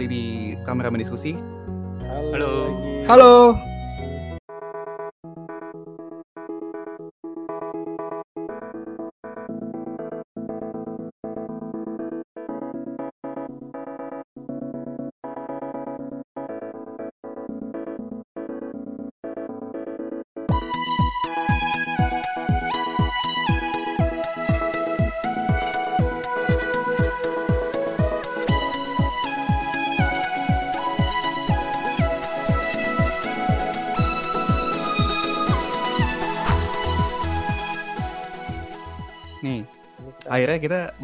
kembali di Kameramen Diskusi. Halo. Halo. lagi. Halo.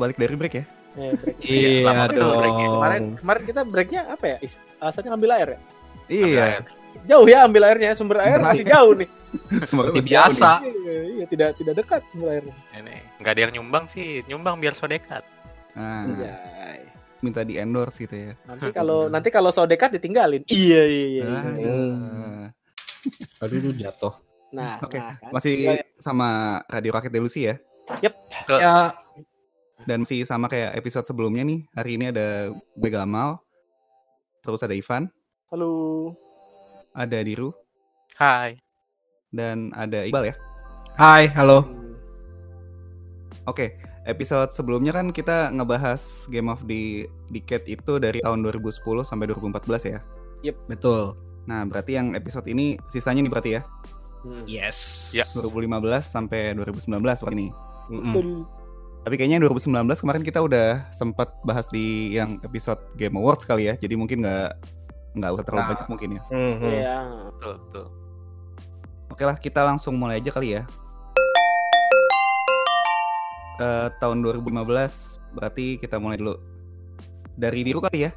Balik dari break ya. Eh, break. Iya dong. Kemarin kemarin kita breaknya apa ya? Alasannya ngambil air ya? Iya. Jauh ya ambil airnya, sumber air Sumber masih jauh nih. Masih jauh biasa. Iya, iya, tidak tidak dekat sumber airnya. Ini nggak ada yang nyumbang sih, nyumbang biar so dekat. Nah, Anjay. minta di endorse gitu ya. Nanti kalau nanti kalau so dekat ditinggalin. Iya iya iya. Ah, iya. Aduh, lu jatuh. Nah, Oke, nah, kan. Masih sama Radio Rakyat Delusi ya. Ya, Dan masih sama kayak episode sebelumnya nih. Hari ini ada gue Gamal. Terus ada Ivan, Halo. ada Diru, hai. dan ada Iqbal ya. Hai, halo. Hmm, Oke, episode sebelumnya kan kita ngebahas Game of the Decade itu dari tahun 2010 sampai 2014 ya. Betul. Nah, berarti yang episode ini sisanya nih berarti ya. hmm. Yes. Ya. 2015 sampai 2019 waktu ini. Betul. Tapi kayaknya 2019 kemarin kita udah sempat bahas di yang episode Game Awards kali ya. Jadi mungkin nggak nggak usah terlalu Nah. banyak mungkin ya. Iya. Betul, betul. Oke lah, kita langsung mulai aja kali ya. Eh, tahun 2015 berarti kita mulai dulu dari Diru kali ya.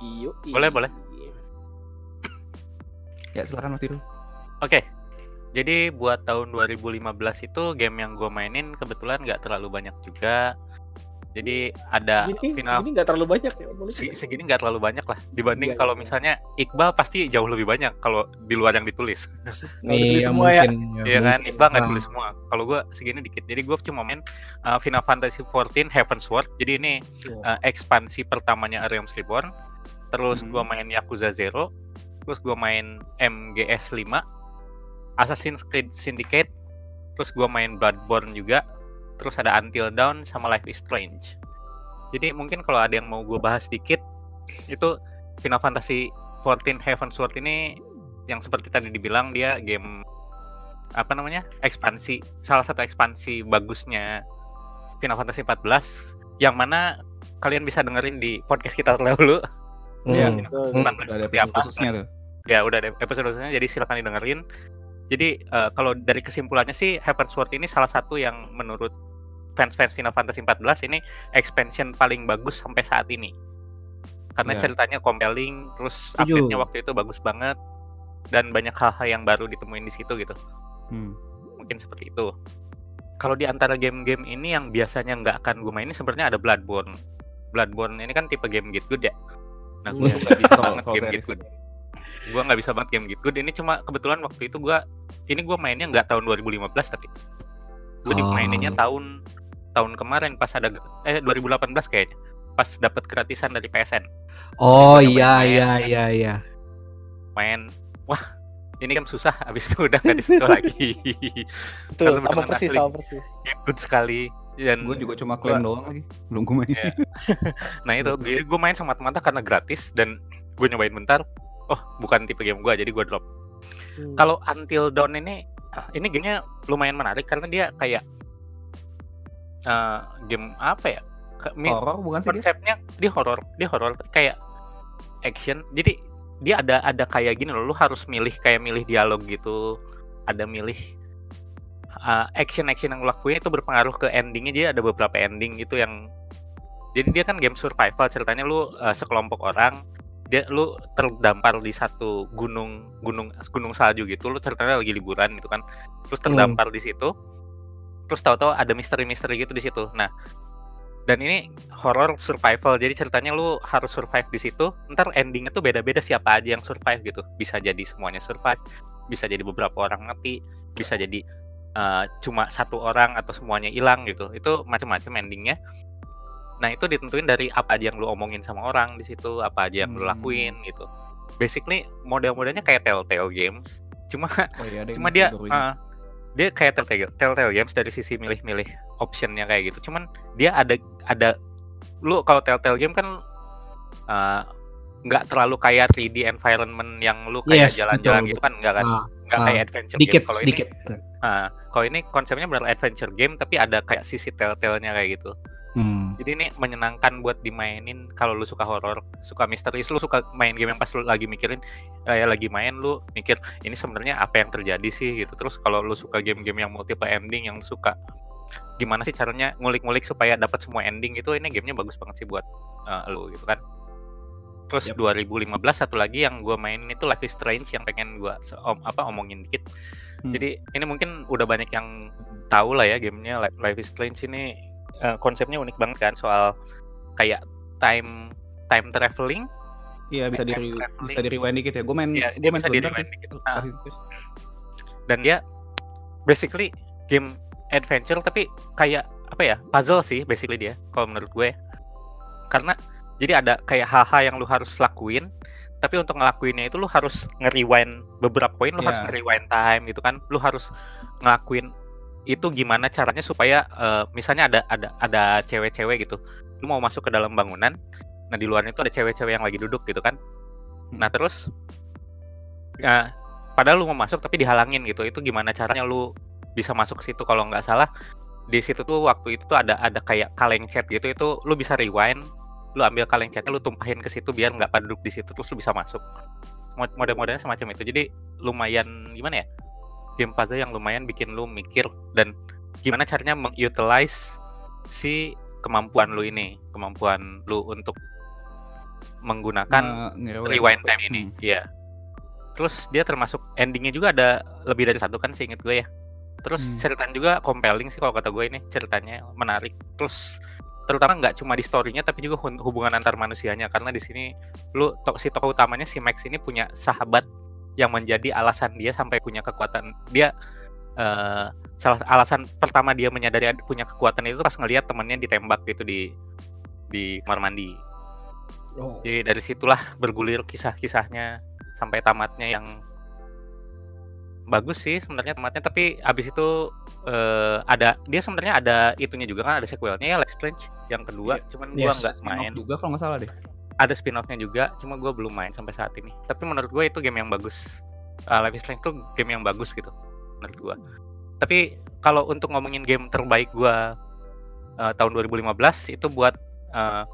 Iyo. Boleh, boleh. Ya silakan Mas Diru. Oke. Jadi buat tahun 2015 itu game yang gue mainin kebetulan nggak terlalu banyak juga. Jadi ada Segini, final segini nggak terlalu banyak ya. Boleh se- segini nggak terlalu banyak lah dibanding Iya, kalau iya. misalnya Iqbal pasti jauh lebih banyak kalau di luar yang ditulis. Ditulis semua ya. Iya kan, Iqbal nggak tulis semua. Kalau gue segini dikit. Jadi gue cuma main uh, Final Fantasy 14 Heaven's Sword. Jadi ini Iya. uh, ekspansi pertamanya Realms Reborn. Terus Hmm. gue main Yakuza Zero. Terus gue main MGS 5, Assassin's Creed Syndicate. Terus gue main Bloodborne juga. Terus ada Until Dawn sama Life is Strange. Jadi mungkin kalau ada yang mau gue bahas dikit, itu Final Fantasy 14 Heaven's Sword ini yang seperti tadi dibilang dia game apa namanya ekspansi salah satu ekspansi bagusnya Final Fantasy 14 yang mana kalian bisa dengerin di podcast kita terdahulu Iya. Betul. tentang Udah ada episode apa. khususnya tuh. ya udah ada episode khususnya jadi silakan didengerin jadi eh, kalau dari kesimpulannya sih Heaven's Sword ini salah satu yang menurut fans-fans Final Fantasy 14 ini expansion paling bagus sampai saat ini karena Iya. ceritanya compelling terus update-nya waktu itu bagus banget dan banyak hal-hal yang baru ditemuin di situ gitu Hmm. mungkin seperti itu. Kalau di antara game-game ini yang biasanya nggak akan gue mainin sebenarnya ada Bloodborne. Bloodborne ini kan tipe game Get Good ya. Nah gue tuh nggak bisa banget Soul game Get. Good. Gue nggak bisa banget game Get Good. Ini cuma kebetulan waktu itu gue ini gue mainnya nggak tahun 2015 tapi gue Oh. dimaininnya tahun tahun kemarin pas ada eh 2018 kayaknya pas dapat gratisan dari PSN Oh iya main. iya iya iya. main wah ini kan susah habis itu udah nggak di situ lagi Betul, sama persis, sama persis. Get Good sekali dan Gue juga cuma klaim doang lagi. Belum gue main. Iya. Nah itu, gue main sama teman karena gratis dan gue nyobain bentar. Oh, bukan tipe game gue, jadi gue drop. Hmm. Kalau Until Dawn ini, ini gamenya lumayan menarik karena dia kayak eh, game apa ya? Horor bukan sih dia? konsepnya dia horor, dia horor kayak action. Jadi dia ada ada kayak gini loh, lu harus milih kayak milih dialog gitu. Ada milih action action yang lu lakuin itu berpengaruh ke endingnya. Jadi ada beberapa ending gitu yang jadi dia kan game survival ceritanya lu uh, sekelompok orang dia lu terdampar di satu gunung gunung gunung salju gitu lu ceritanya lagi liburan gitu kan. Terus terdampar di situ. Terus tahu-tahu ada misteri-misteri gitu di situ. Nah dan ini horror survival. Jadi ceritanya lu harus survive di situ. Ntar endingnya tuh beda-beda siapa aja yang survive gitu. Bisa jadi semuanya survive bisa jadi beberapa orang mati bisa jadi uh, cuma satu orang atau semuanya hilang gitu. Itu macam-macam endingnya Nah itu ditentuin dari apa aja yang lu omongin sama orang di situ, apa aja yang lu Hmm. lakuin gitu. Basically model-modelnya kayak Telltale Games, cuma Oh iya, cuma dia uh, dia kayak Telltale, Telltale Games dari sisi milih-milih optionnya kayak gitu. Cuman dia ada ada lu kalau Telltale Game kan uh, nggak terlalu kayak 3D environment yang lu kayak Yes, jalan-jalan gitu kan nggak kan? Ah, nggak ah, kayak adventure sedikit game kalau ini uh, kalau ini konsepnya benar adventure game tapi ada kayak sisi telltale-nya kayak gitu Hmm. jadi ini menyenangkan buat dimainin kalau lu suka horor, suka misteri, lu suka main game yang pas lu lagi mikirin kayak lagi main lu mikir ini sebenarnya apa yang terjadi sih gitu. Terus kalau lu suka game-game yang multiple ending yang lu suka gimana sih caranya ngulik-ngulik supaya dapat semua ending itu ini gamenya bagus banget sih buat uh, lu gitu kan. Terus Yap. 2015 satu lagi yang gua mainin itu Life is Strange yang pengen gua se- om, apa omongin dikit. Hmm. Jadi ini mungkin udah banyak yang tahu lah ya gamenya Li- Life is Strange ini eh, konsepnya unik banget kan soal kayak time time traveling. Iya bisa di bisa di rewind dikit ya. Gue main Iya, gue dia main sebentar sih. dikit. Ah. Strange. dan dia basically game adventure tapi kayak apa ya puzzle sih basically dia kalau menurut gue karena jadi ada kayak hal-hal yang lu harus lakuin tapi untuk ngelakuinnya itu lu harus nge-rewind beberapa poin lu Iya. harus nge-rewind time gitu kan lu harus ngelakuin itu gimana caranya supaya eh, misalnya ada ada ada cewek-cewek gitu lu mau masuk ke dalam bangunan nah di luar itu ada cewek-cewek yang lagi duduk gitu kan. Nah terus ya, padahal lu mau masuk tapi dihalangin gitu itu gimana caranya lu bisa masuk ke situ kalau nggak salah? Di situ tuh waktu itu tuh ada ada kayak kaleng chat gitu itu lu bisa rewind lu ambil kaleng chatnya lu tumpahin ke situ biar nggak pada duduk di situ terus lu bisa masuk. Mod- model-modelnya semacam itu. Jadi lumayan gimana ya game puzzle yang lumayan bikin lu mikir dan gimana caranya mengutilize si kemampuan lu ini kemampuan lu untuk menggunakan Nge- rewind time ini. Hmm. iya. Terus dia termasuk endingnya juga ada lebih dari satu kan seinget gue ya. Terus Hmm. ceritanya juga compelling sih kalau kata gue ini ceritanya menarik. Terus terutama nggak cuma di storynya tapi juga hubungan antar manusianya. Karena di sini lu to- si tokoh utamanya si Max ini punya sahabat yang menjadi alasan dia sampai punya kekuatan dia eh, salah alasan pertama dia menyadari ada- punya kekuatan itu pas ngelihat temennya ditembak gitu di di kamar mandi Oh. jadi dari situlah bergulir kisah-kisahnya sampai tamatnya yang bagus sih sebenarnya tamatnya tapi abis itu eh, ada dia sebenarnya ada itunya juga kan ada sequelnya ya Life Strange yang kedua Iya. cuman gua Yes, nggak Spin-off main juga kalau nggak salah deh. Ada spin-offnya juga cuma gua belum main sampai saat ini tapi menurut gue itu game yang bagus uh, Life is Strange itu game yang bagus gitu menurut gua tapi kalau untuk ngomongin game terbaik gua uh, tahun 2015 itu buat uh,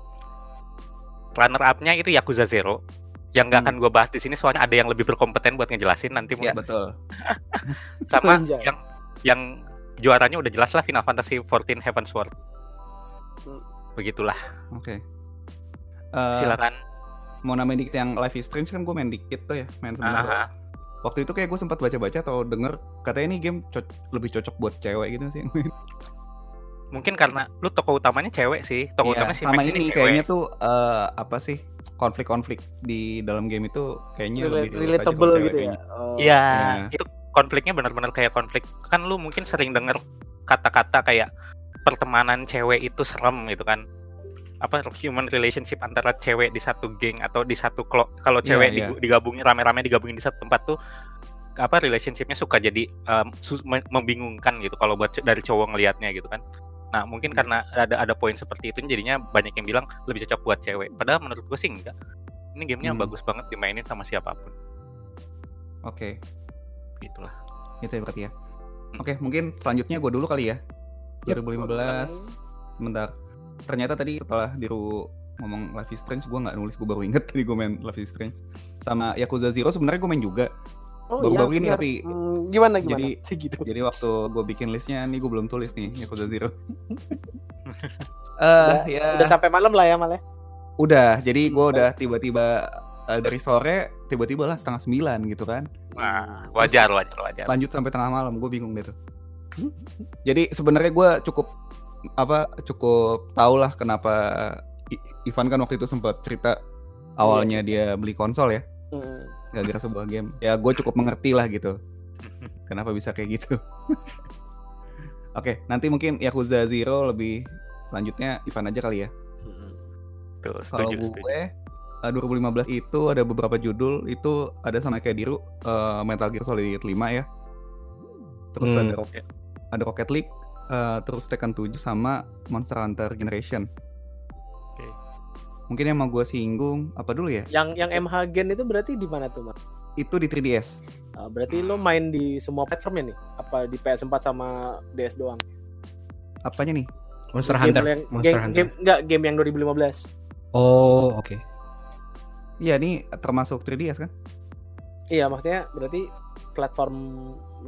runner up-nya itu Yakuza Zero yang nggak Hmm. akan gue bahas di sini soalnya ada yang lebih berkompeten buat ngejelasin nanti Iya mungkin betul. sama Anjay. yang yang juaranya udah jelas lah Final Fantasy 14 Heaven's Sword Hmm. begitulah Oke. Eh, silakan mau namain dikit yang Life is Strange kan gue main dikit tuh ya, main sebentar. Ah, Waktu itu kayak gue sempat baca-baca atau denger katanya ini game co- lebih cocok buat cewek gitu sih. mungkin karena lu tokoh utamanya cewek sih tokoh Iya, utamanya si sama Max ini cewek. kayaknya tuh eh, apa sih konflik-konflik di dalam game itu kayaknya Rela- lebih relatable gitu ya. kayaknya. Oh. Iya, Iya. itu konfliknya benar-benar kayak konflik. Kan lu mungkin sering denger kata-kata kayak pertemanan cewek itu serem gitu kan. Apa human relationship antara cewek di satu geng atau di satu klo- kalau Iya, cewek iya. digu- digabungin rame-rame digabungin di satu tempat tuh apa relationshipnya suka jadi um, membingungkan gitu kalau buat dari cowok ngelihatnya gitu kan. Nah mungkin Hmm. karena ada ada poin seperti itu jadinya banyak yang bilang lebih cocok buat cewek. Padahal menurut gue sih enggak. Ini gamenya Hmm. bagus banget dimainin sama siapa pun. Oke, Gitulah. itu ya berarti ya. Hmm. Oke, mungkin selanjutnya gue dulu kali ya. Yep, 2015. Sebentar. Ternyata tadi setelah Diru ngomong Life is Strange, gue nggak nulis, gue baru inget tadi gue main Life is Strange. Sama Yakuza Zero sebenarnya gue main juga. Oh, Baru-baru iya, ini tapi Hmm, gimana gimana? jadi- Sih gitu. Jadi waktu gue bikin listnya nih gue belum tulis nih Yakuza Zero. Eh Udah- ya Udah sampai malam lah ya malah. udah. Jadi gue udah tiba-tiba eh, dari sore tiba-tiba lah setengah sembilan gitu kan. Nah, wajar, wajar, wajar. Lanjut sampai tengah malam gue bingung deh tuh. Jadi sebenarnya gue cukup apa cukup tau lah kenapa I- Ivan kan waktu itu sempat cerita awalnya dia beli konsol ya Hmm. gara-gara sebuah game. Ya gue cukup mengerti lah gitu. Kenapa bisa kayak gitu? Oke, nanti mungkin Yakuza Zero lebih lanjutnya Ivan aja kali ya. Tuh, Kalau gue eh, 2015 itu ada beberapa judul itu ada sama kayak Diru eh, Metal Gear Solid 5 ya. Terus Hmm. ada Rocket, ada Rocket League, eh, terus Tekken 7 sama Monster Hunter Generation. Oke. Mungkin yang mau gue singgung apa dulu ya? Yang yang MH Gen itu berarti di mana tuh, Mas? Itu di 3DS. Ah, berarti lo main di semua platformnya nih? Apa di PS4 sama DS doang? Apanya nih? Monster Game Hunter. Yang, Monster game, Hunter. game, enggak, game yang 2015. Oh, oke. Iya, ini termasuk 3DS kan? Iya, maksudnya berarti platform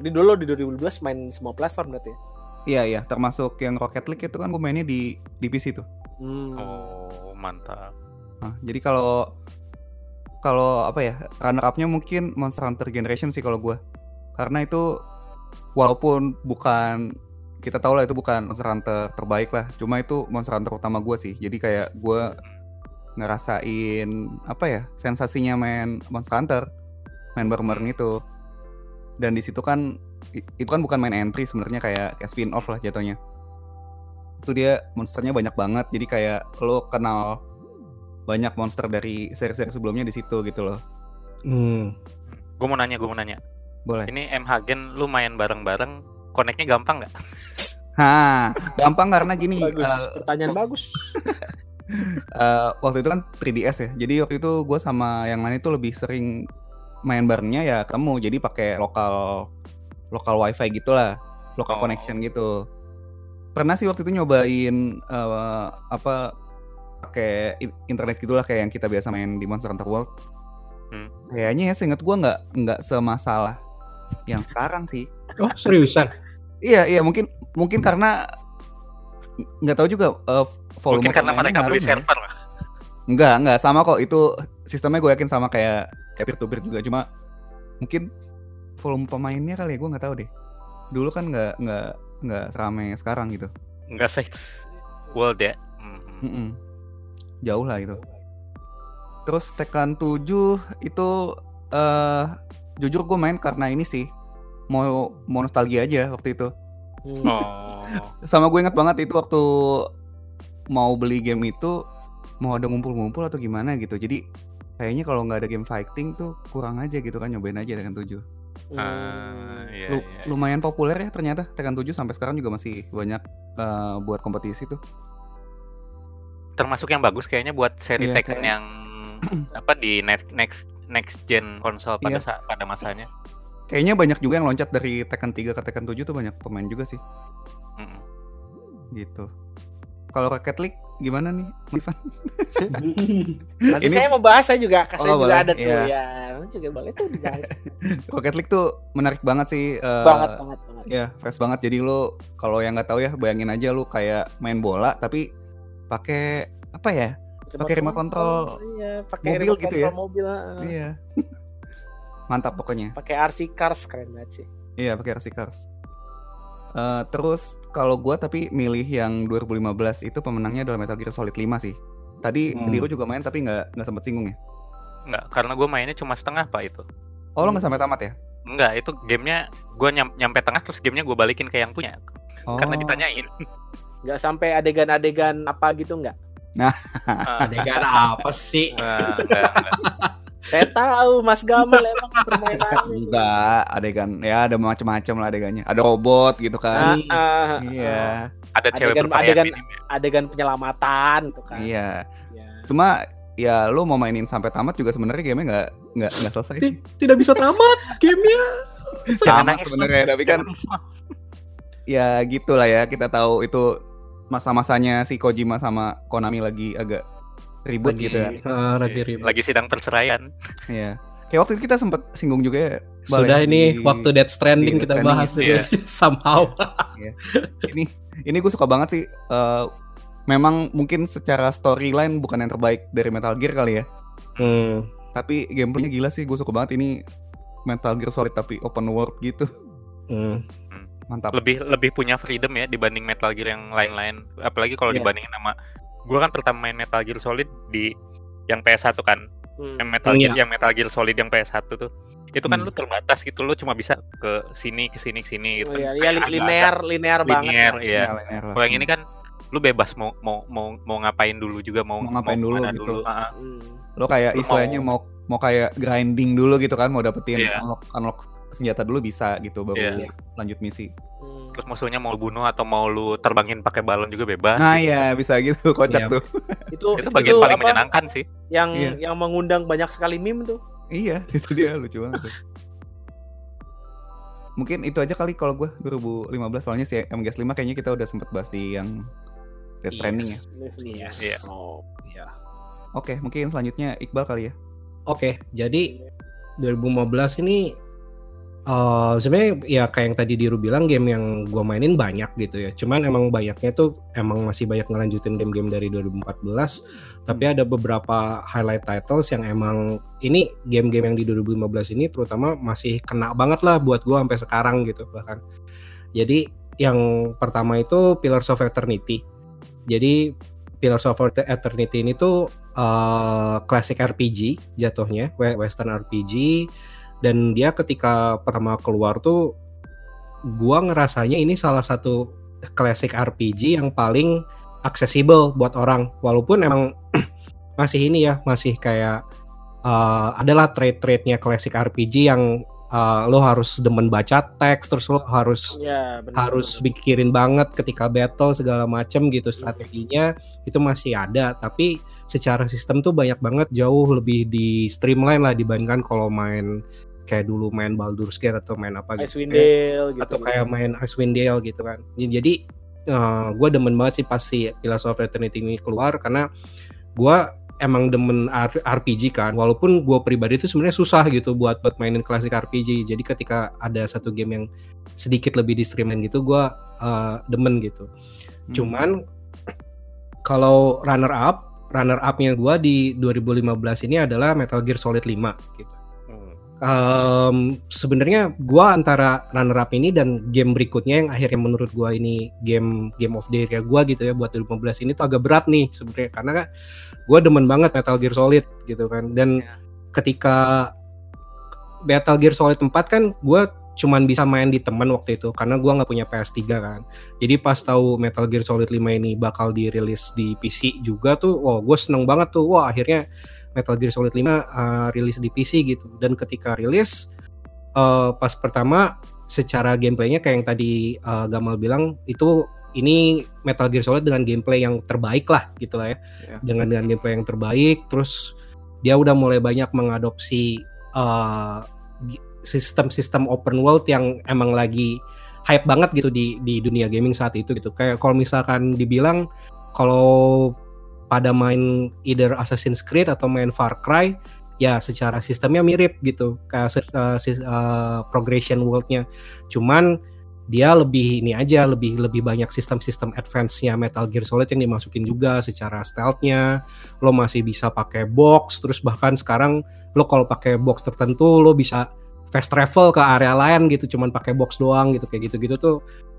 di dulu di 2012 main semua platform berarti ya? Iya, iya, termasuk yang Rocket League itu kan gue mainnya di di PC tuh. Hmm. Oh, mantap. Nah, jadi kalau kalau apa ya runner up-nya mungkin Monster Hunter Generation sih kalau gue karena itu walaupun bukan kita tahu lah itu bukan Monster Hunter terbaik lah. Cuma itu Monster Hunter utama gue sih. Jadi kayak gue ngerasain apa ya sensasinya main Monster Hunter main bareng-bareng itu. Dan di situ kan itu kan bukan main entry sebenarnya kayak, kayak spin off lah jatuhnya itu dia monsternya banyak banget jadi kayak lo kenal banyak monster dari seri-seri sebelumnya di situ gitu loh Hmm. Gue mau nanya, gue mau nanya. boleh Ini MH Gen lu main bareng-bareng, connect-nya gampang nggak? ha gampang karena gini bagus. eh, Pertanyaan bagus. eh, waktu itu kan 3DS ya jadi waktu itu gue sama yang lain itu lebih sering main barengnya ya kamu jadi pakai lokal lokal wifi gitulah lokal Oh. connection gitu pernah sih waktu itu nyobain eh, apa pakai internet gitulah kayak yang kita biasa main di Monster Hunter World Hmm. kayaknya ya seinget gue nggak nggak semasalah yang sekarang sih Oh, seriusan? iya iya mungkin mungkin karena nggak tahu juga eh, volume Mungkin karena mereka beli ya? server. Enggak, enggak sama kok. Itu sistemnya gue yakin sama kayak kayak peer to peer juga. Cuma mungkin volume pemainnya kali ya gue nggak tahu deh. Dulu kan nggak nggak nggak seramai sekarang gitu. Enggak sih. World ya. Mm-mm. Jauh lah itu. Terus Tekken 7 itu eh jujur gue main karena ini sih mau mau nostalgia aja waktu itu. Hmm. Oh. Sama gue ingat banget itu waktu mau beli game itu mau ada ngumpul-ngumpul atau gimana gitu. Jadi kayaknya kalau nggak ada game fighting tuh kurang aja gitu kan nyobain aja Tekken 7. Ah, iya, Lu- iya. lumayan populer ya ternyata Tekken 7 sampai sekarang juga masih banyak eh, buat kompetisi tuh. Termasuk yang bagus kayaknya buat seri Iya, Tekken kayak- yang apa di next next next gen konsol pada Iya. saat pada masanya. Kayaknya banyak juga yang loncat dari Tekken 3 ke Tekken 7 tuh banyak pemain juga sih Mm-mm. gitu. Kalau Rocket League gimana nih, Ivan? Nanti Ini- saya mau bahas saya juga, saya Oh, juga boleh. ada tuh Iya. ya. Juga boleh tuh dibahas. Rocket League tuh menarik banget sih. eh, banget banget banget. Ya, fresh banget. Jadi lu kalau yang nggak tahu ya, bayangin aja lu kayak main bola tapi pakai apa ya? pakai remote control Iya, pakai mobil remote gitu control ya? mobil. heeh. Iya. Mantap pokoknya. Pakai RC Cars keren banget sih. Iya, pakai RC Cars. Eh, terus kalau gua tapi milih yang 2015 itu pemenangnya adalah Metal Gear Solid 5 sih. Tadi Hmm. Diru juga main tapi nggak nggak sempat singgung ya. Enggak, karena gue mainnya cuma setengah pak itu. Oh, lo nggak sampai tamat ya? Enggak, itu gamenya gue nyam, nyampe tengah terus gamenya gue balikin ke yang punya. Oh. Karena ditanyain. Nggak sampai adegan-adegan apa gitu nggak? Ah, Adegan apa sih? nah, enggak, enggak. Saya tahu Mas Gamal emang permainannya. Enggak, adegan ya ada macam-macam lah adegannya. Ada robot gitu Ah, kan. ah, Iya, Ada cewek Adegan- berpakaian adegan- minim ya. adegan penyelamatan tuh kan. iya. Ya. Cuma ya lu mau mainin sampai tamat juga sebenarnya gamenya nggak nggak nggak selesai sih. Ti- Tidak bisa tamat gamenya. Sama sebenarnya tapi kan ya gitulah ya kita tahu itu masa-masanya si Kojima sama Konami lagi agak ribut Lagi, gitu ya. ah, lagi ribut. Lagi sidang perceraian. Iya. Kayak waktu itu kita sempet singgung juga ya. Sudah ya, ini di- waktu Death Stranding kita Stranding, bahas iya. ini somehow. ini ini gue suka banget sih. eh, memang mungkin secara storyline bukan yang terbaik dari Metal Gear kali ya. Hmm. Tapi gameplaynya gila sih. Gue suka banget ini Metal Gear Solid tapi open world gitu. Hmm. Mantap. Lebih lebih punya freedom ya dibanding Metal Gear yang lain-lain. Apalagi kalau Iya. dibandingin sama gue kan pertama main Metal Gear Solid di yang PS1 kan. Hmm. Yang Metal Hmm, Gear yang Metal Gear Solid yang PS1 tuh. Itu kan Hmm. lu terbatas gitu, lu cuma bisa ke sini ke sini ke sini gitu. Oh, iya, iya, agak-agak linear linear banget. linear iya. Linear lah. Kalau yang ini kan lu bebas mau mau mau mau ngapain dulu juga mau Mau ngapain dulu ke mana gitu. Ah, ah. Hmm. Lo kayak Lu istilahnya mau mau kayak grinding dulu gitu kan, mau dapetin Iya. unlock, unlock senjata dulu bisa gitu baru Iya. lanjut misi. Hmm. Terus musuhnya mau lu bunuh atau mau lu terbangin pakai balon juga bebas Nah iya bisa gitu kocak Iya. tuh. itu itu bagian paling apa, menyenangkan sih yang Iya. yang mengundang banyak sekali meme tuh Iya itu dia lucu banget. tuh. Mungkin itu aja kali kalau gue 2015 soalnya si MGS 5 kayaknya kita udah sempet bahas di yang Death Stranding ya. Yes. Iya. oh Iya. Oke mungkin selanjutnya Iqbal kali ya. Oke, jadi 2015 ini eh sebenarnya ya kayak yang tadi Diru bilang game yang gua mainin banyak gitu ya. Cuman emang banyaknya tuh emang masih banyak ngelanjutin game-game dari 2014. Tapi ada beberapa highlight titles yang emang ini game-game yang di 2015 ini terutama masih kena banget lah buat gua sampai sekarang gitu bahkan. Jadi yang pertama itu Pillars of Eternity. Jadi Pillars of Eternity ini tuh eh, classic RPG jatuhnya, we- western RPG dan dia ketika pertama keluar tuh gua ngerasanya ini salah satu classic RPG yang paling aksesibel buat orang. Walaupun emang masih ini ya, masih kayak eh, adalah trait-traitnya classic RPG yang eh, lo harus demen baca teks terus lo harus ya benar harus pikirin banget ketika battle segala macem gitu. Strateginya itu masih ada tapi secara sistem tuh banyak banget jauh lebih di streamline lah dibandingkan kalau main kayak dulu main Baldur's Gate atau main apa gitu Icewind Dale gitu atau kayak main Icewind Dale gitu kan. Jadi gue demen banget sih pas si Pillars of Eternity ini keluar karena gue emang demen RPG kan. Walaupun gue pribadi itu sebenarnya susah gitu buat buat mainin klasik RPG jadi ketika ada satu game yang sedikit lebih di streamline gitu gue demen gitu. Hmm. cuman kalau runner up runner upnya gue di 2015 ini adalah Metal Gear Solid 5 gitu Em, sebenarnya gua antara runner up ini dan game berikutnya yang akhirnya menurut gua ini game game of the year gua gitu ya buat 2015 ini tuh agak berat nih sebenarnya karena kan gua demen banget Metal Gear Solid gitu kan dan Iya. ketika Metal Gear Solid 4 kan gua cuman bisa main di teman waktu itu karena gua nggak punya PS3 kan. Jadi pas tahu Metal Gear Solid 5 ini bakal dirilis di PC juga tuh, wah gue seneng banget tuh. Wah akhirnya Metal Gear Solid 5 uh, rilis di PC gitu. Dan ketika rilis uh, pas pertama secara gameplaynya kayak yang tadi uh, Gamal bilang itu ini Metal Gear Solid dengan gameplay yang terbaik lah gitu lah ya. Ya. Dengan dengan gameplay yang terbaik terus dia udah mulai banyak mengadopsi uh, sistem-sistem open world yang emang lagi hype banget gitu di di dunia gaming saat itu gitu. Kayak kalau misalkan dibilang kalau pada main either Assassin's Creed atau main Far Cry ya secara sistemnya mirip gitu kayak uh, uh, progression worldnya. Cuman dia lebih ini aja lebih lebih banyak sistem-sistem advance-nya. Metal Gear Solid yang dimasukin juga secara stealth-nya. Lo masih bisa pakai box terus bahkan sekarang lo kalau pakai box tertentu lo bisa fast travel ke area lain gitu cuman pakai box doang gitu kayak gitu-gitu tuh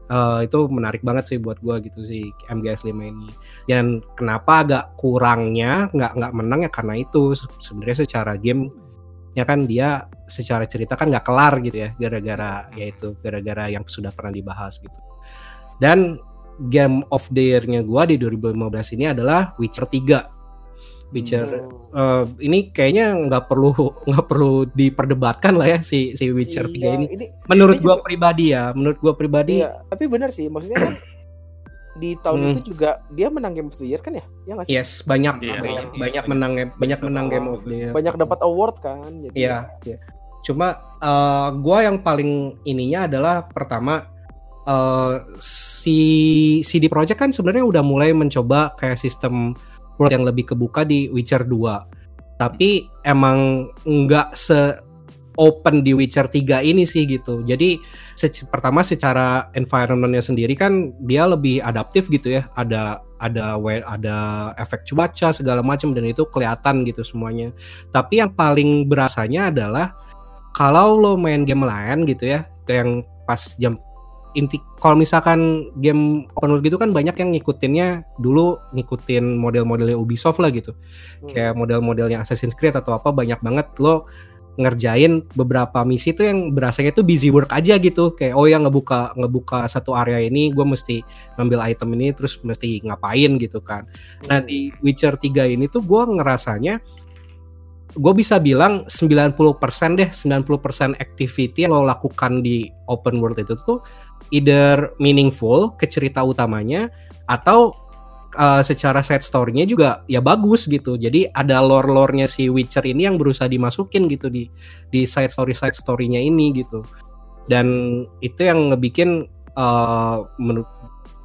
eh, itu menarik banget sih buat gua gitu sih MGS 5 ini. Dan kenapa agak kurangnya nggak nggak menang ya karena itu. Se- sebenarnya secara game ya kan dia secara cerita kan nggak kelar gitu ya gara-gara yaitu gara-gara yang sudah pernah dibahas gitu. Dan game of the year-nya gua di 2015 ini adalah Witcher 3 Witcher Oh. eh, ini kayaknya nggak perlu nggak perlu diperdebatkan lah ya si si Witcher 3 Iya, ini ini menurut ini gua juga- pribadi ya menurut gua pribadi iya, tapi benar sih maksudnya kan di tahun Hmm. itu juga dia menang game of the year kan ya ya sih yes banyak Iya, banyak, iya, banyak menang banyak menang game of the year banyak dapat award kan jadi Iya, iya. Cuma eh, gua yang paling ininya adalah pertama eh, si CD Projekt kan sebenarnya udah mulai mencoba kayak sistem world yang lebih kebuka di Witcher 2. Tapi emang nggak se open di Witcher 3 ini sih gitu. Jadi se- pertama secara environmentnya sendiri kan dia lebih adaptif gitu ya. Ada ada ada efek cuaca segala macam dan itu kelihatan gitu semuanya. Tapi yang paling berasanya adalah kalau lo main game lain gitu ya, yang pas jam inti kalau misalkan game open world gitu kan banyak yang ngikutinnya dulu ngikutin model-modelnya Ubisoft lah gitu. Hmm. Kayak model-modelnya Assassin's Creed atau apa banyak banget lo ngerjain beberapa misi tuh yang berasanya tuh busy work aja gitu kayak oh ya ngebuka ngebuka satu area ini gue mesti ngambil item ini terus mesti ngapain gitu kan nah di Witcher 3 ini tuh gue ngerasanya gue bisa bilang 90% deh 90% activity yang lo lakukan di open world itu tuh either meaningful ke cerita utamanya atau uh, secara side story-nya juga ya bagus gitu. Jadi ada lore-lore-nya si Witcher ini yang berusaha dimasukin gitu di di side story side story-nya ini gitu. Dan itu yang ngebikin uh, menurut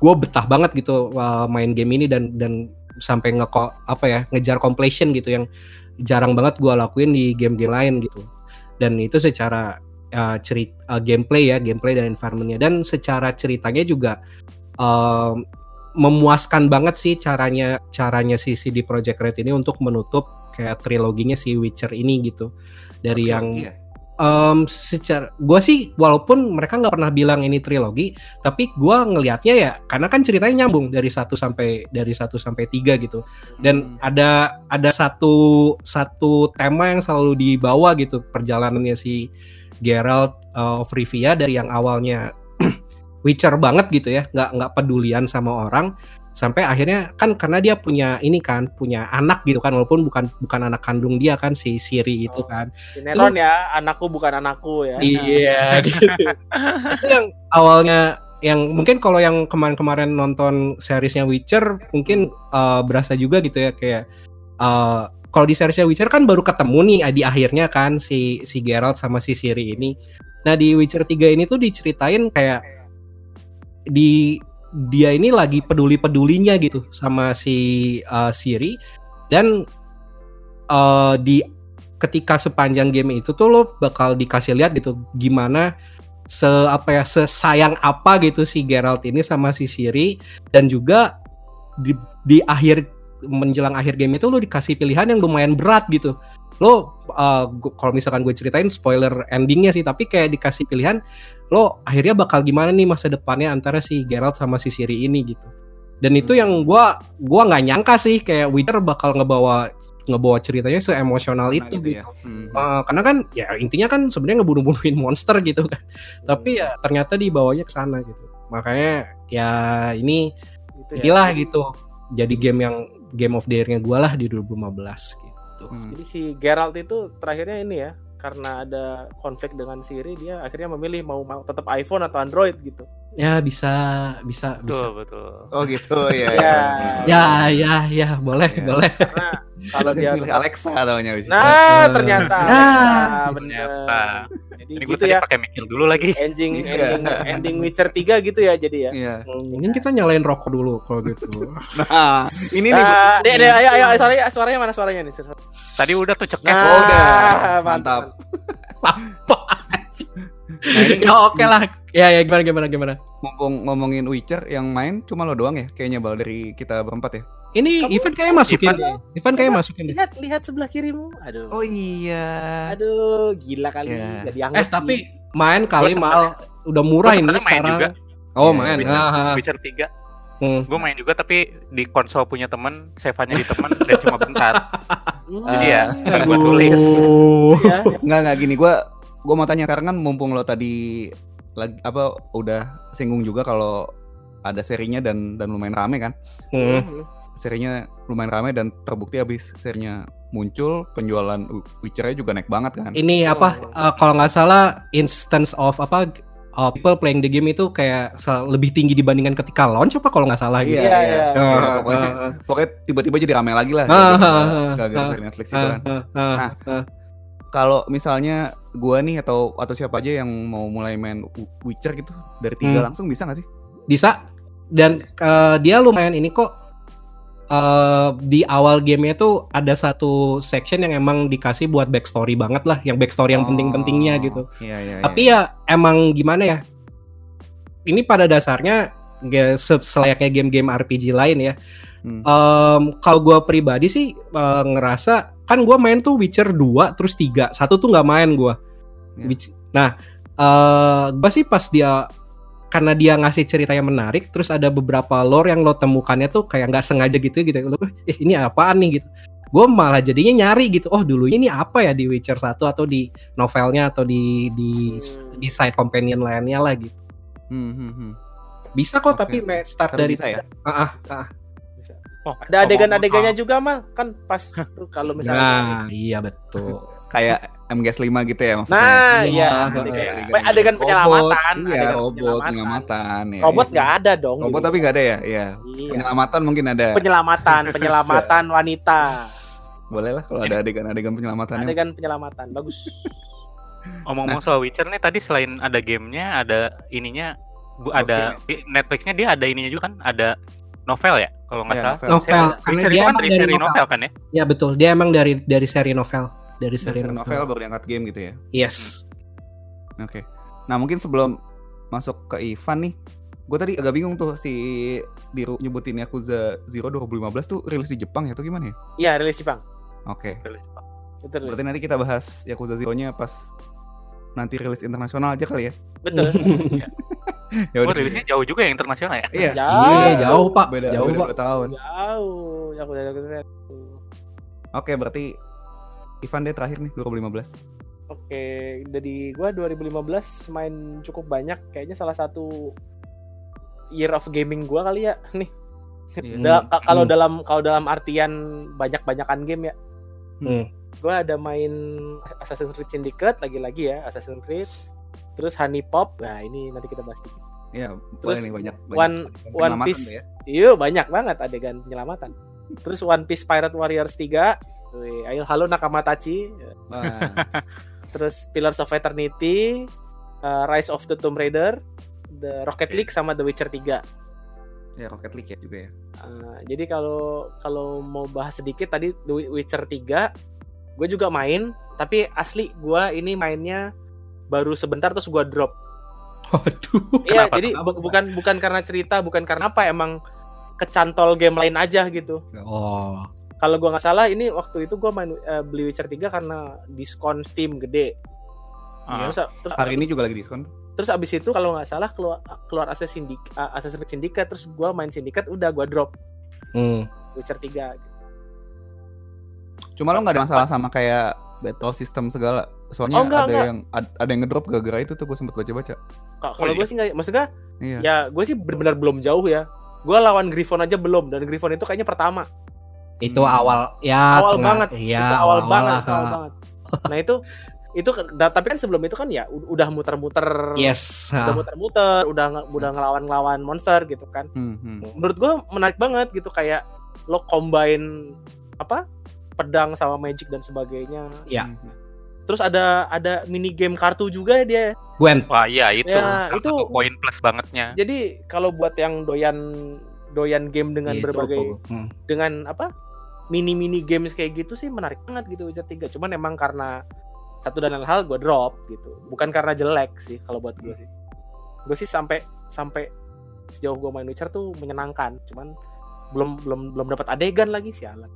gue betah banget gitu uh, main game ini dan dan sampai nge apa ya ngejar completion gitu yang jarang banget gue lakuin di game-game lain gitu. Dan itu secara uh, cerit uh, gameplay ya gameplay dan environmentnya. Dan secara ceritanya juga uh, memuaskan banget sih caranya caranya si CD Projekt Red ini untuk menutup kayak triloginya si Witcher ini gitu. Dari Oke, yang iya. Um, secara gue sih walaupun mereka nggak pernah bilang ini trilogi tapi gue ngelihatnya ya karena kan ceritanya nyambung dari satu sampai dari satu sampai tiga gitu dan Hmm. ada ada satu satu tema yang selalu dibawa gitu perjalanannya si Geralt uh, of Rivia dari yang awalnya Witcher banget gitu ya nggak nggak pedulian sama orang sampai akhirnya kan karena dia punya ini kan punya anak gitu kan walaupun bukan bukan anak kandung dia kan si Siri itu Oh. kan Sinetron ya, anakku bukan anakku ya. Iya gitu. itu yang awalnya yang mungkin kalau yang kemarin-kemarin nonton seriesnya Witcher mungkin uh, berasa juga gitu ya kayak uh, kalau di seriesnya Witcher kan baru ketemu nih di akhirnya kan si si Geralt sama si Ciri ini. Nah di Witcher 3 ini tuh diceritain kayak di dia ini lagi peduli-pedulinya gitu sama si uh, Siri. Dan uh, di ketika sepanjang game itu tuh lo bakal dikasih lihat gitu gimana se apa ya sesayang apa gitu si Geralt ini sama si Siri. Dan juga di, di akhir menjelang akhir game itu lo dikasih pilihan yang lumayan berat gitu. Lo uh, kalau misalkan gue ceritain spoiler endingnya sih tapi kayak dikasih pilihan lo akhirnya bakal gimana nih masa depannya antara si Geralt sama si Siri ini gitu dan itu yang gua gua nggak nyangka sih kayak Witcher bakal ngebawa ngebawa ceritanya seemosional Sana itu gitu gitu. ya. Hmm. Uh, karena kan ya intinya kan sebenarnya ngebunuh-bunuhin monster gitu kan. Tapi ya ternyata dibawanya ke sana gitu. Makanya ya ini Gitu ya. inilah gitu. Jadi game yang game of the year-nya gua lah di 2015 gitu. Hmm. Jadi si Geralt itu terakhirnya ini ya, karena ada konflik dengan Siri, dia akhirnya memilih mau, mau tetap iPhone atau Android gitu. Ya bisa bisa bisa. Betul, betul. Oh gitu ya. Ya. Ya ya ya boleh Ya. boleh. Karena kalau dia pilih Alexa taunya wis. Nah, ternyata. Nah, Nah, Ternyata. Jadi Ini gitu tadi ya. pakai mikir dulu lagi. Ending, Iya. ending, ending Witcher 3 gitu ya jadi ya. Iya. Mungkin kita nyalain rokok dulu kalau gitu. Nah, ini nih. Nah, deh, deh, ayo, ayo, suaranya, suaranya mana suaranya nih? Tadi udah tuh cekek. Nah, Oh, udah. mantap. Mantap. Nah, ini ya oke lah. Ya ya gimana gimana gimana. Mumpung ngomongin Witcher yang main cuma lo doang ya kayaknya bal dari kita berempat ya. Ini Kamu- event kayak masukin Ivan-. Ivan kayak masukin deh. Lihat, lihat sebelah kirimu. Aduh. Oh iya. Aduh, gila kali. Ya. Gak dianggap. Eh tapi main kali Gua mal udah murah ini sekarang. juga. Oh Iya, main. Witcher, Ah, ah. Witcher 3. Hmm. Gue main juga tapi di konsol punya temen, save-nya di temen dan cuma bentar. Jadi ya, Ah. gua tulis. Aduh. Ya, Nggak nggak gini gua gua mau tanya karena kan mumpung lo tadi lagi apa udah singgung juga kalau ada serinya dan dan lumayan rame kan. Hmm. Serinya lumayan rame dan terbukti habis serinya muncul penjualan Witcher-nya juga naik banget kan. Ini apa? eh, kalau nggak salah instance of apa? uh, people playing the game itu kayak lebih tinggi dibandingkan ketika launch apa kalau nggak salah gitu. Iya, Iya, iya. iya. Pokoknya, pokoknya tiba-tiba jadi rame lagi lah. Ah, Gara-gara- seri Netflix itu kan. ah, ah, Nah. Kalau misalnya gua nih atau atau siapa aja yang mau mulai main Witcher gitu dari tiga Hmm. langsung bisa nggak sih? bisa dan eh, dia lumayan ini kok eh, di awal gamenya tuh ada satu section yang emang dikasih buat backstory banget lah yang backstory yang Oh, penting-pentingnya gitu Iya iya. tapi ya emang gimana ya ini pada dasarnya selayaknya game-game RPG lain ya Hmm. Em, kalau gue pribadi sih eh, ngerasa kan gue main tuh Witcher 2 terus 3 satu tuh nggak main gue Ya. nah eh gue sih pas dia karena dia ngasih ceritanya menarik terus ada beberapa lore yang lo temukannya tuh kayak nggak sengaja gitu gitu lo eh ini apaan nih gitu gue malah jadinya nyari gitu oh dulu ini apa ya di Witcher 1 atau di novelnya atau di di di side companion lainnya lah gitu Hmm, hmm, hmm. bisa kok Oke. tapi main start Tapi dari bisa ya? ah, ah, ah. Oh, Ada adegan-adegannya juga mal kan pas tuh kalau misalnya nah iya betul Kayak MGS 5 gitu ya maksudnya. Nah, Iya, iya. heeh. Adegan, adegan penyelamatan. Iya, adegan robot penyelamatan. ya, Robot iya. nggak ada dong. Robot di tapi nggak ada ya? Iya. Iya. Penyelamatan mungkin ada. Penyelamatan, penyelamatan wanita. Boleh lah kalau ada adegan-adegan penyelamatannya. Adegan penyelamatan, bagus. Omong-omong soal Witcher nih tadi selain ada gamenya, ada ininya, bu ada Netflixnya dia ada ininya juga kan, ada novel ya kalau nggak Iya, salah. novel. novel karena dia itu kan emang dari dari seri novel. novel kan ya? ya betul dia emang dari dari seri novel dari seri Dari novel, novel baru diangkat game gitu ya. yes Oke. Nah mungkin sebelum masuk ke Ivan nih, gue tadi agak bingung tuh si Diru nyebutin Yakuza Zero 2015 tuh rilis di Jepang ya atau gimana ya? Iya, rilis Jepang. Oke. Itu rilis. Berarti nanti kita bahas Yakuza Zero-nya pas nanti rilis internasional aja kali ya. Betul. Ya Oh udah. rilisnya jauh juga ya internasional ya? Iya. iya jauh pak Beda, jauh beda pak tahun. Jauh. Aku udah Oke, berarti Ivan deh terakhir nih 2015. Oke, dari gua 2015 main cukup banyak. Kayaknya salah satu year of gaming gua kali ya. Nih, Iya. Da- ka- kalau Hmm. dalam kalau dalam artian banyak-banyakan game ya. Hmm. Gua ada main Assassin's Creed Syndicate lagi-lagi ya, Assassin's Creed. Terus Honey Pop. Nah, ini nanti kita bahas dikit. Iya, Terus nih banyak. banyak One One tuh Piece. ya. Iya, banyak banget adegan penyelamatan. Terus One Piece Pirate Warriors 3. Wih, ayo halo Nakamatachi. Wah, Terus Pillars of Eternity, uh, Rise of the Tomb Raider, The Rocket Oke. League sama The Witcher 3. ya Rocket League ya juga ya. Uh, jadi kalau kalau mau bahas sedikit tadi The Witcher 3, gue juga main, tapi asli gue ini mainnya baru sebentar terus gue drop. waduh Iya, Kenapa? jadi Kenapa, bu- bukan bukan karena cerita, bukan karena apa, emang kecantol game lain aja gitu. oh Kalau gua nggak salah ini waktu itu gua main uh, beli Witcher 3 karena diskon Steam gede. Ah. Terus, terus Hari ini juga lagi diskon. terus abis itu kalau nggak salah keluar keluar Assassin's Syndicate, uh, Assassin's Creed Syndicate terus gua main Syndicate udah gua drop hmm. Witcher 3 Cuma lo nggak ada masalah sama kayak battle system segala. Soalnya Oh, enggak, ada enggak. yang ad- ada yang ngedrop gara-gara itu tuh gue sempet baca-baca. Oh, kalau iya. gue sih nggak maksudnya Iya. ya gue sih benar-benar belum jauh ya gue lawan Griffon aja belum dan Griffon itu kayaknya pertama itu Hmm. awal ya Awal tengah- banget. ya itu awal banget lah. awal banget nah itu itu da- tapi kan sebelum itu kan ya udah muter-muter yes udah ah. muter-muter udah udah ngelawan-ngelawan monster gitu kan Hmm, hmm. menurut gue menarik banget gitu kayak lo combine apa pedang sama magic dan sebagainya Ya. Hmm, hmm. Terus ada ada mini game kartu juga ya dia. Gwen. Wah iya itu, Ya, itu- poin plus bangetnya. jadi kalau buat yang doyan doyan game dengan Itu berbagai? Hmm. dengan apa mini mini games kayak gitu sih menarik banget gitu Witcher 3 cuman emang karena satu dan lain hal gue drop gitu. Bukan karena jelek sih kalau buat gue sih. Gue sih sampai sampai sejauh gue main Witcher tuh menyenangkan. Cuman belum belum belum dapat adegan lagi sialan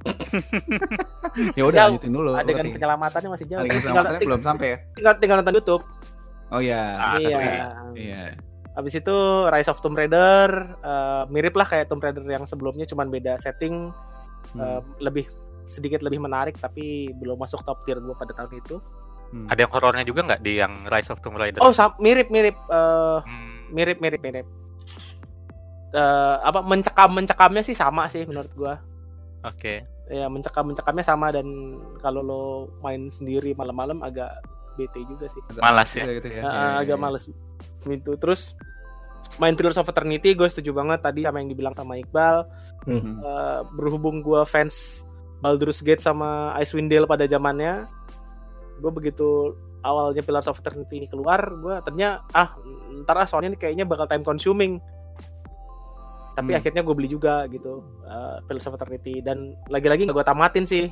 Ya udah lanjutin dulu. adegan berarti. penyelamatannya masih jauh Adegan tinggal, penyelamatannya belum sampai ya. tinggal tinggal nonton YouTube Oh iya. Ah, iya ya. Iya. Abis itu Rise of Tomb Raider eh, mirip lah kayak Tomb Raider yang sebelumnya cuman beda setting Hmm, eh, lebih sedikit lebih menarik tapi belum masuk top tier gue pada tahun itu. hmm. Ada yang horornya juga nggak di yang Rise of Tomb Raider? Oh, sam- mirip-mirip eh, Hmm, mirip-mirip mirip. Eh, apa mencekam-mencekamnya sih sama sih menurut gua. Oke. Ya mencekam-mencekamnya sama dan kalau lo main sendiri malam-malam agak bete juga sih. Agak Malas ya? Gitu ya. Iya, agak iya. males gitu. Terus main Pillars of Eternity gue setuju banget tadi sama yang dibilang sama Iqbal. Hmm. Eh, berhubung gua fans Baldur's Gate sama Icewind Dale pada zamannya, gue begitu awalnya Pillars of Eternity ini keluar, gue ternyata ah ntar ah soalnya ini kayaknya bakal time consuming. Tapi Hmm. akhirnya gue beli juga gitu eh, Pillars of Eternity dan lagi-lagi nggak gue tamatin sih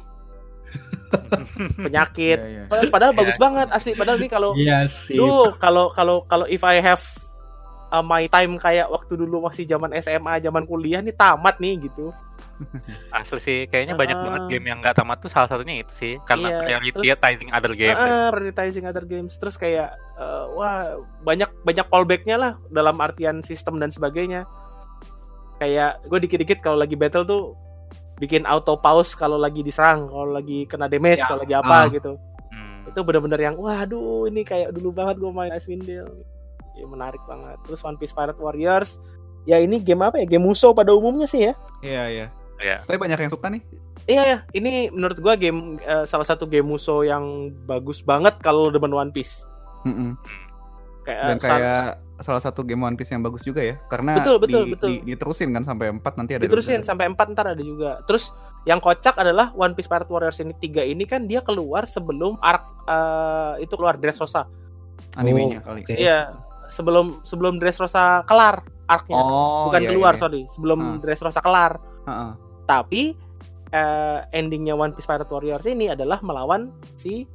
penyakit. Iya, iya. Padahal, padahal Iya. bagus banget asli. Padahal ini kalau Iya. Duh, kalau kalau kalau if I have uh, my time kayak waktu dulu masih zaman SMA, zaman kuliah nih tamat nih gitu. Asli sih, kayaknya banyak Ah. banget game yang nggak tamat tuh salah satunya itu sih, karena Iya, prioritizing other game. Ah, prioritizing other games terus kayak uh, wah banyak banyak callbacknya lah dalam artian sistem dan sebagainya. Kayak gue dikit-dikit kalau lagi battle tuh bikin auto pause kalau lagi diserang, kalau lagi kena damage, Ya, kalau lagi apa ah. gitu. Hmm. Itu bener-bener yang waduh ini kayak dulu banget gue main Icewind Dale. Ya, menarik banget. Terus One Piece Pirate Warriors, ya ini game apa ya? Game Muso pada umumnya sih ya. Iya iya. Iya. Tapi banyak yang suka nih. Iya ya, ini menurut gua game eh, salah satu game Muso yang bagus banget kalau demen One Piece. Mm-mm. Kayak, Dan eh, kayak salah satu game One Piece yang bagus juga ya. Karena Betul, betul, di- betul. di- diterusin kan sampai 4 nanti ada. diterusin ada- sampai 4 ntar ada juga. Terus yang kocak adalah One Piece Pirate Warriors ini 3 ini kan dia keluar sebelum arc eh, itu keluar Dressrosa. animenya Oh, kali. oke. Iya, sebelum sebelum Dressrosa kelar arc-nya. Oh, Bukan iya, keluar, iya. sorry, sebelum Hmm. Dressrosa kelar. Heeh. Tapi eh, endingnya One Piece Pirate Warriors ini adalah melawan si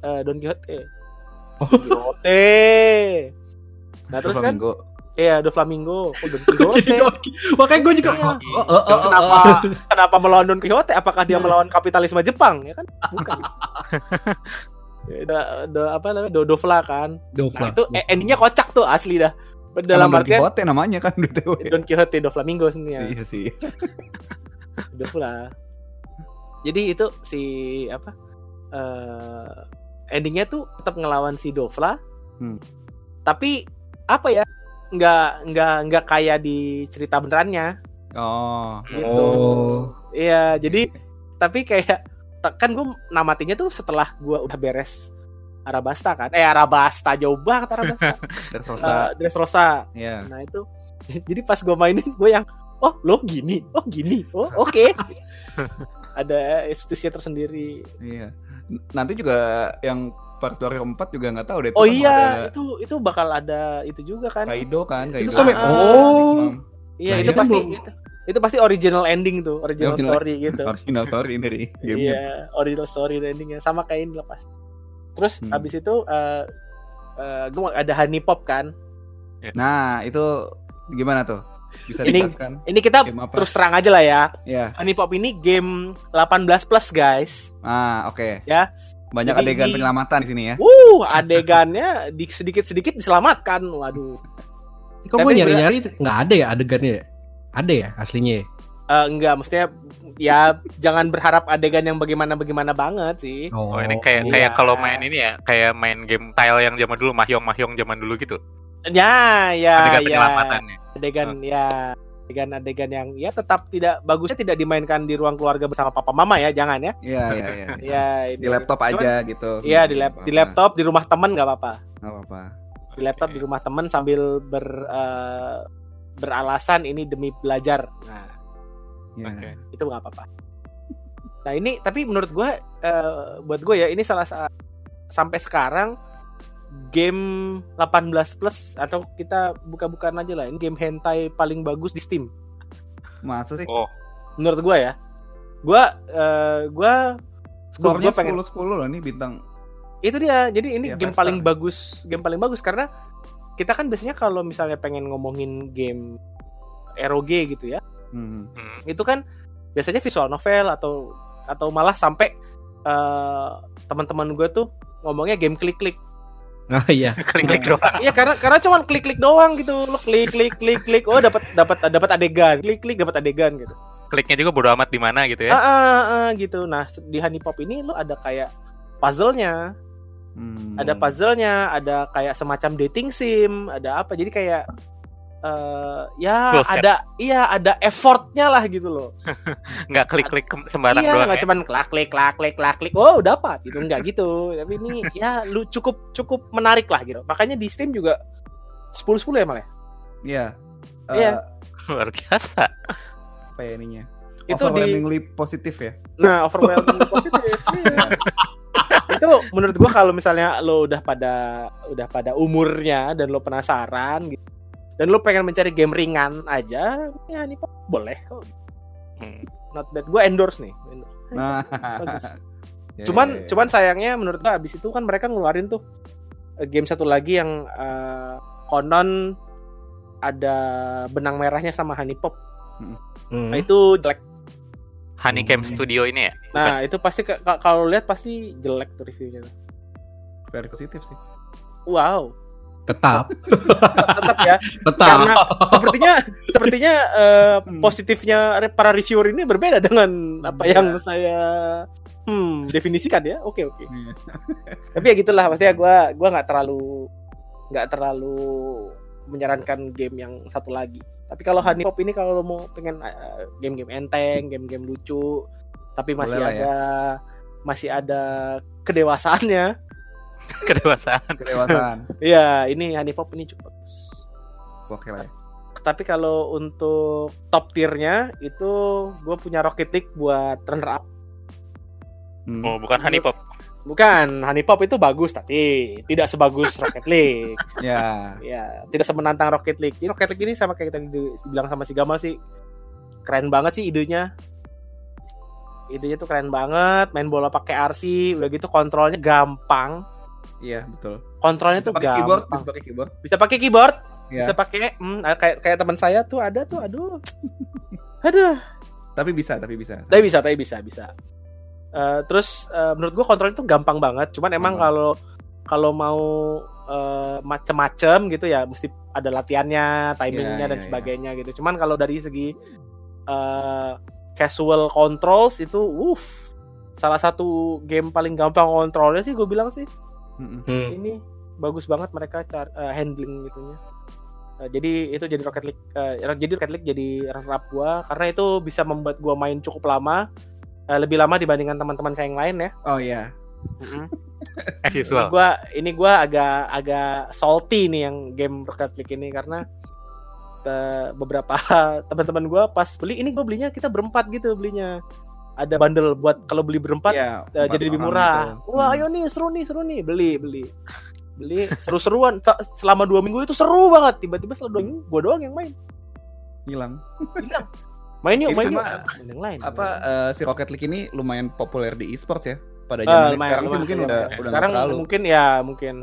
eh, Don Quixote. Oh. Don Quixote. Nah terus kan, Flamingo. iya Do Flamingo, oh, oke. Makanya gue juga. Iya. Oh, oh, oh, kenapa oh. kenapa melawan Don Quixote? Apakah dia melawan kapitalisme Jepang? Ya kan? Bukan. Ya, do, do- apa namanya? Do Dofla kan. Nah, Dofla. itu eh, endingnya kocak tuh asli dah. Dalam Emang Don Quixote namanya kan BTW. Don Quixote Do Flamingo sebenarnya. Iya sih. Dofla. Jadi itu si apa? eh endingnya tuh tetap ngelawan si Dofla. Hmm. Tapi apa ya? Nggak nggak nggak kayak di cerita benerannya. Oh. Gitu. Oh. Iya, jadi tapi kayak kan gue namatinya tuh setelah gue udah beres Arabasta kan. Eh Arabasta jauh banget Arabasta. Dressrosa. uh, Dressrosa. Iya. Nah itu jadi pas gue mainin gue yang oh lo gini, oh gini, oh oke. Ada estetisnya tersendiri. Iya. Nanti juga yang Part Warrior 4 juga nggak tahu deh. itu Oh kan iya, ada itu itu bakal ada itu juga kan. Kaido kan, Kaido. Itu sampai- oh. Iya, Nah, itu ini kan pasti itu, itu pasti original ending tuh, original Original- story gitu. original story dari game. Iya, original story endingnya sama kayak ini lepas. Terus Hmm. habis itu eh gue ada honey pop kan. Nah, itu gimana tuh? Bisa Ini- dijelaskan? Ini kita terus terang aja lah ya. Ya. Honey pop ini game 18 plus guys. Ah, oke. Ya. Banyak Jadi adegan ini- penyelamatan di sini ya. Uh, adegannya di sedikit-sedikit diselamatkan. Waduh. Kok gue nyari-nyari nggak ada ya adegannya ya? Ada ya aslinya ya? Eh, enggak, maksudnya ya jangan berharap adegan yang bagaimana-bagaimana banget sih. Oh ini kayak iya. kayak kalau main ini ya kayak main game tile yang zaman dulu mahyong mahyong zaman dulu gitu. Ya, ya, Adegan ya. penyelamatannya. Adegan ya adegan-adegan yang ya tetap tidak bagusnya tidak dimainkan di ruang keluarga bersama papa mama ya, jangan ya. Iya, iya, iya. Ya, Di laptop aja gitu. Iya, di, lap- di laptop di rumah temen nggak apa-apa. Nggak apa-apa. Di laptop di rumah temen sambil ber eh, beralasan ini demi belajar. Nah, Iya. Oke. itu nggak apa-apa. Nah ini tapi menurut gue eh, buat gue ya ini salah sa- sampai sekarang game 18 plus atau kita buka-bukaan aja lah ini game hentai paling bagus di Steam Masa sih? Oh menurut gue ya. Gue eh, gue Skornya gua pengen- 10 10 loh nih bintang. itu dia jadi ini Iya, game paling star. bagus game paling bagus karena kita kan biasanya kalau misalnya pengen ngomongin game ROG gitu ya Hmm. hmm. itu kan biasanya visual novel atau atau malah sampai eh, teman-teman gue tuh ngomongnya game klik-klik. Ah iya. klik-klik doang. Iya karena karena cuman klik-klik doang gitu. Lo klik klik klik klik oh dapat dapat dapat adegan. Klik-klik dapat adegan gitu. Kliknya juga bodo amat di mana gitu Ah, ya. ah, ah, gitu. Nah, di Honey Pop ini lo ada kayak puzzle-nya, Hmm. ada puzzle-nya, ada kayak semacam dating sim, ada apa. Jadi kayak eh ya Bullshit. ada iya ada effortnya lah gitu loh. Nggak klik-klik ke- sembarang iya, doang nggak ya. cuman klak klik klak klik klak klik. Oh, dapat gitu enggak gitu. Tapi ini ya lu cukup cukup menarik lah gitu. Makanya di Steam juga 10 10 ya malah. Iya. Eh, Iya. Luar biasa. apa ya ininya? Itu di Overwhelmingly positif ya. nah overwhelming positif. Iya. itu menurut gua kalau misalnya lo udah pada udah pada umurnya dan lo penasaran gitu. Dan lo pengen mencari game ringan aja, ya ini kok boleh kok. Hmm. Not bad. Gua endorse nih. Endorse. Nah. Bagus. Ya, cuman ya, ya. cuman sayangnya menurut gua abis itu kan mereka ngeluarin tuh eh, game satu lagi yang eh, konon ada benang merahnya sama Honey Pop. Hmm. Nah itu jelek. Honeycam Hmm. Studio ini ya. Bukan. Nah itu pasti kalau lihat pasti jelek tuh reviewnya. very positif sih. Wow. Tetap, tetap ya tetap. karena sepertinya sepertinya Hmm. positifnya para reviewer ini berbeda dengan apa Iya. yang saya hmm definisikan ya oke oke Iya. tapi ya gitulah maksudnya gue gua nggak terlalu nggak terlalu menyarankan game yang satu lagi tapi kalau Honey Pop ini kalau lo mau pengen eh, game-game enteng game-game lucu tapi masih Boleh ya. ada masih ada kedewasaannya kedewasaan Kedewasaan. ya ini Honey Pop ini cukup bagus Oke lah ya. tapi kalau untuk top tiernya itu gue punya Rocket League buat runner up Hmm. oh bukan honey pop bukan Honey Pop itu bagus tapi tidak sebagus Rocket League Ya. ya tidak semenantang Rocket League Jadi Rocket League ini sama kayak tadi dibilang sama si Gamal sih keren banget sih idenya idenya tuh keren banget main bola pakai RC udah gitu kontrolnya gampang Iya, betul. kontrolnya Bisa tuh pakai keyboard, gampang bisa pakai keyboard. bisa pakai keyboard Ya. bisa pakai hmm, kayak kayak teman saya tuh ada tuh aduh aduh Tapi bisa, tapi bisa. tapi bisa tapi bisa bisa Eh, terus eh, menurut gua kontrolnya tuh gampang banget cuman emang Gampang. kalau kalau mau eh, macem-macem gitu ya mesti ada latihannya timingnya Iya, dan iya, sebagainya gitu cuman kalau dari segi eh, casual controls itu uff salah satu game paling gampang kontrolnya sih gue bilang sih. Hmm. ini bagus banget mereka car eh, handling gitunya. Eh, jadi itu jadi Rocket League eh, jadi Rocket League jadi runner up gua karena itu bisa membuat gua main cukup lama eh, lebih lama dibandingkan teman-teman saya yang lain ya. Oh iya. as ini usual. Gua ini gua agak agak salty nih yang game Rocket League ini karena eh, beberapa teman-teman gua pas beli ini gua belinya kita berempat gitu belinya ada bundle buat kalau beli berempat eh, empat jadi lebih murah. gitu. Wah, Hmm. ayo nih seru nih, seru nih, beli, beli. Beli seru-seruan selama dua minggu itu seru banget. Tiba-tiba setelah dua minggu gua doang yang main. hilang. Hilang. Main yuk, Itu main yuk. yang lain. Apa eh, si Rocket League ini lumayan populer di e-sports ya? Pada Eh, zaman lumayan, sekarang sih mungkin lumayan. udah udah sekarang terlalu. mungkin ya mungkin.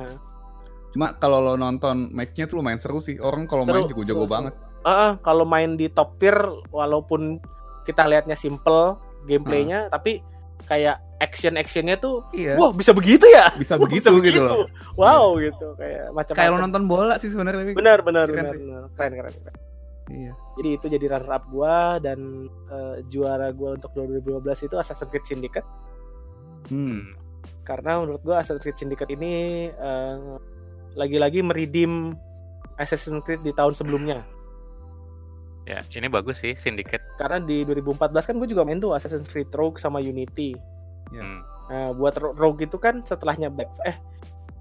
Cuma kalau lo nonton matchnya tuh lumayan seru sih. Orang kalau main juga jago seru, banget. Ah, ah, kalau main di top tier walaupun kita lihatnya simple gameplaynya tapi kayak action actionnya tuh Iya. wah bisa begitu ya bisa Wah, begitu gitu loh. wow gitu kayak macam Kayak lo nonton bola sih sebenarnya tapi. benar benar Keren benar, sih. benar. keren keren keren Iya. jadi itu jadi runner up gua dan eh, juara gua untuk 2015 itu Assassin's Creed Syndicate Hmm. karena menurut gua Assassin's Creed Syndicate ini eh, lagi-lagi meridim Assassin's Creed di tahun sebelumnya ya ini bagus sih syndicate karena di 2014 kan gue juga main tuh Assassin's Creed Rogue sama Unity Ya. Hmm. nah buat Ro- Rogue itu kan setelahnya Black eh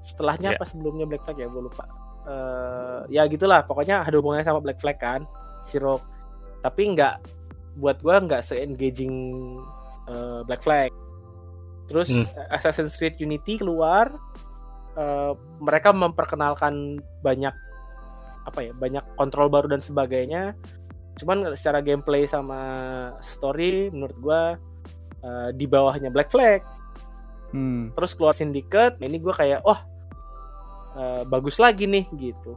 setelahnya Ya. apa sebelumnya Black Flag ya gue lupa Eh, ya gitulah pokoknya ada hubungannya sama Black Flag kan si Rogue tapi nggak buat gua nggak se engaging Black Flag terus Hmm. Assassin's Creed Unity keluar eh, mereka memperkenalkan banyak apa ya banyak kontrol baru dan sebagainya cuman secara gameplay sama story menurut gua eh, di bawahnya Black Flag Hmm. terus keluar Syndicate ini gua kayak wah eh, bagus lagi nih gitu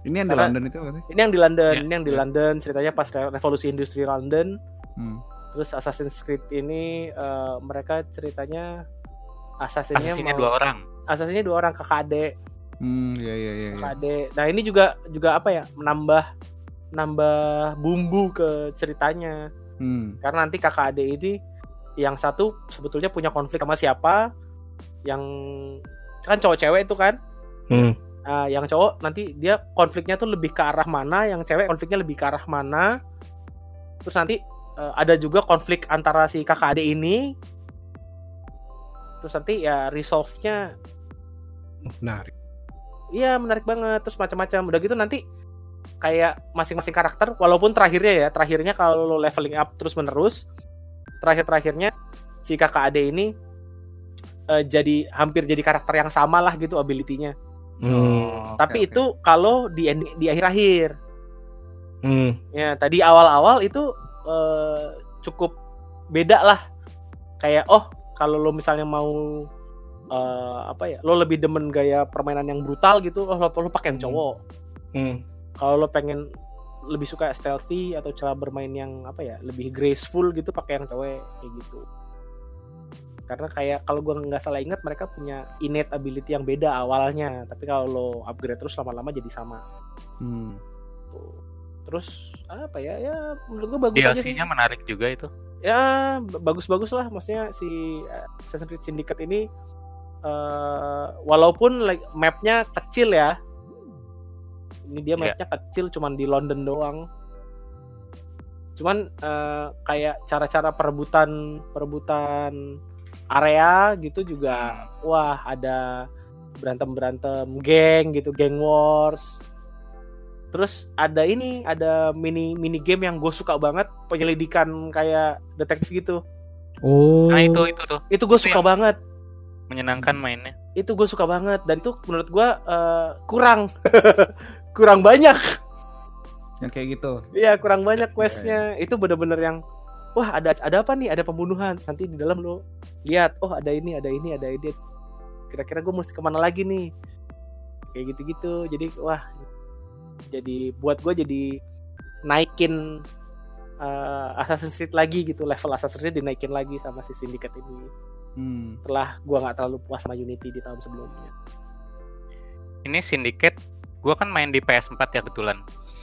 Ini yang di Karena- London itu apa sih? ini yang di London Ya, ini yang di ya. London ceritanya pas re- revolusi industri London Hmm. terus Assassin's Creed ini eh, mereka ceritanya assassinnya Asasinya mau- dua orang assassinnya dua orang kakak adik Hmm, iya iya iya. iya. kakak adik nah ini juga juga apa ya menambah nambah bumbu ke ceritanya Hmm. karena nanti kakak adik ini yang satu sebetulnya punya konflik sama siapa yang kan cowok cewek itu kan Hmm. Nah, yang cowok nanti dia konfliknya tuh lebih ke arah mana, yang cewek konfliknya lebih ke arah mana. Terus nanti eh, ada juga konflik antara si kakak adik ini. Terus nanti ya resolve-nya Menarik. iya menarik banget. Terus macam-macam. Udah gitu nanti kayak masing-masing karakter walaupun terakhirnya ya, terakhirnya kalau lo leveling up terus menerus, terakhir-terakhirnya si kakak adik ini eh, jadi hampir jadi karakter yang sama lah gitu ability-nya. Hmm. Oh, Tapi oke. itu kalau di ending- di akhir-akhir. Hmm. Ya, tadi awal-awal itu eh, cukup beda lah. Kayak oh, kalau lo misalnya mau eh, apa ya, lo lebih demen gaya permainan yang brutal gitu, oh lo, lo pakai yang Hmm. cowok. Hmm. Kalau lo pengen lebih suka stealthy atau cara bermain yang apa ya, lebih graceful gitu pakai yang cewek kayak gitu. karena kayak kalau gua nggak salah ingat mereka punya innate ability yang beda awalnya tapi kalau lo upgrade terus lama-lama jadi sama Hmm. Tuh. terus apa ya ya menurut gua bagus aja sih DLC-nya menarik juga itu. ya bagus-bagus lah maksudnya si Assassin's Creed Syndicate ini eh walaupun like, mapnya kecil ya ini dia Iya. mapnya kecil cuman di London doang cuman eh, kayak cara-cara perebutan perebutan area gitu juga wah ada berantem berantem geng gitu geng wars terus ada ini ada mini mini game yang gue suka banget penyelidikan kayak detektif gitu Oh. Nah itu itu tuh itu gue suka yang- banget menyenangkan mainnya. itu gue suka banget dan itu menurut gue eh, kurang kurang banyak. Yang kayak gitu. Iya kurang banyak questnya. Itu bener-bener yang wah ada ada apa nih? Ada pembunuhan. Nanti di dalam lo lihat. Oh ada ini ada ini ada ini. Kira-kira gue mesti ke mana lagi nih? Kayak gitu-gitu. Jadi wah jadi buat gue jadi naikin eh, Assassin's Creed lagi gitu. Level Assassin's Creed dinaikin lagi sama si Syndicate ini. Hmm. setelah gue nggak terlalu puas sama Unity di tahun sebelumnya. Ini Syndicate gua kan main di PS4 ya kebetulan.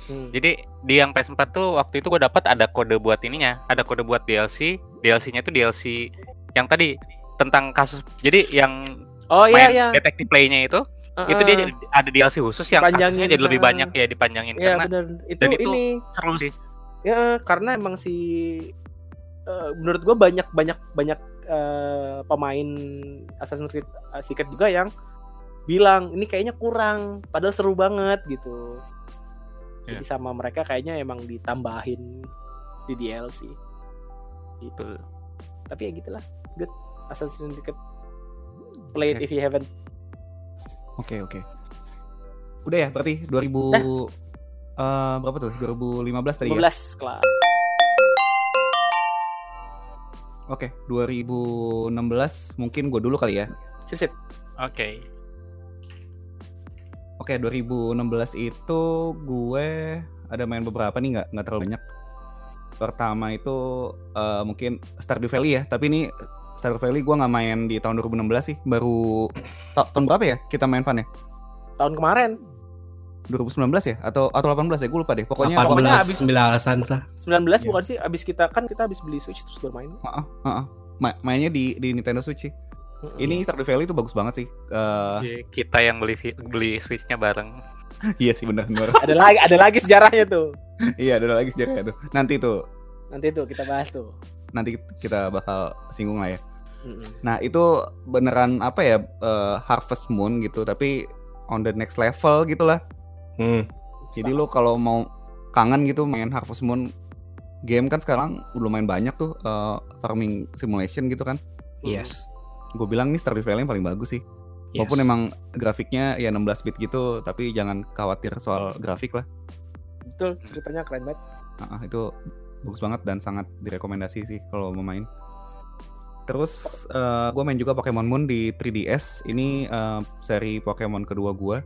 Hmm. Jadi di yang PS4 tuh waktu itu gue dapat ada kode buat ininya, ada kode buat DLC. DLC-nya itu DLC yang tadi tentang kasus. Jadi yang oh iya main iya detective play-nya itu, itu dia jadi ada DLC khusus yang Panjangin, kasusnya jadi lebih ah. banyak ya dipanjangin Iya karena bener itu, dan itu- ini seru sih. ya karena emang si eh, menurut gue banyak banyak banyak eh, pemain Assassin's Creed eh, Syndicate juga yang bilang ini kayaknya kurang padahal seru banget gitu jadi sama mereka kayaknya emang ditambahin di DLC gitu Betul. tapi ya gitulah good Assassin's Creed play it Oke. if you haven't Oke oke. Udah ya berarti 2000 eh, berapa tuh? 2015 tadi 15 ya? kelas Oke, 2016 mungkin gue dulu kali ya. sip sip Oke. Oke, 2016 itu gue ada main beberapa nih nggak nggak terlalu banyak. Pertama itu eh, mungkin Stardew Valley ya, tapi ini Stardew Valley gue nggak main di tahun 2016 sih, baru ta- tahun berapa ya kita main Van ya? tahun kemarin 2019 ya atau atau 18 ya gue lupa deh. Pokoknya 18 pokoknya abis- 19-an lah. 19 Iya. bukan sih abis kita kan kita abis beli Switch terus bermain Heeh, heeh. Ma- mainnya di di Nintendo Switch sih. Ini Stardew Valley itu bagus banget sih. Eh, Jadi Kita yang beli beli Switch-nya bareng. iya sih benar benar. ada lagi ada lagi sejarahnya tuh iya, ada lagi sejarahnya tuh. Nanti tuh nanti tuh kita bahas tuh nanti kita bakal singgung lah ya. Nah itu beneran apa ya eh, Harvest Moon gitu tapi on the next level gitu lah. Hmm. Jadi lo kalau mau kangen gitu main Harvest Moon game kan sekarang udah lumayan banyak tuh eh, farming simulation gitu kan. Yes. Gue bilang nih Stardew Valley yang paling bagus sih. yes. Walaupun emang grafiknya ya 16 bit gitu tapi jangan khawatir soal grafik lah. betul ceritanya keren banget Ah, itu bagus banget dan sangat direkomendasi sih kalau mau main. Terus gue main juga Pokemon Moon di 3DS. Ini eh, seri Pokemon kedua gue.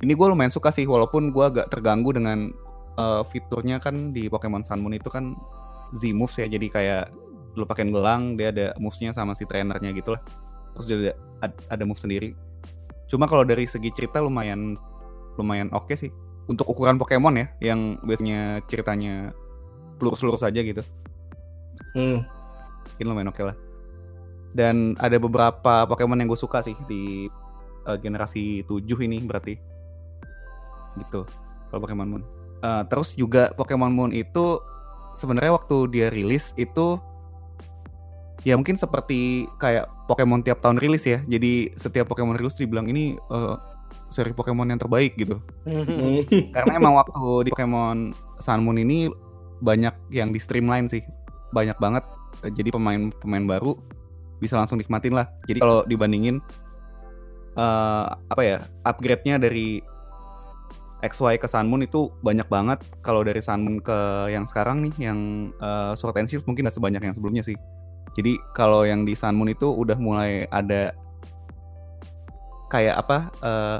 Ini gue lumayan suka sih walaupun gue agak terganggu dengan eh, fiturnya kan di Pokemon Sun Moon itu kan Z moves ya. Jadi kayak lu pakein gelang dia ada movesnya sama si trainernya gitu lah. Terus dia ada, ad- ada move sendiri. Cuma kalau dari segi cerita lumayan lumayan oke sih untuk ukuran Pokemon ya yang biasanya ceritanya lurus-lurus aja gitu Hmm. mungkin lumayan oke lah dan ada beberapa Pokemon yang gue suka sih di eh, generasi 7 ini berarti gitu kalau Pokemon Moon Eh, terus juga Pokemon Moon itu sebenarnya waktu dia rilis itu ya mungkin seperti kayak Pokemon tiap tahun rilis ya. Jadi setiap Pokemon rilis dibilang ini eh, seri Pokemon yang terbaik gitu. Karena emang waktu di Pokemon Sun Moon ini banyak yang di streamline sih. Banyak banget. Jadi pemain-pemain baru bisa langsung nikmatin lah. Jadi kalau dibandingin eh apa ya upgrade-nya dari XY ke Sun Moon itu banyak banget. Kalau dari Sun Moon ke yang sekarang nih yang eh, Sword and Shield mungkin gak sebanyak yang sebelumnya sih jadi kalau yang di Sun Moon itu udah mulai ada kayak apa eh,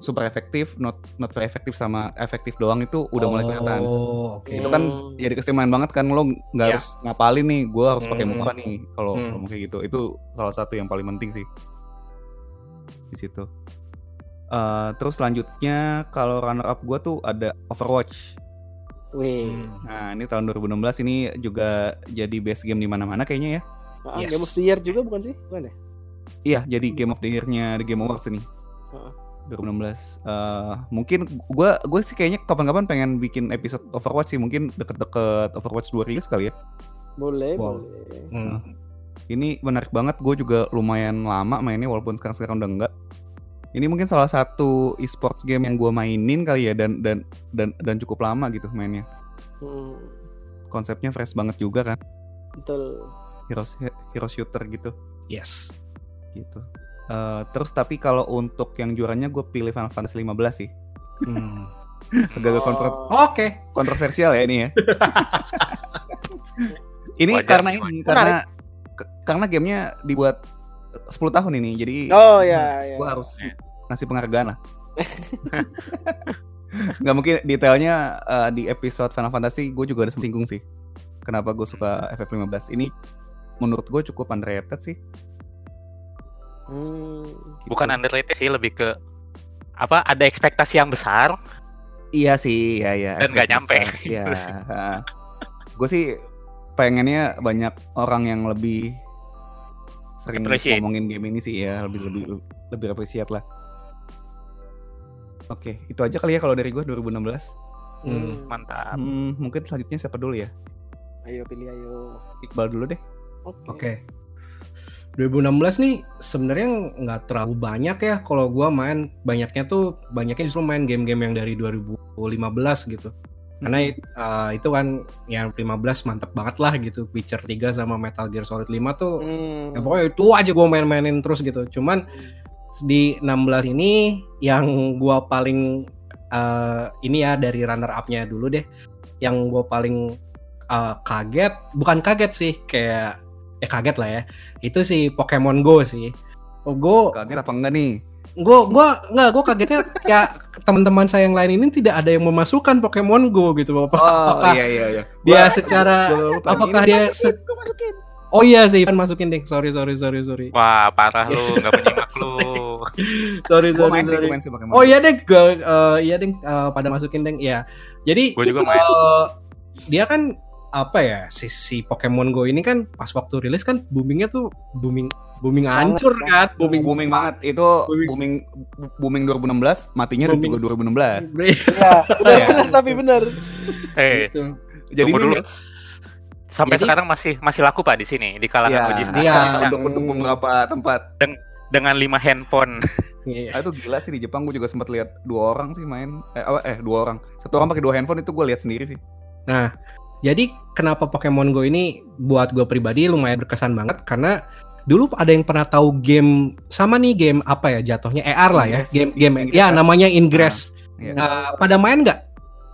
super efektif, not not very efektif sama efektif doang itu udah mulai kelihatan. Oh, oke. Itu kan Hmm. jadi keistimewaan banget kan lo nggak Iya. harus ngapalin nih, gue harus pakai Hmm. muka nih kalau Hmm. kayak gitu. Itu salah satu yang paling penting sih di situ. Eh, terus selanjutnya kalau runner up gue tuh ada Overwatch. Wih. Hmm. Nah ini tahun 2016 ini juga jadi best game di mana-mana kayaknya ya. Ah, Yes. Game of the Year juga bukan sih? Bukan ya? Iya jadi Game of the Year-nya The Game Awards ini. Heeh. 2016. Eh, mungkin gue gue sih kayaknya kapan-kapan pengen bikin episode Overwatch sih mungkin deket-deket Overwatch 2 rilis kali ya. Boleh, Wow. boleh. Hmm. Ini menarik banget. Gue juga lumayan lama mainnya walaupun sekarang sekarang udah enggak. Ini mungkin salah satu e-sports game yang gue mainin kali ya dan dan dan dan cukup lama gitu mainnya. Hmm, Konsepnya fresh banget juga kan. betul. Hero hero shooter gitu Yes. gitu. Eh, terus tapi kalau untuk yang juaranya gue pilih Final Fantasy 15 sih. Hmm. Agak-agak kontro- Oh, Oke. kontroversial ya ini ya. ini Wajar karena ini wajar. karena karena gamenya dibuat 10 tahun ini jadi Oh ya, ya. gue harus ngasih penghargaan lah. Nggak mungkin detailnya eh, di episode Final Fantasy gue juga ada singgung sih. Kenapa gue suka FF15 ini menurut gue cukup underrated sih. Hmm. gitu. Bukan underrated sih, lebih ke apa? Ada ekspektasi yang besar. Iya sih, ya ya. Dan nggak nyampe. Iya. Terus. gue sih pengennya banyak orang yang lebih sering Appreciate. ngomongin game ini sih ya, lebih lebih lebih appreciate lah. Oke, itu aja kali ya kalau dari gue 2016. Hmm. Mantap. Hmm, mungkin selanjutnya siapa dulu ya? Ayo pilih ayo. Iqbal dulu deh. Oke. Oke. 2016 nih sebenarnya nggak terlalu banyak ya kalau gua main banyaknya tuh banyaknya justru main game-game yang dari 2015 gitu. Karena uh, itu kan yang 15 mantep banget lah gitu. Witcher 3 sama Metal Gear Solid 5 tuh Hmm. ya pokoknya itu aja gua main-mainin terus gitu. Cuman di 16 ini yang gua paling uh, ini ya dari runner up-nya dulu deh. Yang gua paling uh, kaget, bukan kaget sih, kayak ya kaget lah ya. Itu sih Pokemon Go sih. Oh, Go, Kaget apa enggak nih? Gua gua nggak gua kagetnya kayak teman-teman saya yang lain ini tidak ada yang memasukkan Pokemon Go gitu. Apa, Oh apakah iya iya iya. dia Gua- secara gua apakah dia se- masukin. Oh iya sih, Ivan masukin deh. Sorry sorry sorry sorry. Wah, parah lu, nggak menyimak lu. Sorry sorry main sorry. main sih Pokemon. Oh iya deh, gua, eh, iya deh eh, pada masukin deh. Iya. Jadi Gua juga main. eh, dia kan apa ya si, si Pokemon Go ini kan pas waktu rilis kan boomingnya tuh booming booming hancur banget. kan booming booming banget itu booming booming 2016 matinya Booming. juga 2016 Iya, benar Iya. benar tapi benar. Eh, Gitu. jadi tunggu ini dulu. Sampai Jadi- sekarang masih masih laku Pak di sini di kalangan Iya. Ojis. Iya. untuk untuk beberapa tempat Dengan 5 handphone. Iya. ah, itu gila sih di Jepang gue juga sempat lihat dua orang sih main eh apa eh dua orang satu orang pakai dua handphone itu gue lihat sendiri sih Jadi kenapa Pokemon Go ini buat gue pribadi lumayan berkesan banget karena dulu ada yang pernah tahu game sama nih game apa ya jatuhnya ER lah ya Ingress. game game Ingress ya namanya Ingress. Iya. Nah, pada main nggak?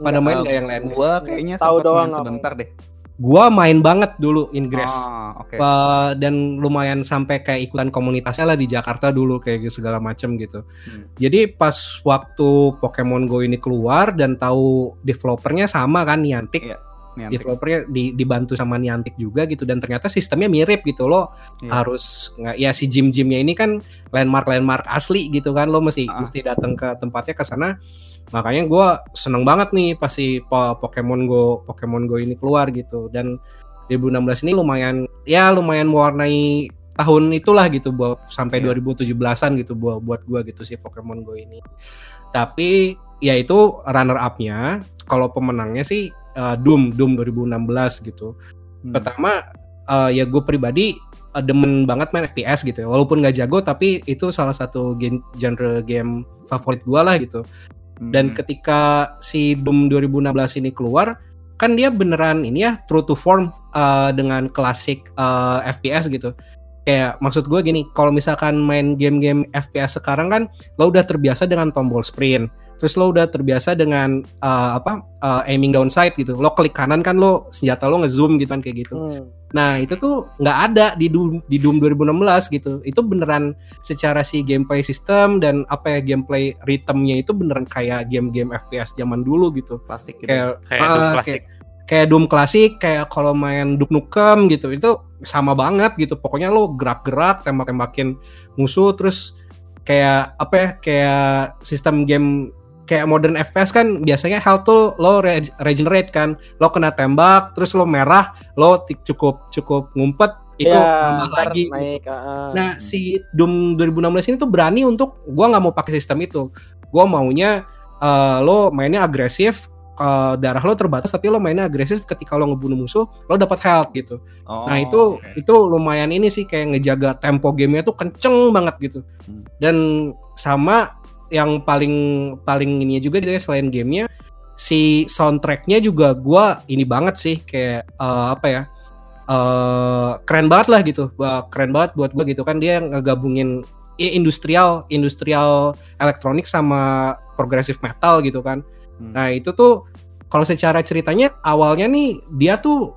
Pada main nggak yang lain? gue kayaknya Tahu doang sebentar deh Gua main banget dulu Ingress. ah oke Uh, dan lumayan sampai kayak ikutan komunitasnya lah di Jakarta dulu kayak gitu, segala macem gitu. Hmm. Jadi pas waktu Pokemon Go ini keluar dan tahu developernya sama kan Niantic, Iya, Niantic. developernya di- dibantu sama Niantic juga gitu dan ternyata sistemnya mirip gitu loh. Iya. Harus nggak ya si gym-gymnya ini kan landmark landmark asli gitu kan lo mesti Ah. mesti datang ke tempatnya ke sana. Makanya gua seneng banget nih pas si Po- Pokemon Go Pokemon Go ini keluar gitu dan 2016 ini lumayan ya lumayan mewarnai tahun itulah gitu buat sampai Iya. 2017-an gitu buat buat gua gitu sih Pokemon Go ini. Tapi ya itu runner up-nya kalau pemenangnya sih uh, Doom Doom 2016 gitu. Hmm. Pertama eh, ya gue pribadi eh, demen banget main FPS gitu ya. Walaupun nggak jago tapi itu salah satu gen- genre game favorit gua lah gitu. Dan Hmm. ketika si Doom 2016 ini keluar, kan dia beneran ini ya true to form uh, dengan klasik uh, FPS gitu. Kayak maksud gue gini, kalau misalkan main game-game FPS sekarang kan lo udah terbiasa dengan tombol sprint, terus lo udah terbiasa dengan uh, apa uh, aiming down sight gitu. Lo klik kanan kan lo senjata lo ngezoom gitu kan kayak gitu. Hmm. Nah itu tuh nggak ada di Doom, di Doom 2016 gitu. Itu beneran secara si gameplay system dan apa ya gameplay rhythmnya itu beneran kayak game-game FPS zaman dulu gitu. Klasik gitu. Kayak Kayak Doom klasik. kayak, kayak Doom klasik, kayak kalau main Duke Nukem gitu. Itu sama banget gitu. Pokoknya lo gerak-gerak, tembak-tembakin musuh terus kayak apa ya? Kayak sistem game kayak modern FPS kan biasanya health tuh lo re- regenerate kan lo kena tembak terus lo merah lo cukup cukup ngumpet itu ya, lagi naik ah. nah si Doom 2016 ini tuh berani untuk gua nggak mau pakai sistem itu gua maunya eh, lo mainnya agresif eh, darah lo terbatas tapi lo mainnya agresif ketika lo ngebunuh musuh lo dapat health gitu Oh, Nah itu oke. itu lumayan ini sih kayak ngejaga tempo gamenya tuh kenceng banget gitu. Hmm. Dan sama yang paling paling ini juga gitu ya selain gamenya si soundtracknya juga gua ini banget sih kayak eh, apa ya eh keren banget lah gitu keren banget buat gua gitu kan dia ngegabungin i- industrial industrial elektronik sama progressive metal gitu kan Hmm. Nah itu tuh kalau secara ceritanya awalnya nih dia tuh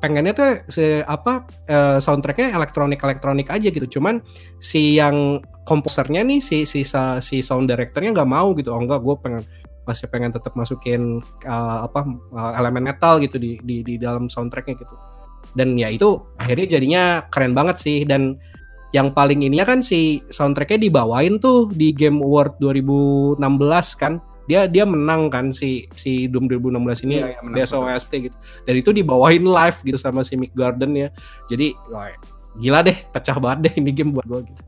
pengennya tuh se apa eh, soundtracknya elektronik elektronik aja gitu. Cuman si yang komposernya nih si si si sound directornya nggak mau gitu. Oh enggak, gue pengen masih pengen tetap masukin eh, apa eh, elemen metal gitu di di di dalam soundtracknya gitu. Dan ya itu akhirnya jadinya keren banget sih dan yang paling ininya kan si soundtracknya dibawain tuh di Game Award 2016 kan dia dia menang kan si si Doom 2016 ini Iya, iya, menang. OST gitu dan itu dibawain live gitu sama si Mick Garden ya jadi wah, gila deh pecah banget deh ini game buat gua gitu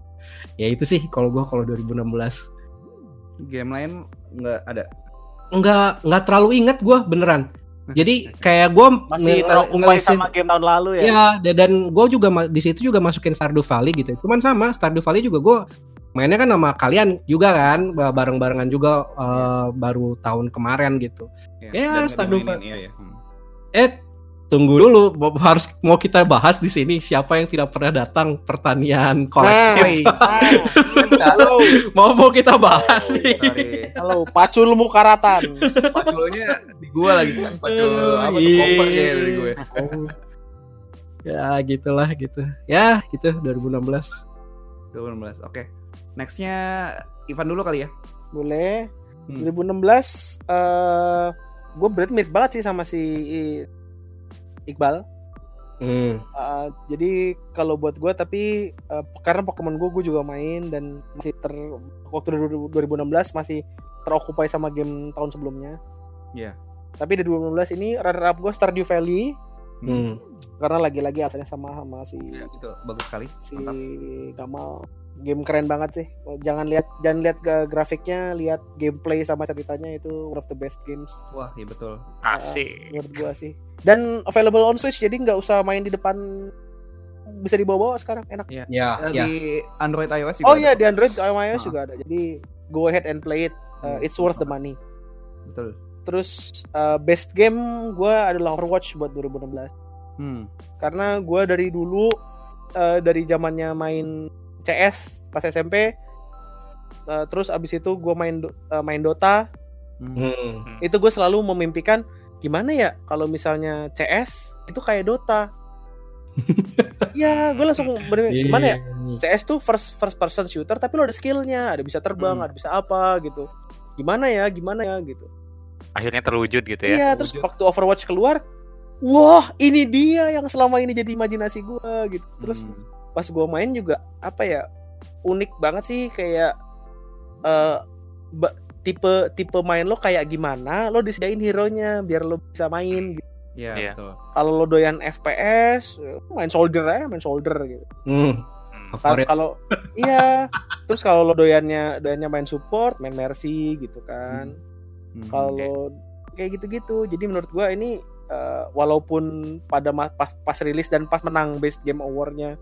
ya itu sih kalau gua kalau 2016 game lain nggak ada. nggak nggak terlalu inget gua beneran jadi kayak gua masih ngelisin- sama game tahun lalu ya. Ya, da- dan gue juga di situ juga masukin Stardew Valley gitu. Cuman sama Stardew Valley juga gue mainnya kan sama kalian juga kan, ba- bareng-barengan juga eh, baru tahun kemarin gitu. Ya, nggak Stardew dimainin, Iya, iya. Hmm. Eh, tunggu dulu, harus mau kita bahas di sini siapa yang tidak pernah datang pertanian kolektif. halo, Mau mau kita bahas nih. Sorry. halo, pacul mukaratan. Paculnya di gua lagi kan. Pacul apa tuh Iya. koper kayak dari gue. ya gitulah gitu. Ya, gitu 2016. 2016. Oke. Nextnya Ivan dulu kali ya. Boleh. Hmm. 2016 eh gue berarti mirip banget sih sama si Iqbal. Hmm. Uh, jadi kalau buat gue tapi uh, karena Pokemon Go gue juga main dan masih ter waktu 2016 masih terokupai sama game tahun sebelumnya. Iya. Tapi di 2016 ini runner up gue Stardew Valley Hmm. karena lagi-lagi alasannya sama sama si Ya, itu bagus sekali. si Mantap. Kamal. Game keren banget sih. Jangan lihat jangan lihat ke grafiknya, lihat gameplay sama ceritanya itu one of the best games Wah, iya betul. Asik. menurut gua sih. Dan available on Switch jadi nggak usah main di depan bisa dibawa-bawa sekarang enak. Ya, Eh, ya. Di Android iOS juga. Oh ada iya kok. di Android iOS Ah. juga ada. Jadi go ahead and play it. Uh, Hmm. it's worth the money. Betul. Terus uh, best game gua adalah Overwatch buat 2016. Hmm. Karena gua dari dulu uh, dari zamannya main CS pas SMP uh, terus abis itu gua main uh, main Dota Hmm. Hmm. itu gue selalu memimpikan gimana ya kalau misalnya CS itu kayak Dota. ya gue langsung bener Iya, gimana ya CS tuh first first person shooter tapi lo ada skillnya ada bisa terbang Hmm. ada bisa apa gitu gimana ya gimana ya gitu Akhirnya terwujud gitu ya. iya terus waktu Overwatch keluar wah ini dia yang selama ini jadi imajinasi gue gitu terus Hmm. Pas gue main juga apa ya unik banget sih kayak eh ba- tipe tipe main lo kayak gimana lo disediain hero nya biar lo bisa main gitu. Iya, Iya. Eh, betul. kalau lo doyan FPS main soldier aja main soldier gitu Hmm. Hmm. Kalau iya terus kalau lo doyannya doyannya main support main mercy gitu kan Hmm. kalau kayak gitu-gitu jadi menurut gua ini eh, walaupun pada pas pas rilis dan pas menang best game awardnya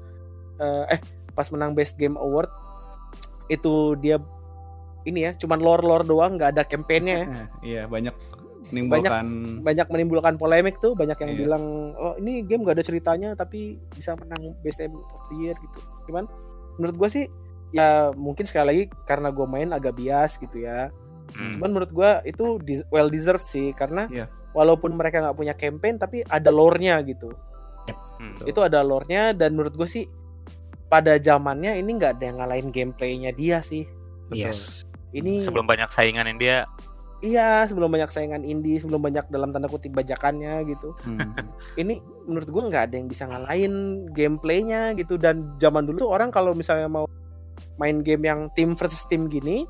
eh, eh pas menang best game award itu dia ini ya cuman lore lore doang nggak ada campaignnya ya Eh, iya, banyak menimbulkan banyak menimbulkan polemik tuh banyak yang Iya. bilang oh ini game gak ada ceritanya tapi bisa menang best game of the year gitu cuman menurut gua sih ya mungkin sekali lagi karena gue main agak bias gitu ya Hmm. cuman menurut gua itu well deserved sih karena Iya. walaupun mereka nggak punya campaign tapi ada lore-nya gitu Hmm. Itu ada lore-nya dan menurut gue sih pada zamannya ini nggak ada yang ngalahin gameplaynya dia sih. Betul. Yes. Ini Sebelum banyak saingan yang dia iya sebelum banyak saingan indie, sebelum banyak dalam tanda kutip bajakannya gitu. Hmm. Ini menurut gue nggak ada yang bisa ngalahin gameplaynya gitu dan zaman dulu tuh orang kalau misalnya mau main game yang tim versus tim gini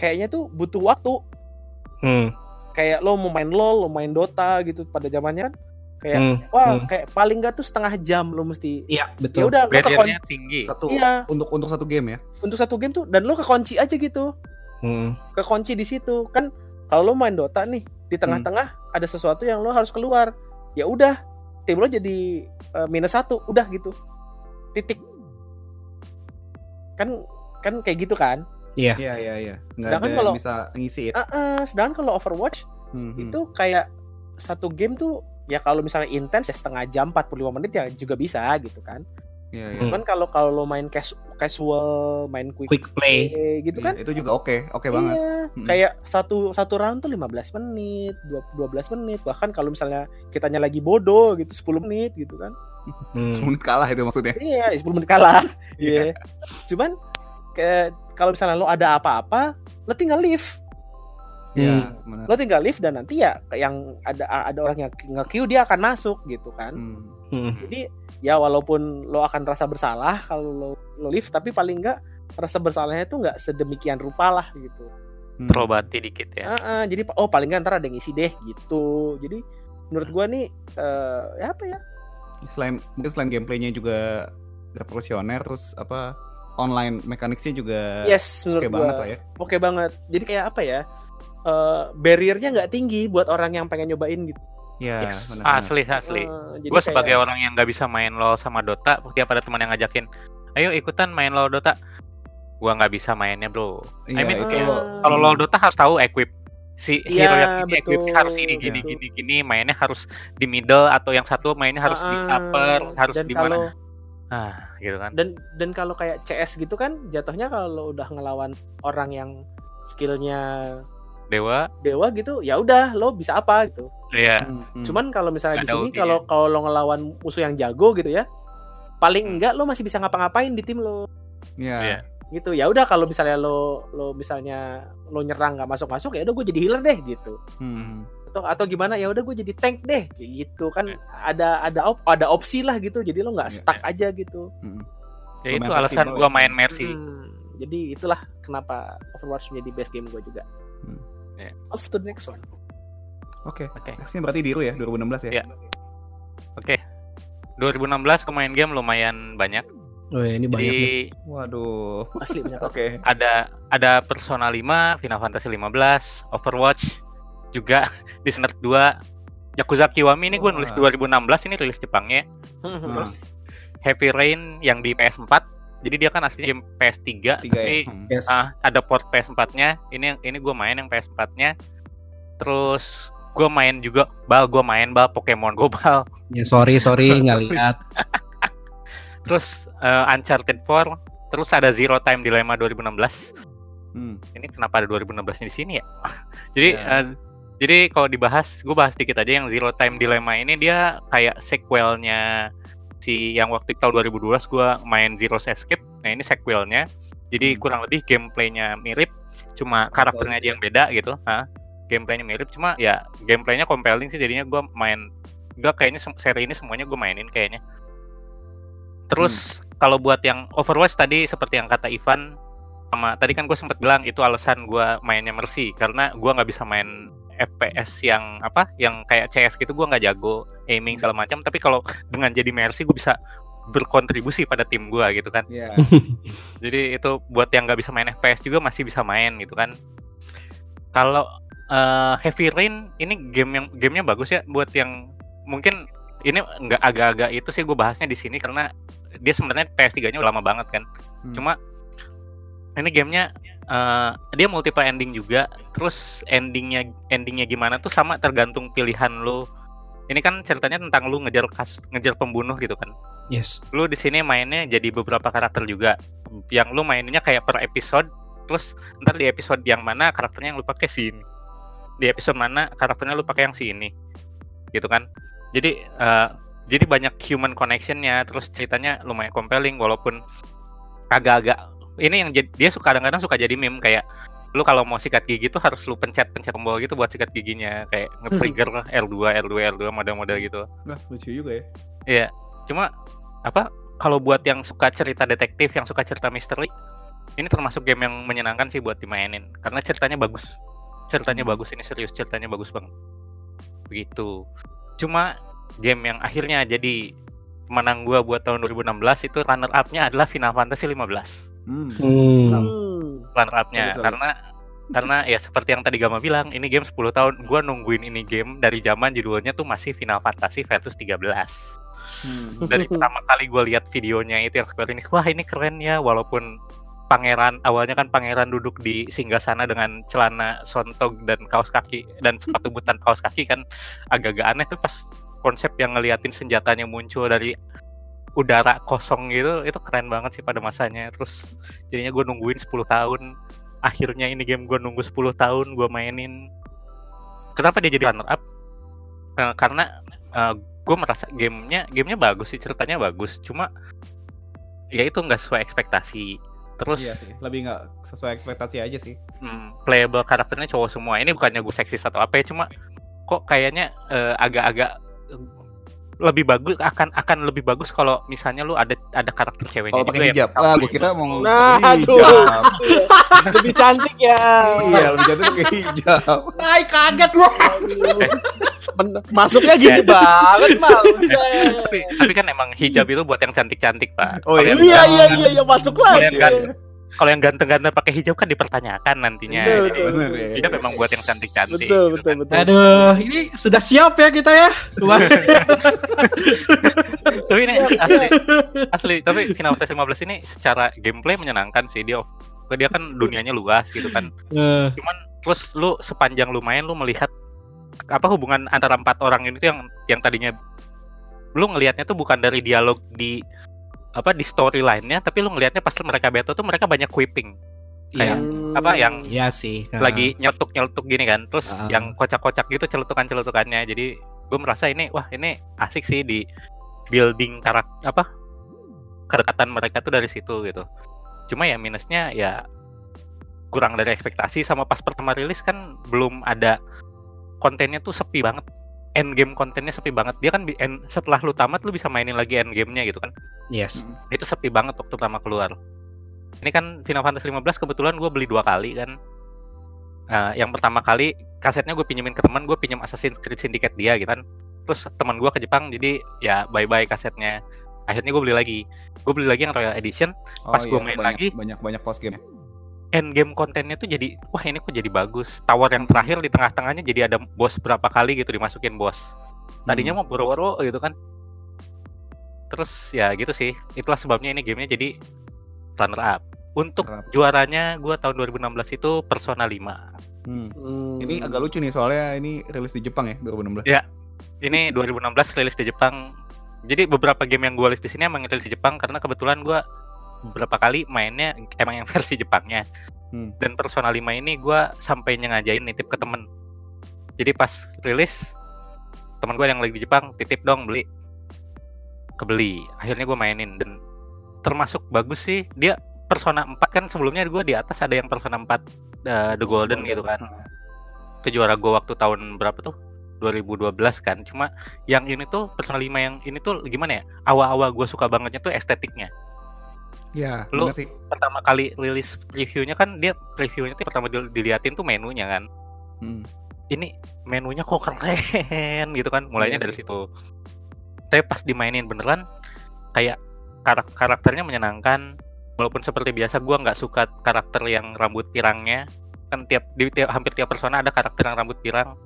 kayaknya tuh butuh waktu Hmm. kayak lo mau main LoL, lo main Dota gitu pada zamannya kan kayak Hmm. wah Hmm. kayak paling nggak tuh setengah jam lo mesti Iya, ya betul. udah lo kekunci barriernya tinggi. Satu Iya. untuk untuk satu game ya. untuk satu game tuh dan lo kekunci aja gitu Hmm. kekunci di situ kan kalau lo main Dota nih di tengah-tengah ada sesuatu yang lo harus keluar ya udah tim lo jadi eh, minus satu udah gitu titik kan kan kayak gitu kan Iya. Iya iya iya. Sedangkan kalau- bisa ngisi ya. Ah, ah, sedangkan kalau Overwatch Hmm, hmm. itu kayak satu game tuh ya kalau misalnya intens ya setengah jam 45 menit ya juga bisa gitu kan Iya iya. Hmm. cuman kalau kalau lo main cas- casual main quick, Quick play. play gitu Iya, kan itu juga oke, oke banget. Iya, Mm. kayak satu satu round tuh 15 menit, dua- 12 menit, bahkan kalau misalnya kitanya lagi bodoh gitu 10 menit gitu kan. Hmm. 10 menit kalah itu maksudnya. Iya, 10 menit kalah. Iya. Cuman kayak kalau misalnya lo ada apa-apa, lo tinggal leave. Iya, benar. Lo tinggal leave dan nanti ya yang ada ada orang yang nge-queue dia akan masuk gitu kan. Hmm. Hmm. Jadi ya walaupun lo akan rasa bersalah kalau lo lo leave tapi paling enggak rasa bersalahnya itu nggak sedemikian rupa lah gitu. Hmm. Terobati dikit ya. Ah, ah, jadi oh paling nggak ntar ada yang isi deh gitu. Jadi menurut gua nih eh, ya apa ya? Selain mungkin selain gameplaynya juga revolusioner terus apa online mekaniknya juga Yes, oke menurut gua banget lah ya. oke banget. Jadi kayak apa ya? Eh barriernya nggak tinggi buat orang yang pengen nyobain gitu. Iya, Yes. benar. Asli asli. Eh, jadi Gue kayak- sebagai orang yang nggak bisa main LoL sama Dota, tiap ada teman yang ngajakin, ayo ikutan main LoL Dota. Gua nggak bisa mainnya bro. Iya, I mean, itu kayak- Kalau LoL Dota harus tahu equip si Iya, hero yang ini betul, equipnya harus ini gini betul. gini gini, mainnya harus di middle atau yang satu mainnya harus di Ah, upper, harus di kalau mana. Ah, gitu kan. dan dan kalau kayak CS gitu kan jatuhnya kalau udah ngelawan orang yang skillnya Dewa, dewa gitu ya udah lo bisa apa gitu iya. Hmm, hmm. cuman kalau misalnya di sini kalau kalau lo ngelawan musuh yang jago gitu ya paling Hmm. enggak lo masih bisa ngapa-ngapain di tim lo Iya. Iya. gitu ya udah kalau misalnya lo lo misalnya lo nyerang nggak masuk masuk ya udah gue jadi healer deh gitu Hmm. atau atau gimana ya udah gue jadi tank deh kayak gitu kan Iya. ada ada op, ada opsi lah gitu jadi lo nggak Iya. stuck aja gitu Hmm. Ya itu alasan ya. main Mercy. Hmm, jadi itulah kenapa Overwatch menjadi best game gue juga Hmm. Iya. off to the next one Oke. Oke. Nextnya berarti Diru ya 2016 ya. Iya. Oke. 2016 gue main game lumayan banyak. Oh ya, ini banyak Jadi nih. Waduh. asli bener Oke. ada ada Persona 5, Final Fantasy 15, Overwatch, juga Dishonored 2, Yakuza Kiwami ini gue nulis Wah. 2016 ini rilis Jepangnya. Hmm. Terus Heavy Rain yang di PS4. Jadi dia kan aslinya game PS3, Tiga tapi ya. Hmm. Yes. ah, ada port PS4-nya. Ini yang ini gue main yang PS4-nya. Terus gue main juga bal gue main bal Pokemon Go bal. Ya sorry sorry nggak lihat. Terus eh, Uncharted 4, terus ada Zero Time Dilemma 2016. Hmm. Ini kenapa ada 2016 di sini ya? jadi Ya. eh, jadi kalau dibahas, gue bahas dikit aja yang Zero Time Dilemma ini dia kayak sequelnya si yang waktu tahun 2012 gue main Zero's Escape. Nah ini sequelnya. Jadi Hmm. kurang lebih gameplaynya mirip, cuma karakternya aja yang beda gitu. Hah? Gameplaynya mirip, cuma ya gameplaynya compelling sih. Jadinya gue main, gue kayaknya seri ini semuanya gue mainin kayaknya. Terus kalau buat yang Overwatch tadi seperti yang kata Ivan sama tadi kan gue sempat bilang itu alasan gue mainnya Mercy karena gue nggak bisa main FPS yang apa yang kayak CS gitu gue nggak jago aiming segala macam tapi kalau dengan jadi Mercy gue bisa berkontribusi pada tim gue gitu kan Iya. jadi itu buat yang nggak bisa main FPS juga masih bisa main gitu kan kalau eh, Heavy Rain ini game yang gamenya bagus ya buat yang mungkin ini nggak agak-agak itu sih gue bahasnya di sini karena dia sebenarnya PS3-nya udah lama banget kan Hmm. cuma ini gamenya eh, dia multiple ending juga terus endingnya endingnya gimana tuh sama tergantung pilihan lu ini kan ceritanya tentang lu ngejar kas, ngejar pembunuh gitu kan. Yes. lu di sini mainnya jadi beberapa karakter juga. Yang lu mainnya kayak per episode terus ntar di episode yang mana karakternya yang lu pakai si ini. Di episode mana karakternya lu pakai yang si ini. Gitu kan. Jadi eh, jadi banyak human connectionnya terus ceritanya lumayan compelling walaupun agak-agak ini yang dia suka kadang-kadang suka jadi meme kayak lu kalau mau sikat gigi tuh harus lu pencet-pencet tombol gitu buat sikat giginya kayak nge-trigger R2 R2 R2 mode-mode gitu Nah, lucu juga ya. Iya, cuma apa kalau buat yang suka cerita detektif, yang suka cerita misteri, ini termasuk game yang menyenangkan sih buat dimainin karena ceritanya bagus. Ceritanya Hmm. bagus ini serius, ceritanya bagus banget. Begitu. Cuma game yang akhirnya jadi pemenang gua buat tahun 2016 itu runner up-nya adalah Final Fantasy 15. Hmm. Hmm. Hmm. Up-nya karena karena ya seperti yang tadi Gama bilang, ini game 10 tahun. Gua nungguin ini game dari zaman judulnya tuh masih Final Fantasy Versus 13 Hmm. dari pertama kali gue lihat videonya itu yang Square Enix wah ini keren ya walaupun pangeran awalnya kan pangeran duduk di singgasana dengan celana sontog dan kaos kaki dan sepatu but tanpa kaos kaki kan agak-agak aneh tuh pas konsep yang ngeliatin senjatanya muncul dari udara kosong gitu itu keren banget sih pada masanya. Terus jadinya gue nungguin 10 tahun. Akhirnya ini game gue nunggu 10 tahun gue mainin. Kenapa dia jadi runner up? Eh, karena gue merasa gamenya gamenya bagus sih ceritanya bagus. Cuma ya itu nggak sesuai ekspektasi. Terus Iya sih, lebih nggak sesuai ekspektasi aja sih. hmm, playable karakternya cowok semua. Ini bukannya gue seksis atau apa ya cuma kok kayaknya eh, agak-agak eh, lebih bagus akan akan lebih bagus kalau misalnya lu ada ada karakter ceweknya Kalau pakai yang hijab, ah, gue kira mau Nah, aduh. Lebih cantik ya. Iya, lebih jatuh pakai hijab. Ay, kaget gua. Men- Masuknya gini banget mal. Buset. tapi tapi kan emang hijab itu buat yang cantik-cantik pak Oh, Kalau iya. yang Iya iya iya iya masuk lagi. Kalau yang ganteng-ganteng pakai hijab kan dipertanyakan nantinya Betul, Jadi, betul, ya. hijab memang buat yang cantik-cantik Betul gitu betul kan. betul. Aduh, ini sudah siap ya kita ya. Tapi ini Siap, asli siap. asli tapi Final Fantasy 15 ini secara gameplay menyenangkan sih dia dia kan dunianya luas gitu kan Eh, cuman terus lu sepanjang lu main lu melihat apa hubungan antara empat orang ini tuh yang yang tadinya lu ngelihatnya tuh bukan dari dialog di apa di storyline-nya tapi lu ngelihatnya pas mereka battle tuh mereka banyak quipping Iya, Kayak apa yang iya sih. Nah, lagi nyeletuk nyeletuk gini kan terus Ah. yang kocak-kocak gitu celutukan celutukannya jadi gue merasa ini wah ini asik sih di building karakter apa kedekatan mereka tuh dari situ gitu. Cuma ya minusnya ya kurang dari ekspektasi sama pas pertama rilis kan belum ada kontennya tuh sepi banget end game kontennya sepi banget dia kan end- setelah lu tamat lu bisa mainin lagi end gamenya gitu kan Yes. itu sepi banget waktu pertama keluar. Ini kan Final Fantasy 15 kebetulan gue beli dua kali kan. Nah, yang pertama kali kasetnya gue pinjemin ke teman, gue pinjam Assassin's Creed Syndicate dia gitu kan. Terus teman gue ke Jepang, jadi ya bye bye kasetnya. Akhirnya gue beli lagi. Gue beli lagi yang Royal Edition. Oh, Pas gua main banyak, lagi. banyak banyak post game. End game kontennya tuh jadi, wah ini kok jadi bagus. Tower yang terakhir di tengah-tengahnya jadi ada bos berapa kali gitu dimasukin bos. Tadinya Hmm. mau boro-boro gitu kan. Terus ya gitu sih. Itulah sebabnya ini gamenya jadi runner up. Untuk Runner up. juaranya gua tahun 2016 itu Persona 5. Hmm. Hmm. Ini agak lucu nih soalnya ini rilis di Jepang ya 2016. Ya. Ini 2016 rilis di Jepang. Jadi beberapa game yang gua list di sini emang rilis di Jepang karena kebetulan gua beberapa kali mainnya emang yang versi Jepangnya. Hmm. Dan Persona 5 ini gua sampai nyengajain nitip ke temen. Jadi pas rilis teman gua yang lagi di Jepang titip dong beli. Kebeli. Akhirnya gua mainin dan termasuk bagus sih. Dia Persona 4 kan sebelumnya gua di atas ada yang Persona 4 uh, The Golden gitu kan. Ke juara gua waktu tahun berapa tuh? 2012 kan. Cuma yang ini tuh Persona 5 yang ini tuh gimana ya? Awal-awal gua suka bangetnya tuh estetiknya. Iya, Lu- sih. Pertama kali rilis previewnya kan dia previewnya tuh pertama dil- diliatin tuh menunya kan. Hmm. Ini menunya kok keren gitu kan. Mulainya Iya dari sih. situ. Tapi pas dimainin beneran kayak karak karakternya menyenangkan. Walaupun seperti biasa gua nggak suka karakter yang rambut pirangnya. Kan tiap di tiap, hampir tiap persona ada karakter yang rambut pirang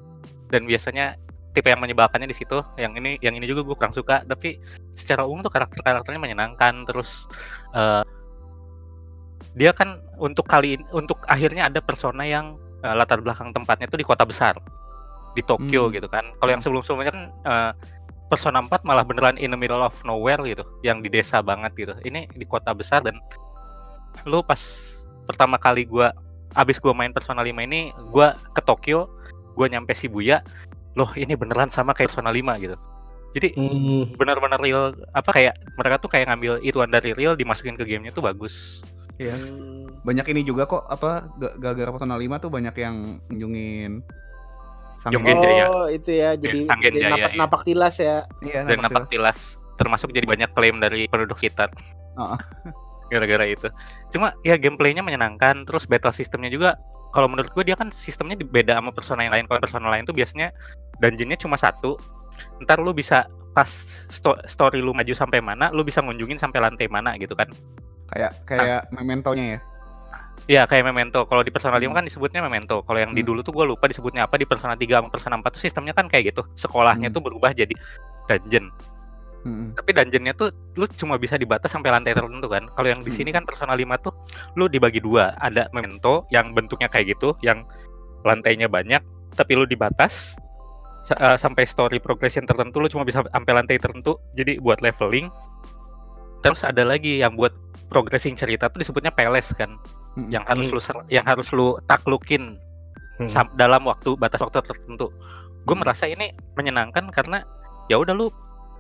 dan biasanya tipe yang menyebalkannya di situ. Yang ini yang ini juga gue kurang suka, tapi secara umum tuh karakter-karakternya menyenangkan terus eh, dia kan untuk kali ini untuk akhirnya ada persona yang eh, latar belakang tempatnya tuh di kota besar di Tokyo Hmm. gitu kan. Kalau yang sebelum-sebelumnya kan eh, Persona 4 malah beneran in the middle of nowhere gitu, yang di desa banget gitu. Ini di kota besar dan lu pas pertama kali gua abis gua main Persona 5 ini, gua ke Tokyo, gua nyampe Shibuya, loh ini beneran sama kayak Persona 5 gitu. Jadi Hmm. benar-benar real apa kayak mereka tuh kayak ngambil ituan dari real dimasukin ke gamenya tuh bagus. Iya. Hmm. Banyak ini juga kok apa ga- gara-gara Persona 5 tuh banyak yang kunjungin Sang Yonggen Jaya. Oh, itu ya. Jadi, Sanggen jadi Jaya, napak, iya. napak tilas ya. Iya, dan napak napak tilas termasuk jadi banyak klaim dari penduduk sekitar. Heeh. Gara-gara itu. Cuma ya gameplaynya menyenangkan, terus battle sistemnya juga kalau menurut gue dia kan sistemnya beda sama persona yang lain. Kalau persona lain tuh biasanya dungeonnya cuma satu. Ntar lu bisa pas sto- story lu maju sampai mana, lu bisa ngunjungin sampai lantai mana gitu kan. Kayak kayak mementonya ya. Iya kayak memento. Kalau di Persona 5 Hmm. kan disebutnya memento. Kalau yang di Hmm. dulu tuh gue lupa disebutnya apa di Persona 3 sama Persona 4 tuh sistemnya kan kayak gitu. Sekolahnya Hmm. tuh berubah jadi dungeon. Mm-mm. Tapi dungeonnya tuh lu cuma bisa dibatas sampai lantai tertentu kan. Kalau yang di Hmm. sini kan Persona 5 tuh lu dibagi dua. Ada memento yang bentuknya kayak gitu, yang lantainya banyak, tapi lu dibatas sa- eh, sampai story progression tertentu lu cuma bisa sampai lantai tertentu. Jadi buat leveling. Terus ada lagi yang buat progressing cerita tuh disebutnya peles kan, Mm-mm. yang harus Hmm. lu ser- yang harus lu taklukin Hmm. sam- dalam waktu batas waktu tertentu. Gue Hmm. merasa ini menyenangkan karena ya udah lu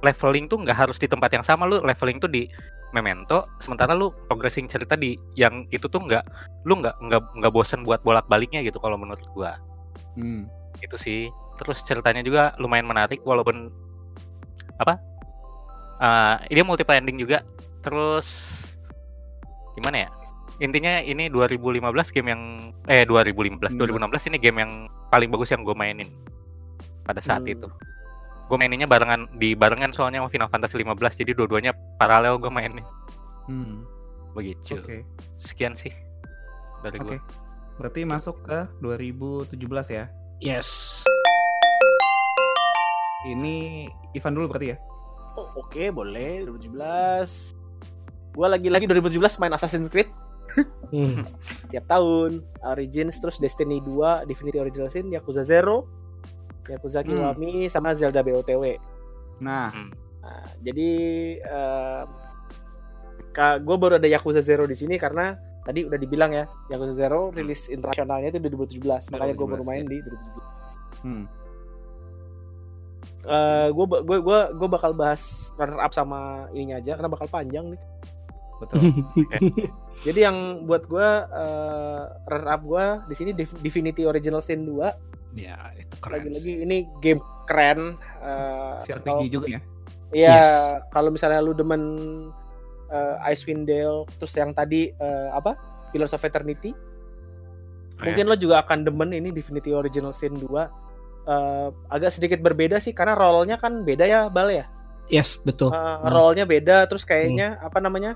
leveling tuh nggak harus di tempat yang sama lu leveling tuh di memento sementara lu progressing cerita di yang itu tuh nggak lu nggak nggak nggak bosen buat bolak baliknya gitu kalau menurut gua. Mm. itu sih. Terus ceritanya juga lumayan menarik walaupun apa eh ini multiple ending juga. Terus gimana ya? Intinya ini 2015 game yang eh 2015 2016 ini game yang paling bagus yang gue mainin pada saat Hmm. itu gue maininnya barengan di barengan soalnya sama Final Fantasy 15 jadi dua-duanya paralel gue mainin Mm. begitu Oke. sekian sih dari Oke. gue Berarti masuk ke 2017 ya. Yes. Ini Ivan dulu berarti ya. Oh, Oke, boleh 2017. Gua lagi-lagi 2017 main Assassin's Creed Hmm. tiap tahun. Origins terus Destiny 2, Divinity Original Sin, Yakuza Zero, Yakuza Hmm. Kiwami sama Zelda BOTW. Nah, Nah, jadi eh gue baru ada Yakuza Zero di sini karena tadi udah dibilang ya Yakuza Zero rilis internasionalnya itu di 2017 makanya gue baru 2017, main ya. di 2017. hmm. gue gue gue gue bakal bahas runner up sama ininya aja karena bakal panjang nih. betul. Jadi yang buat gue uh, runner up gue di sini Div- Divinity Original Sin 2 ya, itu keren. lagi-lagi ini game keren. eh, Si kalau- juga ya. Iya, Yes. kalau misalnya lu demen uh, Icewind Dale, terus yang tadi uh, apa? Pillars of Eternity. Oh, Mungkin lo juga akan demen ini Divinity Original Sin 2. Uh, agak sedikit berbeda sih karena role-nya kan beda ya, Bal ya. Yes, betul. Uh, Hmm. role-nya beda, terus kayaknya apa namanya?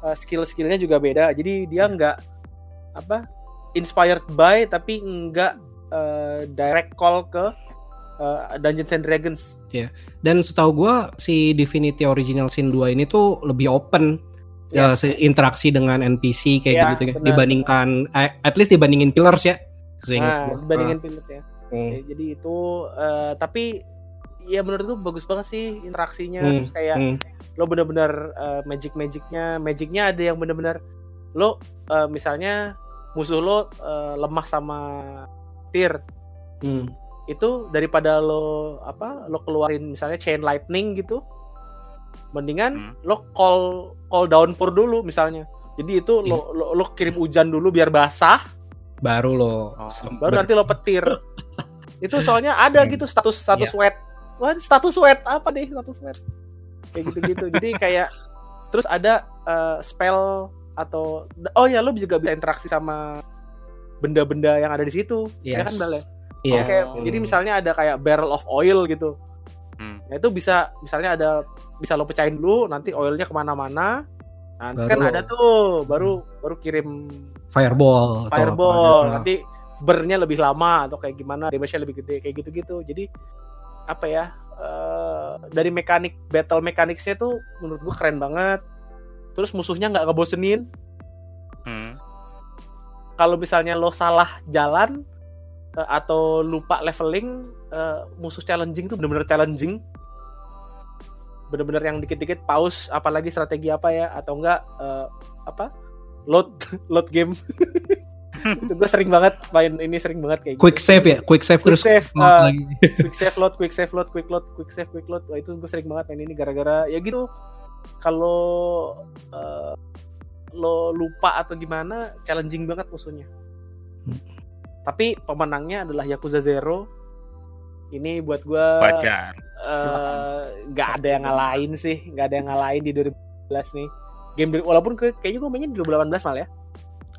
uh, skill-skillnya juga beda. Jadi dia nggak apa? Inspired by tapi nggak uh, direct call ke uh, Dungeons and Dragons. Dan setahu gua si Divinity Original Sin 2 ini tuh lebih open ya, Yes. se- interaksi dengan NPC kayak Ya, gitu ya. dibandingkan eh, at least dibandingin Pillars ya. Nah, dibandingin Pillars ya. Hmm. Ya, jadi itu eh, tapi ya menurut gue bagus banget sih interaksinya Hmm, terus kayak hmm. lo bener-bener eh, magic magicnya magicnya ada yang bener-bener lo eh, misalnya musuh lo eh, lemah sama tir Hmm. itu daripada lo apa lo keluarin misalnya chain lightning gitu mendingan Hmm. lo call call downpour dulu misalnya jadi itu lo, lo lo kirim hujan dulu biar basah Baru lo Oh, baru ber- nanti lo petir itu soalnya ada Hmm. gitu status status Iya. sweat wah status sweat apa deh status sweat kayak gitu gitu jadi kayak terus ada eh, spell atau oh ya lo juga bisa interaksi sama benda-benda yang ada di situ ya Yes. kan Bal ya? Iya. Oke, jadi misalnya ada kayak barrel of oil gitu Hmm. nah itu bisa misalnya ada bisa lo pecahin dulu nanti oilnya ke mana-mana nanti kan Baru- ada tuh baru baru kirim Fireball atau fireball apa. nanti burn-nya lebih lama atau kayak gimana damage-nya lebih gede kayak gitu-gitu jadi apa ya eh, dari mekanik battle mechanics-nya tuh menurut gua keren banget terus musuhnya nggak ngebosenin. Kalau misalnya lo salah jalan eh, atau lupa leveling eh, musuh challenging tuh bener-bener challenging bener-bener yang dikit-dikit pause apalagi strategi apa ya atau enggak eh, apa load load game itu gue sering banget main ini sering banget kayak quick gitu. save ya quick save Quick terus save, load uh, lagi quick save load, quick save load, quick load, quick save, quick load. Wah, itu gue sering banget main ini gara-gara ya gitu. Kalau eh, lo lupa atau gimana, challenging banget musuhnya. Hmm. Tapi pemenangnya adalah Yakuza Zero. Ini buat gue eh, nggak ada yang ngalahin sih, nggak ada yang ngalahin di 2012 nih. Game walaupun ke- kayaknya gue mainnya di 2018 malah ya.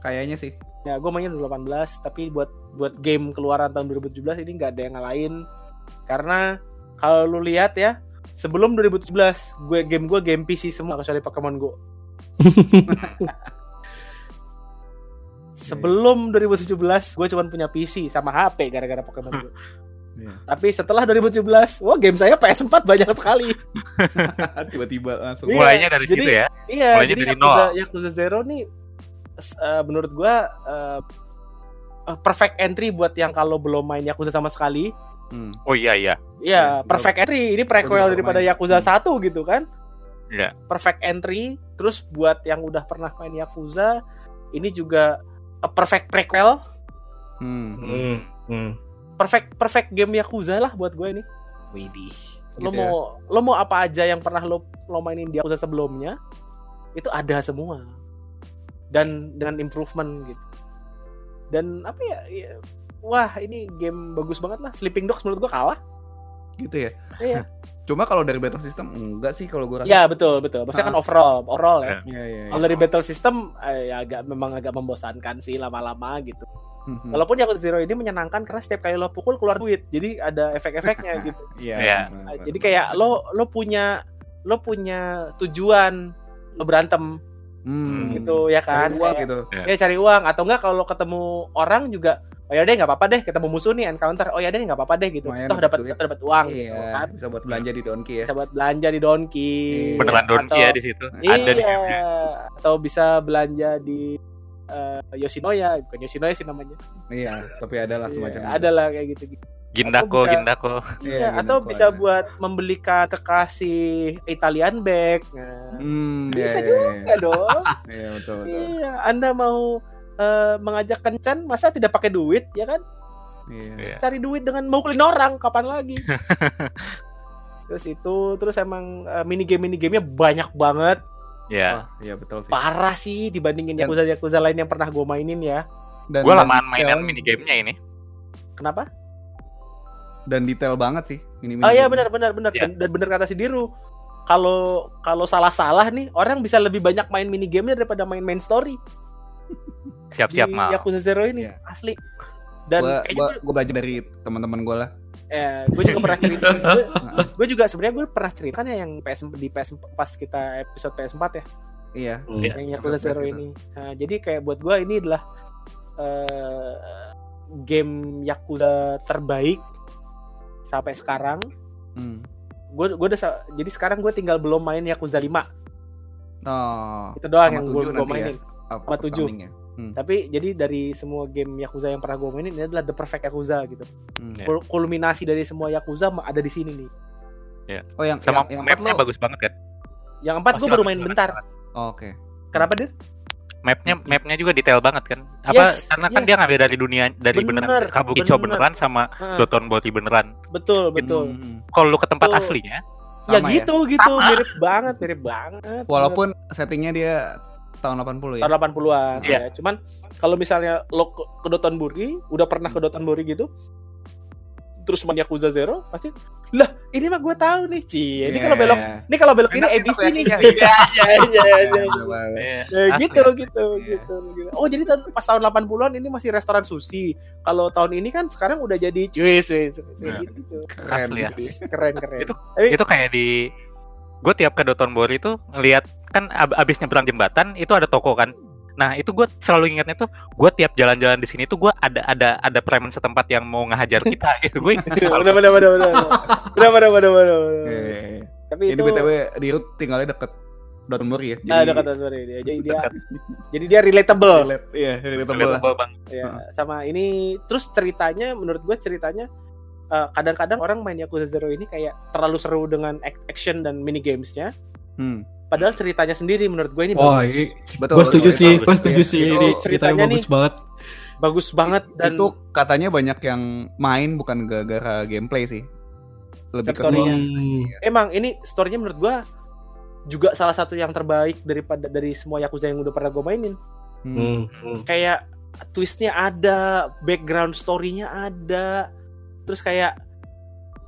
Kayaknya sih. Ya, gue mainnya 2018, tapi buat buat game keluaran tahun 2017 ini nggak ada yang ngalahin. Karena kalau lu lihat ya, sebelum 2017, gue game gue game PC semua kecuali Pokemon Go. Sebelum 2017, gue cuma punya PC sama HP gara-gara Pokemon Go. Iya. Tapi setelah 2017, wah game saya PS4 banyak sekali. Tiba-tiba langsung. Iya, Mulainya dari jadi- situ ya. Iya, Mulainya jadi dari Yakuza, nol. Yakuza Zero nih eh, menurut gua eh, eh, perfect entry buat yang kalau belum main Yakuza sama sekali. Hmm. Oh iya iya. Iya, Iya, perfect entry. Ini prequel daripada main. Yakuza Hmm. 1 gitu kan. Iya. Perfect entry. Terus buat yang udah pernah main Yakuza, ini juga a perfect prequel. Hmm. Hmm, hmm. Perfect perfect game Yakuza lah buat gue ini. Widih. Lo Gitu ya. mau lo mau apa aja yang pernah lo lo mainin di Yakuza sebelumnya, itu ada semua. Dan dengan improvement gitu. Dan apa ya, ya wah ini game bagus banget lah. Sleeping Dogs menurut gua kalah. Gitu ya. Iya. Cuma kalau dari battle system enggak sih kalau gue rasa. Ya betul betul. Maksudnya kan overall, overall ya. Iya, iya. Kalau dari battle system eh, ya agak memang agak membosankan sih lama-lama gitu. Hmm. Walaupun Yakuza Zero ini menyenangkan karena setiap kali lo pukul keluar duit. Jadi ada efek-efeknya gitu. Iya. Iya. benar. Jadi kayak lo lo punya lo punya tujuan lo berantem hmm. gitu ya Cari kan. uang Kayak- gitu. ya. Cari uang. Atau enggak kalau lo ketemu orang juga oh ya deh nggak apa-apa deh ketemu musuh nih encounter. Oh ya deh nggak apa-apa deh gitu. Lumayan toh dapat dapat dapat uang gitu Iya, kan. bisa buat belanja di Donki ya. bisa buat belanja di Donki Iya. Beneran Donki Atau- ya di situ. Ada di iya atau bisa belanja di eh, Yoshinoya. Bukan Yoshinoya sih namanya. Iya, tapi ada lah semacam Iya, ada lah kayak gitu gitu Gindako, bisa- Gindako. Iya, Iya, atau bisa ada. buat membelikan kekasih Italian bag nah, Hmm, bisa iya, juga iya, dong Iya, iya, betul, betul. iya Anda mau eh, mengajak kencan masa tidak pakai duit ya kan Iya. Iya. cari duit dengan mukulin orang kapan lagi terus itu terus emang mini game mini gamenya banyak banget Ya. Wah, iya betul sih. parah sih dibandingin yakuza yakuza lain yang pernah gue mainin ya Dan, Gue lamaan mainan mini gamenya ini. kenapa dan detail banget sih ini. oh iya benar benar benar Ya. dan, benar kata si Diru kalau kalau salah salah nih orang bisa lebih banyak main mini gamenya daripada main main story Siap-siap mal. Yakuza Zero ini Iya. asli dan Gua, kayaknya gua, gua- belajar dari teman-teman gue lah. eh, gue juga pernah cerita gue juga sebenarnya gue pernah cerita kan ya yang PS di PS pas kita episode PS4 ya Iya. Iya. yang Yakuza Zero itu. ini. Nah, jadi kayak buat gua ini adalah eh, game Yakuza terbaik sampai sekarang. Hmm. Gue gua udah jadi sekarang gue tinggal belum main Yakuza 5. Oh, Itu doang yang gue gue ya? mainin. Sama tujuh. upcoming-nya. Tapi jadi dari semua game Yakuza yang pernah gue mainin ini adalah the perfect Yakuza gitu. Hmm. Kul- Kulminasi dari semua Yakuza ada di sini nih. Oh yang Sama yang, yang empat mapnya lo. bagus banget kan. Yang empat gue baru main bentar. Oh, Oke. Kenapa dia? Mapnya mapnya juga detail banget kan. Apa Yes, karena kan yes. dia ngambil dari dunia dari Bener, beneran Kabukicho bener. beneran sama Doton Boti beneran. betul betul. Hmm. Kalau lu ke tempat Betul. aslinya, Ya Sama gitu gitu Sama. mirip banget mirip banget. Walaupun settingnya dia tahun 80 ya. tahun 80-an Iya. ya. Cuman kalau misalnya lo ke, ke Dotonbori, udah pernah ke Dotonbori gitu, terus main Yakuza Zero, pasti lah ini mah gue tahu nih, Ci. Ini kalau belok, ini kalau belok ini ABC nih. Iya, iya, iya, iya, iya. eh, Ya, asli. gitu, gitu, Iya. gitu, gitu. Oh, jadi tahun, pas tahun 80-an ini masih restoran sushi. Kalau tahun ini kan sekarang udah jadi cuis, Nah. gitu. Keren ya. Keren, keren. Itu- Tapi itu kayak di gue tiap ke Doton Bori itu ngelihat kan ab abis nyebrang jembatan itu ada toko kan Nah itu gue selalu ingatnya tuh gue tiap jalan-jalan di sini tuh gue ada ada ada preman setempat yang mau ngehajar kita gitu gue. Iya, benar benar benar benar benar benar benar benar. Tapi itu btw di Rut tinggalnya deket Dortmund ya. Ah, jadi... Ah dekat Dortmund dia. Jadi dia jadi dia relatable. Relate, yeah, relatable. relatable bang. Ya, ah. sama ini terus ceritanya menurut gue ceritanya eh, kadang-kadang uh, orang main Yakuza Zero ini kayak terlalu seru dengan action dan mini gamesnya. Hmm padahal ceritanya sendiri menurut gue ini Wah, bagus. ini Betul. gue setuju betul, sih, gue setuju iya, sih ini ceritanya bagus nih. banget. bagus banget dan itu katanya banyak yang main bukan gara-gara gameplay sih. Lebih ke. Hmm. emang ini storynya menurut gua juga salah satu yang terbaik daripada dari semua Yakuza yang udah pernah gue mainin. Hmm. Hmm. Hmm. Kayak twistnya ada, background story-nya ada, terus kayak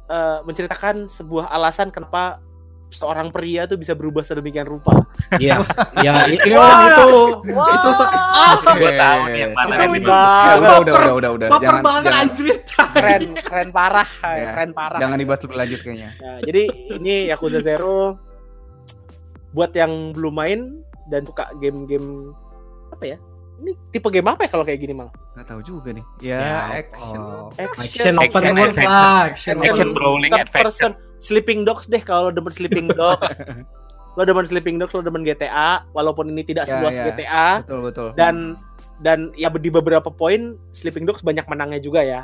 eh, menceritakan sebuah alasan kenapa seorang pria tuh bisa berubah sedemikian rupa. Iya, ya iya itu itu se- Gue Oke. tahu nih yang mana Itu kan itu itu. Ya, udah, udah, udah, udah, udah. baper Jangan, banget anjir. keren, keren parah, Ya. keren parah. jangan dibahas lebih lanjut kayaknya. Nah, jadi ini Yakuza Zero buat yang belum main dan suka game-game apa ya? Ini tipe game apa ya kalau kayak gini, Mang? Nggak tahu juga nih. Ya, Ya, action. oh. Action, Action open Action, world action. lah, action Action open. brawling third adventure. person Sleeping Dogs deh kalau demen Sleeping Dogs. lo demen Sleeping Dogs, lo demen GTA, walaupun ini tidak Ya, seluas ya. GTA Betul, betul. dan dan ya di beberapa poin Sleeping Dogs banyak menangnya juga ya.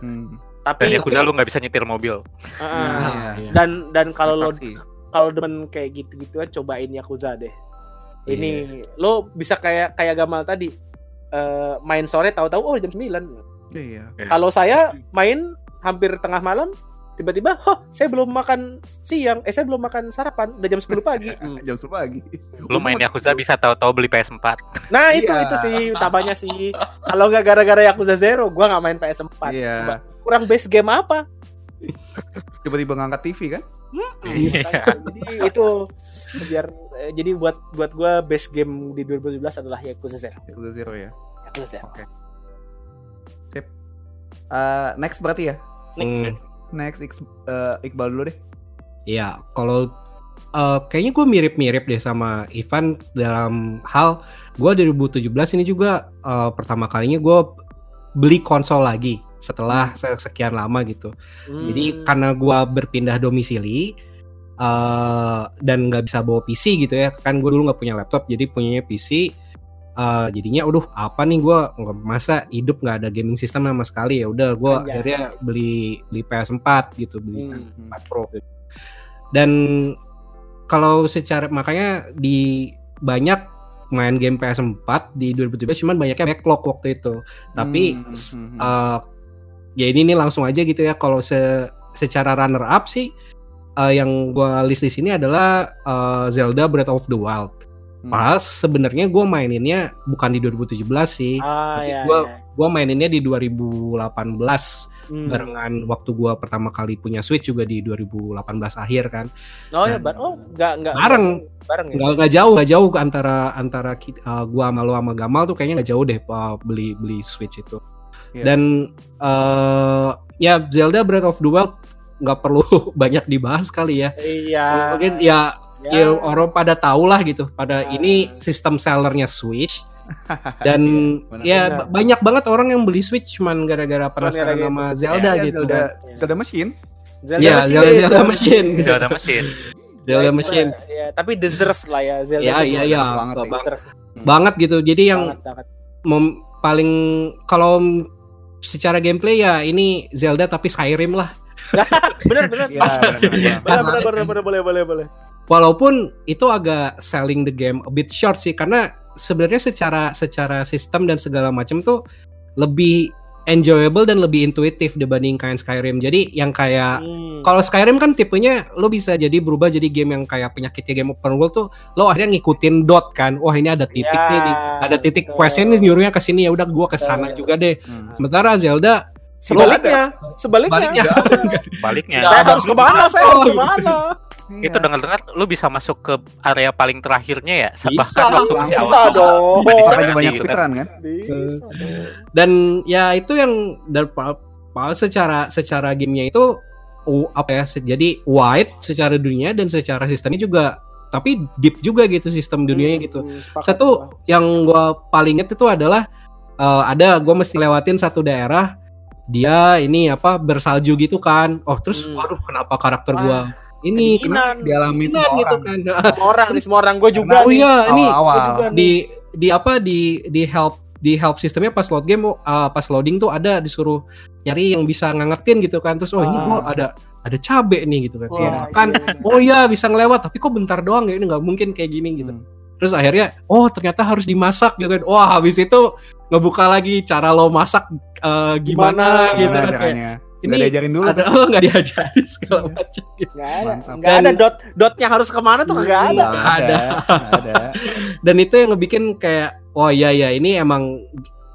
Hmm. Dan Tapi Yakuza lu nggak bisa nyetir mobil. uh, Nah, Iya. dan dan kalau lo kalau demen kayak gitu-gituan cobain Yakuza deh. Ini lo bisa kayak kayak Gamal tadi eh, main sore tahu-tahu oh jam 9. Iya. Kalau saya main hampir tengah malam tiba-tiba, "Hah, saya belum makan siang, eh saya belum makan sarapan, udah jam 10 pagi." Hmm. Jam 10 pagi. Lu main Yakuza bisa tahu-tahu beli PS4. Nah, itu Iya. itu sih utamanya sih. Kalau nggak gara-gara Yakuza Zero, gua nggak main PS4. Iya. Coba, kurang base game apa? Tiba-tiba ngangkat TV kan? Iya. jadi itu biar eh, jadi buat buat gua best game di 2017 adalah Yakuza Zero. Yakuza Zero ya. Yakuza Zero. Sip. Eh, next berarti ya? Next. Hmm. Next eh, Iqbal dulu deh. Iya, kalau eh, kayaknya gue mirip-mirip deh sama Ivan dalam hal gue 2017 ini juga eh, pertama kalinya gue beli konsol lagi setelah se- sekian lama gitu. Hmm. Jadi karena gue berpindah domisili eh, dan nggak bisa bawa PC gitu ya, kan gue dulu nggak punya laptop, jadi punyanya PC. Eh, jadinya, aduh apa nih gue masa hidup nggak ada gaming system sama sekali ya. Udah gue Anjay. akhirnya beli beli PS4 gitu, beli Hmm. PS4 Pro. gitu. Dan kalau secara makanya di banyak main game PS4 di 2017 cuman banyaknya backlog waktu itu. Tapi Hmm, eh, ya ini nih langsung aja gitu ya kalau se secara runner up sih eh, yang gua list di sini adalah eh, Zelda Breath of the Wild. Hmm. Pas sebenarnya gua maininnya bukan di 2017 sih. Ah Tapi ya. gua- ya. Gua maininnya di 2018 Hmm. barengan waktu gua pertama kali punya Switch juga di 2018 akhir kan. Oh ya, Dan- bar oh nggak nggak Bareng. bareng ya. nggak nggak jauh nggak jauh antara antara uh, gua sama lo sama Gamal tuh kayaknya nggak jauh deh uh, beli beli Switch itu Iya. dan uh, ya Zelda Breath of the Wild nggak perlu banyak dibahas kali ya Iya. mungkin ya, ya orang pada tahu lah gitu pada Ah. ini sistem sellernya Switch dan Benar. ya ba- banyak banget orang yang beli Switch cuman gara-gara penasaran gara-gara sama. Zelda Iya, gitu Zelda, kan Zelda Machine. Zelda Iya, Machine. Zelda, Zelda Machine. Zelda Machine. Zelda Machine. Ya, tapi deserve lah ya Zelda. Ya, itu iya, deserve iya. Banget sih. Deserve banget gitu jadi yang banget, banget. mem- paling kalau secara gameplay ya ini Zelda tapi Skyrim lah. Bener bener. Iya, benar, benar. Bener bener bener bener boleh boleh boleh. Walaupun itu agak selling the game a bit short sih karena sebenarnya secara secara sistem dan segala macam tuh lebih enjoyable dan lebih intuitif dibandingkan Skyrim. Jadi yang kayak Hmm. kalau Skyrim kan tipenya lo bisa jadi berubah jadi game yang kayak penyakitnya game open world tuh lo akhirnya ngikutin dot kan. Wah, ini ada titik Ya, nih, di- ada titik betul. questnya nih nyuruhnya ke sini ya udah gua ke sana juga deh. Hmm. Sementara Zelda Sebaliknya, sebaliknya. baliknya Baliknya. Saya harus ke mana? Saya harus ke mana? Itu dengar-dengar lu bisa masuk ke area paling terakhirnya ya. Bisa, Bahkan waktu masih Bisa awal. dong. Bisa jadi banyak gitu kan. speedrun kan? Bisa dong. dan ya itu yang dan secara secara gamenya itu uh, apa ya jadi wide secara dunia dan secara sistemnya juga tapi deep juga gitu sistem dunianya gitu Hmm, sepakat. satu yang gua paling inget itu adalah eh, ada gua mesti lewatin satu daerah dia ini apa bersalju gitu kan oh terus Hmm. waduh kenapa karakter gua ini kedinginan. Dialami semua gitu orang. kan Semua orang nih, semua orang gue juga oh nih. iya ini. Gua juga nih. di di apa di di help di help sistemnya pas load game uh, pas loading tuh ada disuruh nyari yang bisa ngangetin gitu kan terus oh ini Ah. gua ada ada cabe nih gitu kan Wah, Iya, kan iya. oh iya bisa ngelewat tapi kok bentar doang ya ini nggak mungkin kayak gini gitu Hmm. terus akhirnya oh ternyata harus dimasak gitu kan wah habis itu ngebuka lagi cara lo masak eh, gimana, Gimana gitu kan kayak? Ini Nggak diajarin dulu ada tuh. oh nggak diajarin segala macam gitu Nggak ada, Mantap. nggak ada dot dotnya harus ke mana tuh nggak ada. Nggak Nggak ada. ada. dan itu yang ngebikin kayak oh iya ya ini emang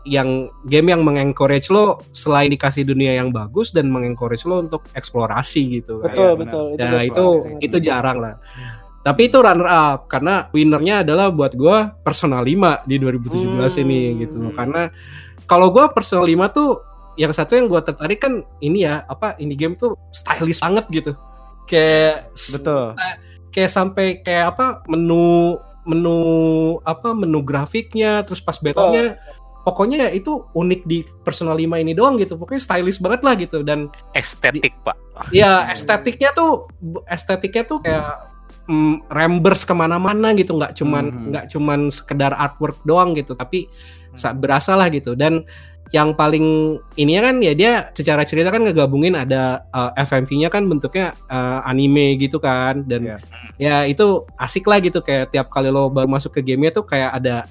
yang game yang mengencourage lo selain dikasih dunia yang bagus dan mengencourage lo untuk eksplorasi gitu kan. Betul Iya, betul. Ya gua itu sepakat. itu jarang lah. Tapi itu runner up karena winernya adalah buat gua Persona 5 di 2017 ini Hmm. gitu loh. Karena kalau gua Persona 5 tuh yang satu yang gua tertarik kan ini ya apa ini game tuh stylish banget gitu. Kayak Betul. kayak sampai kayak apa menu menu apa menu grafiknya terus pas battle-nya pokoknya ya itu unik di Persona 5 ini doang gitu. Pokoknya stylish banget lah gitu dan estetik pak ya estetiknya tuh estetiknya tuh kayak mm, rembers ke mana-mana gitu nggak cuman Mhm. nggak cuman sekedar artwork doang gitu tapi sa- berasa lah gitu dan yang paling ininya kan ya dia secara cerita kan ngegabungin ada uh, FMV-nya kan bentuknya uh, anime gitu kan dan Iya. ya itu asik lah gitu kayak tiap kali lo baru masuk ke gamenya tuh kayak ada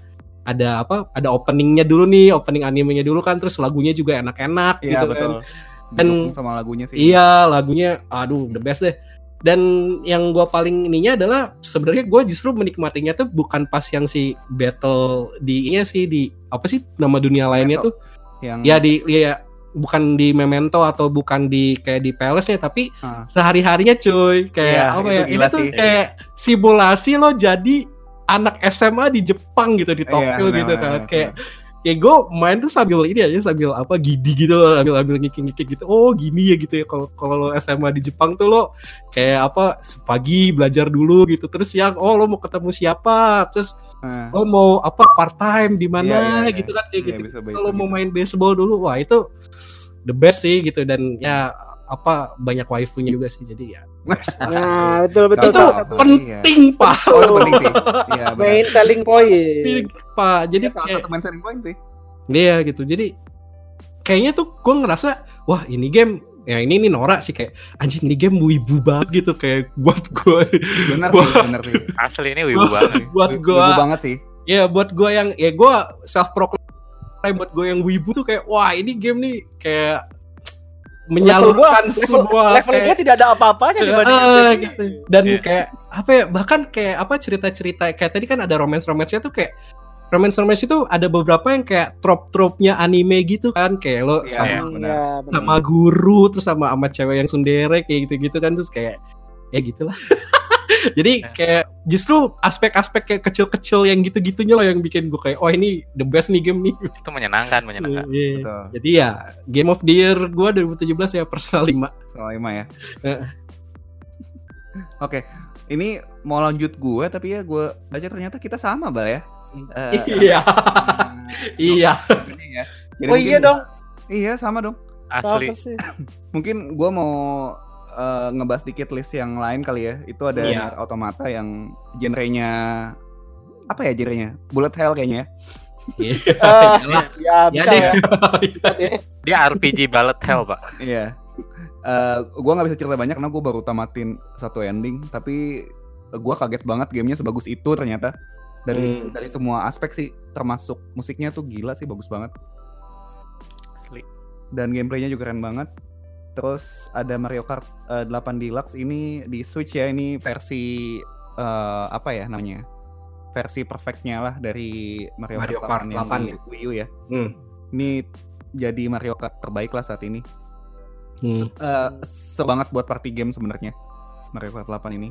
ada apa ada openingnya dulu nih opening animenya dulu kan terus lagunya juga enak-enak Iya gitu kan betul. Dan- Didukung sama lagunya sih. Iya, lagunya aduh the best deh. Dan yang gua paling ininya adalah sebenarnya gue justru menikmatinya tuh bukan pas yang si battle di ini sih di apa sih nama dunia lainnya Memento. tuh Yang ya di ya. Bukan di Memento atau bukan di kayak di Palace nya tapi Ah. sehari-harinya cuy. Kayak Iya, apa itu ya gila ini tuh sih. kayak simulasi lo jadi anak SMA di Jepang gitu di Iya, Tokyo gitu kan. kayak ya gue main tuh sambil ini aja sambil apa gidi gitu loh, sambil ambil ngikik-ngikik gitu. Oh gini ya gitu ya. Kalau kalau lo SMA di Jepang tuh lo kayak apa pagi belajar dulu gitu. Terus siang oh lo mau ketemu siapa? Terus Ah. lo mau apa part time di mana Iya, iya, iya. gitu kan kayak Iya, gitu begitu, kalau mau gitu. main baseball dulu wah itu the best sih gitu dan ya apa banyak waifunya juga sih jadi ya Nah, betul betul. itu satu. penting pak Oh itu penting sih. Iya benar. main selling point. Penting, pak jadi Ini salah kayak satu main selling point sih. Iya gitu. Jadi kayaknya tuh gue ngerasa wah ini game ya ini nih Nora sih kayak anjing ini game wibu banget gitu kayak buat gue Benar Wah. sih, benar sih. asli ini wibu banget buat Wibu gue banget sih. ya buat gue yang ya gue self proclaim buat gue yang wibu tuh kayak wah ini game nih kayak menyalurkan level, semua level gue tidak ada apa-apanya dibanding game gitu. ini. Dan Iya. kayak apa ya bahkan kayak apa cerita-cerita kayak tadi kan ada romance-romansnya tuh kayak romance-romance itu ada beberapa yang kayak trop-tropnya anime gitu kan kayak lo Iya, sama iya. Ya, benar. sama guru terus sama sama cewek yang sundere kayak gitu-gitu kan terus kayak ya gitulah. Jadi Ya. kayak justru aspek-aspek kayak kecil-kecil yang gitu-gitunya loh yang bikin gue kayak oh ini the best nih game nih. itu menyenangkan menyenangkan Iya. Betul. Jadi ya Game of the Year gue 2017 ya Persona 5. Soal lima ya. Oke, ini mau lanjut gue tapi ya gue baca ternyata kita sama bal ya. Eh, Iya. hmm, Iya. ya. Oh iya dong. Iya sama dong. asli? Mungkin gue mau eh, ngebahas dikit list yang lain kali ya. Itu ada Iya. Automata yang genrenya apa ya genrenya? Bullet hell kayaknya ya. Ah, Iyalah. ya Ya bisa deh. ya. dia RPG bullet hell pak Iya. Eh gue nggak bisa cerita banyak karena gue baru tamatin satu ending, tapi gue kaget banget gamenya sebagus itu ternyata dari Hmm. dari semua aspek sih, termasuk musiknya tuh gila sih bagus banget asli dan gameplaynya juga keren banget. Terus ada Mario Kart eh, 8 Deluxe ini di Switch ya ini versi eh, apa ya namanya? Versi perfectnya lah dari Mario, Mario Kart, Kart 8 yang 8 di ya. Wii U ya. Hmm. Ini jadi Mario Kart terbaik lah saat ini. Hmm. Eh, sebanget buat party game sebenarnya Mario Kart 8 ini.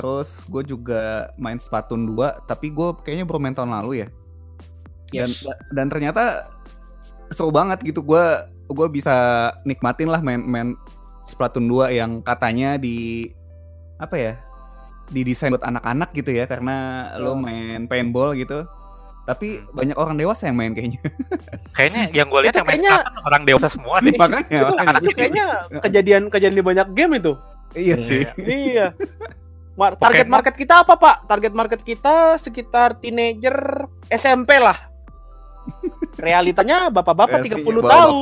Terus gue juga main Splatoon 2, tapi gue kayaknya baru main tahun lalu ya. Dan Yes. dan ternyata seru banget gitu. Gue gue bisa nikmatin lah main main Splatoon 2 yang katanya di apa ya? didesain buat anak-anak gitu ya karena lo Oh. main paintball gitu. Tapi Hmm. banyak orang dewasa yang main kayaknya. kayaknya yang gue lihat yang main kayaknya- orang dewasa semua deh makanya, Itu, makanya. kayaknya kejadian kejadian di banyak game itu. iya sih. iya. Mar- target Pokemon. market kita apa, Pak? Target market kita sekitar teenager SMP lah. Realitanya bapak-bapak Realitanya 30 bapak- tahun.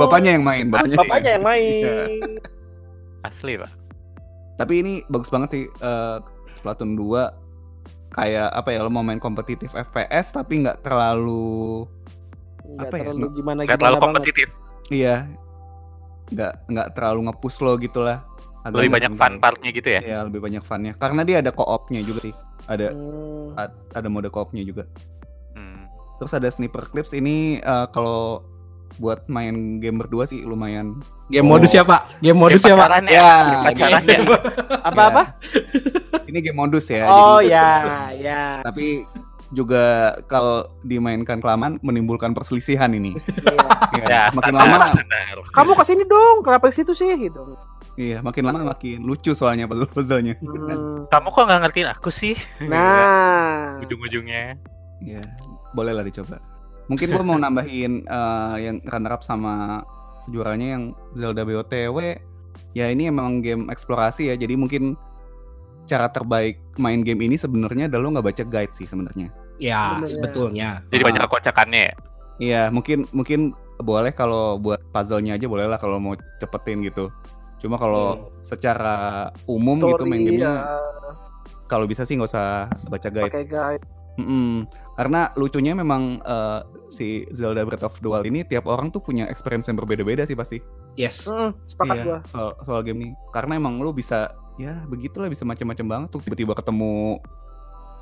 Bapaknya yang main, bapaknya. Bapaknya yang main. Iya. asli pak Tapi ini bagus banget sih eh, Splatoon 2 kayak apa ya lo mau main kompetitif FPS tapi nggak terlalu Nggak Apa ya, terlalu gimana Gak terlalu kompetitif. iya nggak nggak terlalu ngepush lo gitu lah Agak Lebih banyak fun partnya gitu ya. Iya lebih banyak funnya karena dia ada co-opnya juga sih ada Hmm. a- ada mode co-opnya juga Hmm. terus ada sniper clips ini eh, kalau buat main game berdua sih lumayan Game Oh. modus ya Pak? Game modus Game ya Pak? pacaran ya. Ya, Game pacaran ya. Apa-apa? ini game modus ya Oh jadi- ya, ya. tapi juga kalau dimainkan kelamaan menimbulkan perselisihan ini Iya. Iya, Ya, makin standar, lama standar. Kamu ke sini dong, kenapa ke situ sih gitu. Iya makin lama makin lucu soalnya puzzle puzzlenya Hmm. Kamu kok nggak ngertiin aku sih? Nah, Ujung-ujungnya. Iya, boleh lah dicoba. Mungkin gua mau nambahin eh, yang runner up sama juaranya yang Zelda BOTW. Ya ini emang game eksplorasi ya, jadi mungkin cara terbaik main game ini sebenarnya adalah lo nggak baca guide sih sebenarnya. Ya, Sebenarnya. sebetulnya. Jadi Ah. banyak kocakannya ya. Iya, mungkin mungkin boleh kalau buat puzzle-nya aja boleh lah kalau mau cepetin gitu. Cuma kalau secara umum gitu main story gamenya, ya, kalau bisa sih nggak usah baca guide. pakai guide. Mm-mm. Karena lucunya memang eh, si Zelda Breath of the Wild ini tiap orang tuh punya experience yang berbeda-beda sih pasti. Yes. Hmm, sepakat Iya, gua. soal soal game ini. Karena emang lu bisa ya begitulah bisa macam-macam banget tuh tiba-tiba ketemu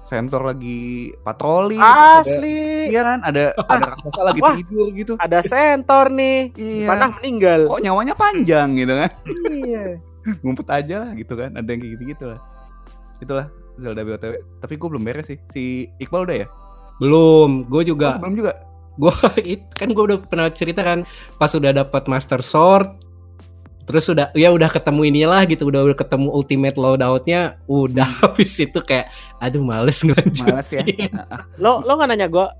Sentor lagi patroli. ada- Asli. Iya kan, ada ada raksasa lagi Wah. tidur gitu. Ada sentor nih. Iya. Panah meninggal. Kok nyawanya panjang gitu kan? Iya. Ngumpet aja lah gitu kan. Ada yang kayak gitu-gitu lah. Itulah Zelda BOTW. Tapi gue belum beres sih. Si Iqbal udah ya? Belum, gue juga Oh, belum juga. gue kan gue udah pernah cerita kan pas udah dapat Master Sword terus udah ya udah ketemu inilah gitu udah, udah ketemu ultimate loadoutnya udah habis itu kayak aduh males ngelanjut Males ya. Lo lo nggak nanya gua?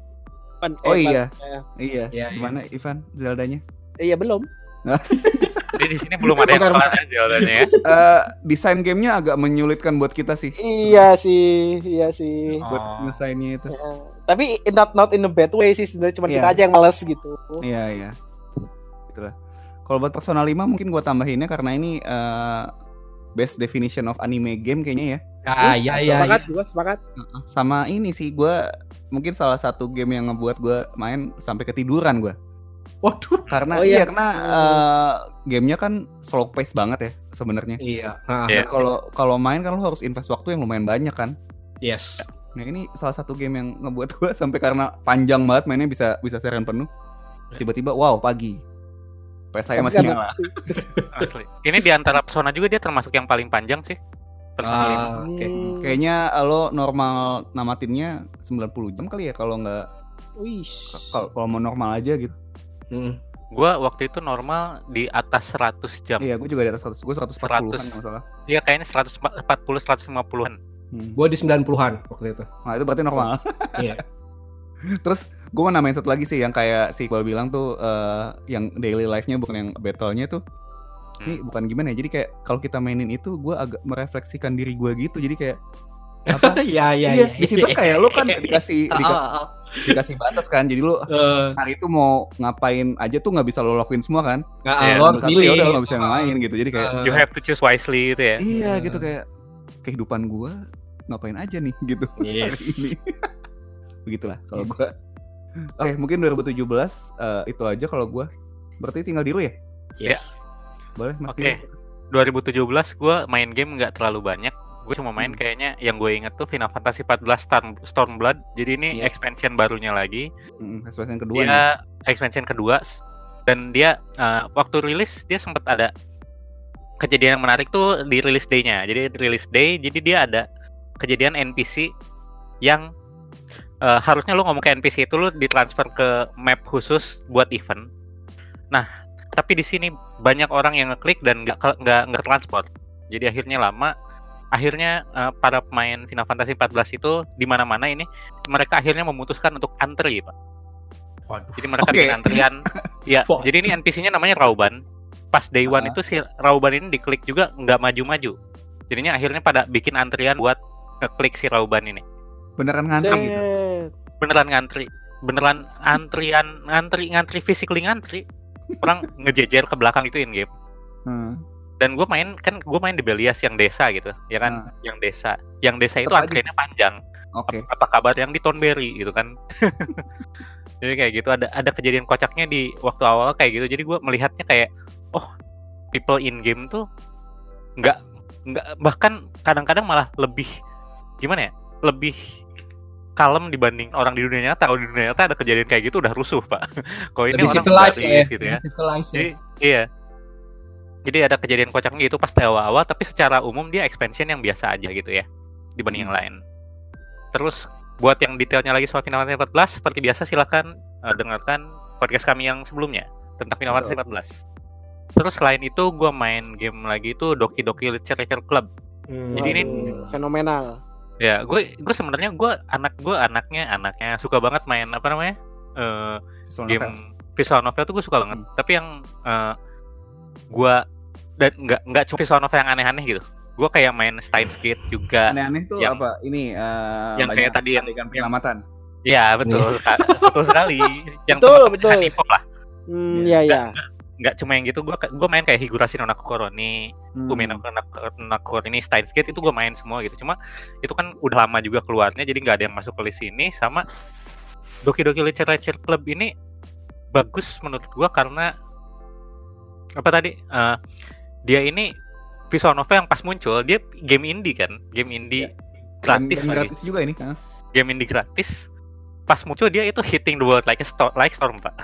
Pan, Oh eh, Pan, iya. eh, Iya. Iya, Gimana Ivan Zeldanya? Iya belum. Jadi di sini belum ada yang jawabannya ya. Eh, desain gamenya agak menyulitkan buat kita sih. Iya sih, iya sih. Oh. Buat ngesainnya itu. Ya. Tapi not not in a bad way sih sebenarnya cuma Iya. kita aja yang males gitu. Iya iya. Itulah. Kalau buat Persona 5 mungkin gua tambahinnya karena ini eh, best definition of anime game kayaknya ya. ah ya ya, sepakat gua sepakat. Sama ini sih gua mungkin salah satu game yang ngebuat gua main sampai ketiduran gua. waduh Karena Oh, iya iya. karena eh, gamenya kan slow pace banget ya sebenarnya. iya ah, Iya. Dan Kalau kalau main kan lu harus invest waktu yang lumayan banyak kan. yes Nah ini salah satu game yang ngebuat gua sampai karena panjang banget mainnya bisa bisa seharian penuh. Tiba-tiba wow pagi. PS saya masih nyala. Asli. Ini di antara Persona juga dia termasuk yang paling panjang sih. Persona lima. Ah, oke Hmm. Kayaknya lo normal namatinnya 90 jam kali ya kalau nggak Wih. kalau kalau mau normal aja gitu. Mm. Gua waktu itu normal di atas 100 jam. Iya, gue juga di atas 100. Gue 140 kan 100. nggak salah. Iya kayaknya 140 150-an. Hmm. gue di 90-an waktu itu Nah, itu berarti normal. iya Terus gue mau namain satu lagi sih yang kayak si Iqbal bilang tuh eh, yang daily life-nya bukan yang battle-nya tuh. Ini bukan gimana ya. Jadi kayak kalau kita mainin itu gue agak merefleksikan diri gue gitu. Jadi kayak apa? ya ya iya, ya di situ kayak lo kan dikasih Ah, dika- ah, ah. dikasih batas kan. Jadi lo Eh, hari itu mau ngapain aja tuh nggak bisa lo lakuin semua kan. nggak, Iya, lo milih ya udah lo nggak bisa main gitu. Jadi kayak Eh, You have to choose wisely gitu ya. Iya Eh. gitu kayak kehidupan gua ngapain aja nih gitu hari Yes. ini. Begitulah kalau gua. Oke, mungkin 2017 eh, itu aja kalau gua. Berarti tinggal diru ya? yes Boleh Mas Oke. Diru? 2017 gua main game nggak terlalu banyak. Gue cuma main Hmm. kayaknya yang gue inget tuh Final Fantasy 14 Storm, Stormblood. Jadi ini Iya. expansion barunya lagi. Mm, expansion kedua nih. dia expansion kedua dan dia uh, waktu rilis dia sempat ada kejadian yang menarik tuh di release day-nya. Jadi di release day jadi dia ada kejadian NPC yang uh, harusnya lu ngomong ke NPC itu lu ditransfer ke map khusus buat event. Nah, tapi di sini banyak orang yang ngeklik dan nggak nggak nggak transport. Jadi akhirnya lama. Akhirnya uh, para pemain Final Fantasy 14 itu di mana-mana ini mereka akhirnya memutuskan untuk antri, Pak. waduh Jadi mereka Oke. bikin antrian. ya, Wah. jadi ini NPC-nya namanya Rauban. Pas day one Ah. itu si Rauban ini diklik juga nggak maju-maju. Jadinya akhirnya pada bikin antrian buat ngeklik si Rauban ini. Beneran ngantri gitu. Beneran ngantri. Beneran antrian ngantri ngantri physically ngantri. Orang ngejejer ke belakang itu in game. Hmm. Dan gue main kan gue main di Belias yang desa gitu, ya kan? Ah. Yang desa. Yang desa itu Tetap aja. antriannya panjang. Oke. apa kabar yang di Tonberry gitu kan jadi kayak gitu ada ada kejadian kocaknya di waktu awal kayak gitu jadi gue melihatnya kayak oh people in game tuh nggak nggak bahkan kadang-kadang malah lebih gimana ya lebih kalem dibanding orang di dunia nyata. Kalau di dunia nyata ada kejadian kayak gitu udah rusuh pak. Kalau ini Lebih orang ya. gitu ya. ya. jadi iya. Jadi ada kejadian kocaknya gitu pas di awal-awal tapi secara umum dia expansion yang biasa aja gitu ya dibanding yang lain. Terus buat yang detailnya lagi soal Final Fantasy 14 seperti biasa silakan eh, dengarkan podcast kami yang sebelumnya tentang Final Fantasy 14 terus selain itu gue main game lagi itu Doki Doki Literature Club. Hmm, Jadi ini- fenomenal. Ya gue gue sebenarnya gue anak gue anaknya anaknya suka banget main apa namanya eh Visual game novel. visual novel tuh gue suka banget Hmm. tapi yang eh gua dan nggak nggak cuma visual novel yang aneh-aneh gitu gue kayak main Steins Gate juga Aneh-aneh tuh yang- apa? Ini eh, yang kayak tadi yang- penyelamatan. ya betul Kak. betul sekali yang Betul, betul. Hanipop lah Hmm, Iya. ya ya. Nggak cuma yang gitu gue gue main kayak Higurashi no nih Hmm. Umi no ini Steins Gate itu gue main semua gitu cuma itu kan udah lama juga keluarnya jadi nggak ada yang masuk ke list ini sama Doki Doki Literature Club ini bagus menurut gua karena apa tadi eh, dia ini visual novel yang pas muncul dia game indie kan game indie Dan- gratis dan lagi gratis juga ini. Hah? game indie gratis pas muncul dia itu hitting the world like a storm, like storm pak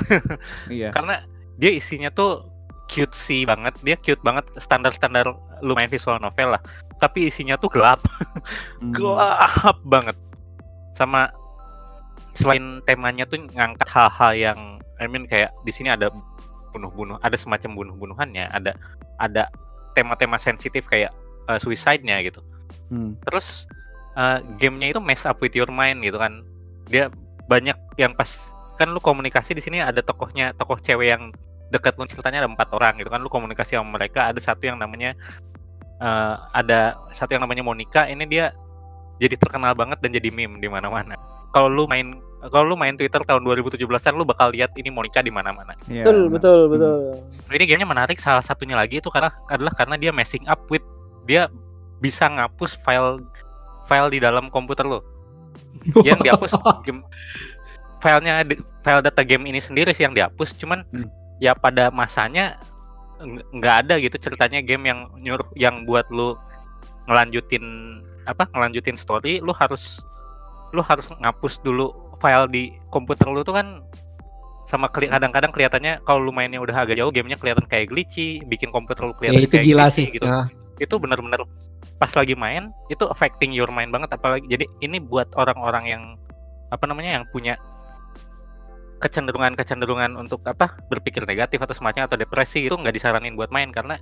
Iya. karena dia isinya tuh cutesy banget. Dia cute banget standar standar lumayan visual novel lah. Tapi isinya tuh gelap. Hmm. gelap banget. Sama selain temanya tuh ngangkat hal-hal yang I mean kayak di sini ada bunuh-bunuh ada semacam bunuh-bunuhannya. Ada ada tema-tema sensitif kayak uh, suicide-nya gitu. Hmm. terus uh, gamenya itu mess up with your mind gitu kan. Dia banyak yang pas kan lu komunikasi di sini ada tokohnya tokoh cewek yang dekat lu ceritanya ada empat orang gitu kan lu komunikasi sama mereka ada satu yang namanya uh, ada satu yang namanya Monica ini dia jadi terkenal banget dan jadi meme di mana-mana. Kalau lu main kalau lu main Twitter tahun 2017-an lu bakal lihat ini Monica di mana-mana. Iya, Betul, betul, betul. ini gamenya menarik salah satunya lagi itu karena adalah karena dia messing up with dia bisa ngapus file file di dalam komputer lo yang dihapus game filenya file data game ini sendiri sih yang dihapus cuman Hmm. Ya pada masanya nggak ada gitu ceritanya game yang nyuruh yang buat lu ngelanjutin apa ngelanjutin story lu harus lu harus ngapus dulu file di komputer lu tuh kan sama keli- kadang-kadang kelihatannya kalau lu mainnya udah agak jauh gamenya kelihatan kayak glitchy bikin komputer lu Ya kelihatan itu kayak gila glitchy sih. gitu. Nah, itu bener-bener pas lagi main itu affecting your mind banget apalagi jadi ini buat orang-orang yang apa namanya yang punya kecenderungan-kecenderungan untuk apa berpikir negatif atau semacamnya atau depresi itu nggak disaranin buat main karena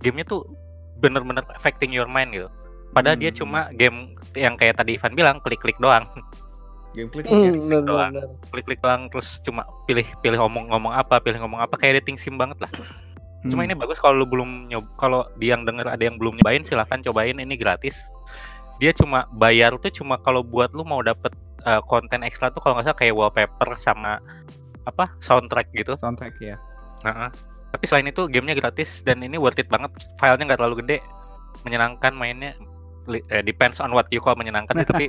gamenya tuh bener-bener affecting your mind gitu padahal dia Hmm. cuma game yang kayak tadi Ivan bilang klik-klik doang Game klik Hmm, benar, doang. klik-klik doang terus cuma pilih pilih ngomong ngomong apa pilih ngomong apa kayak dating sim banget lah Cuma Hmm. ini bagus kalau lu belum nyob kalau dia yang denger ada yang belum nyobain silahkan cobain ini gratis. Dia cuma bayar tuh cuma kalau buat lu mau dapet uh, konten ekstra tuh kalau nggak salah kayak wallpaper sama apa soundtrack gitu. soundtrack ya. Nah, tapi selain itu gamenya gratis dan ini worth it banget. Filenya nggak terlalu gede, menyenangkan mainnya. Eh, depends on what you call menyenangkan sih, tapi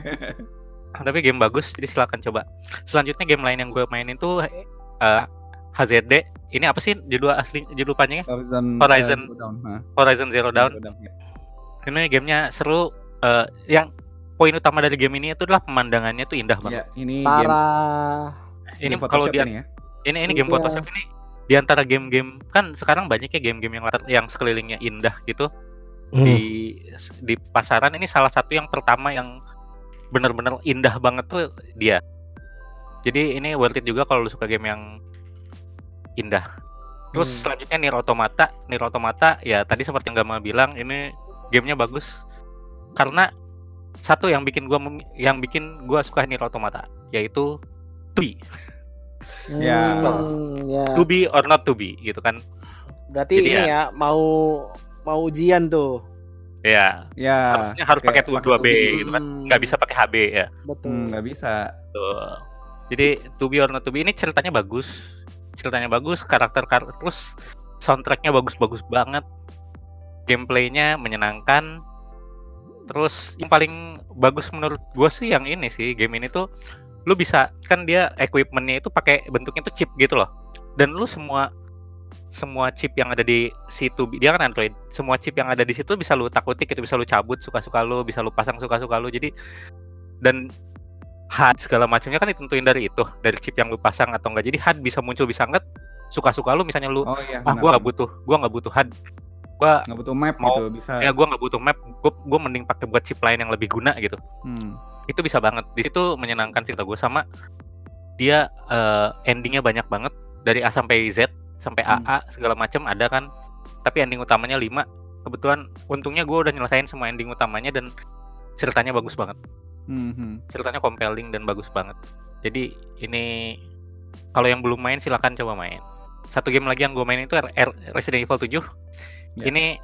tapi game bagus jadi silakan coba. Selanjutnya game lain yang gue mainin tuh eh, HZD. Ini apa sih judul asli judul panjangnya? Horizon Horizon. eh, Zero Dawn. Horizon Zero Dawn. Zero Dawn, ya. Ini gamenya seru. eh, yang poin utama dari game ini itu adalah pemandangannya tuh indah banget. Ya, ini game, Parah. ini game kalau Photoshop dia ini ya. ini ini game Iya. Photoshop ini di antara game-game kan sekarang banyak ya game-game yang yang sekelilingnya indah gitu hmm. di di pasaran ini salah satu yang pertama yang benar-benar indah banget tuh dia. Jadi ini worth it juga kalau lu suka game yang indah. Terus Hmm. selanjutnya Nier Automata. Nier Automata ya tadi seperti yang Gama bilang ini gamenya bagus karena satu yang bikin gua yang bikin gua suka Nier Automata yaitu to be, Ya. Hmm, ya. to be or not to be gitu kan. Berarti Jadi ini ya mau mau ujian tuh. Ya, Ya. harusnya harus pakai tu- 2B gitu kan. Hmm, Nggak bisa pakai HB ya. Betul. Hmm, nggak bisa. Tuh. Jadi to be or not to be ini ceritanya bagus. Ceritanya bagus, karakter kar terus soundtracknya bagus-bagus banget. Gameplaynya menyenangkan. Terus yang paling bagus menurut gue sih yang ini sih game ini tuh lu bisa kan dia equipmentnya itu pakai bentuknya tuh chip gitu loh. Dan lu semua semua chip yang ada di situ dia kan Android semua chip yang ada di situ bisa lu takutik itu bisa lu cabut suka-suka lu bisa lu pasang suka-suka lu. Jadi dan HUD segala macamnya kan ditentuin dari itu dari chip yang lu pasang atau enggak. Jadi HUD bisa muncul bisa enggak suka-suka lu misalnya lu Oh iya. ah gua nggak butuh gua nggak butuh HUD gua nggak butuh map Mau- gitu bisa. ya gua nggak butuh map. Gua gua mending pakai buat chip lain yang lebih guna gitu. Hmm. itu bisa banget. Di situ menyenangkan sih kata gue sama dia eh, endingnya banyak banget. Dari A sampai Z sampai Hmm. AA segala macam ada kan. Tapi ending utamanya 5 kebetulan untungnya gue udah nyelesain semua ending utamanya dan ceritanya bagus banget. Hmm, hmm. ceritanya compelling dan bagus banget. Jadi ini kalau yang belum main silakan coba main. Satu game lagi yang gue main itu R- R- Resident Evil 7 Ya. ini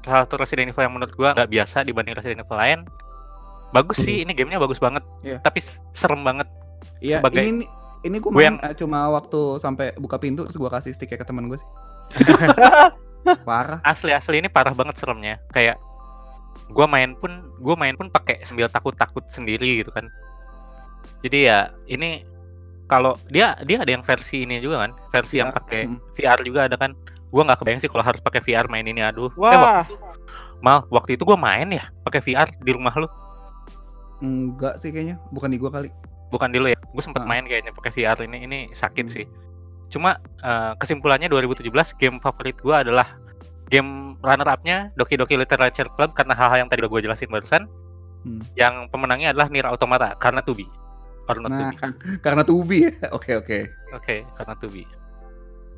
salah satu Resident Evil yang menurut gue nggak biasa dibanding Resident Evil lain bagus sih ini gamenya bagus banget Iya. tapi serem banget Iya, Sebagai- ini ini gue Gue main yang- eh, cuma waktu sampai buka pintu terus gue kasih sticknya ke teman gue sih. Parah. asli asli ini parah banget seremnya kayak gua main pun gua main pun pakai sambil takut takut sendiri gitu kan jadi ya ini kalau dia dia ada yang versi ini juga kan? Versi yang VR, pakai mm. VR juga ada kan? Gua nggak kebayang sih kalau harus pakai VR main ini aduh. Eh, Wah, wak- mal waktu itu gua main ya pakai VR di rumah lu? Enggak sih kayaknya, bukan di gua kali. bukan di lu ya? Gue sempet Ah. main kayaknya pakai VR ini ini sakit Hmm. sih. Cuma eh, kesimpulannya 2017 game favorit gua adalah game runner up-nya Doki Doki Literature Club karena hal-hal yang tadi udah gue jelasin barusan. Hmm. yang pemenangnya adalah Nier Automata karena Tubi not Nah, Tubi karena tubi ya. Oke, oke. oke karena Tubi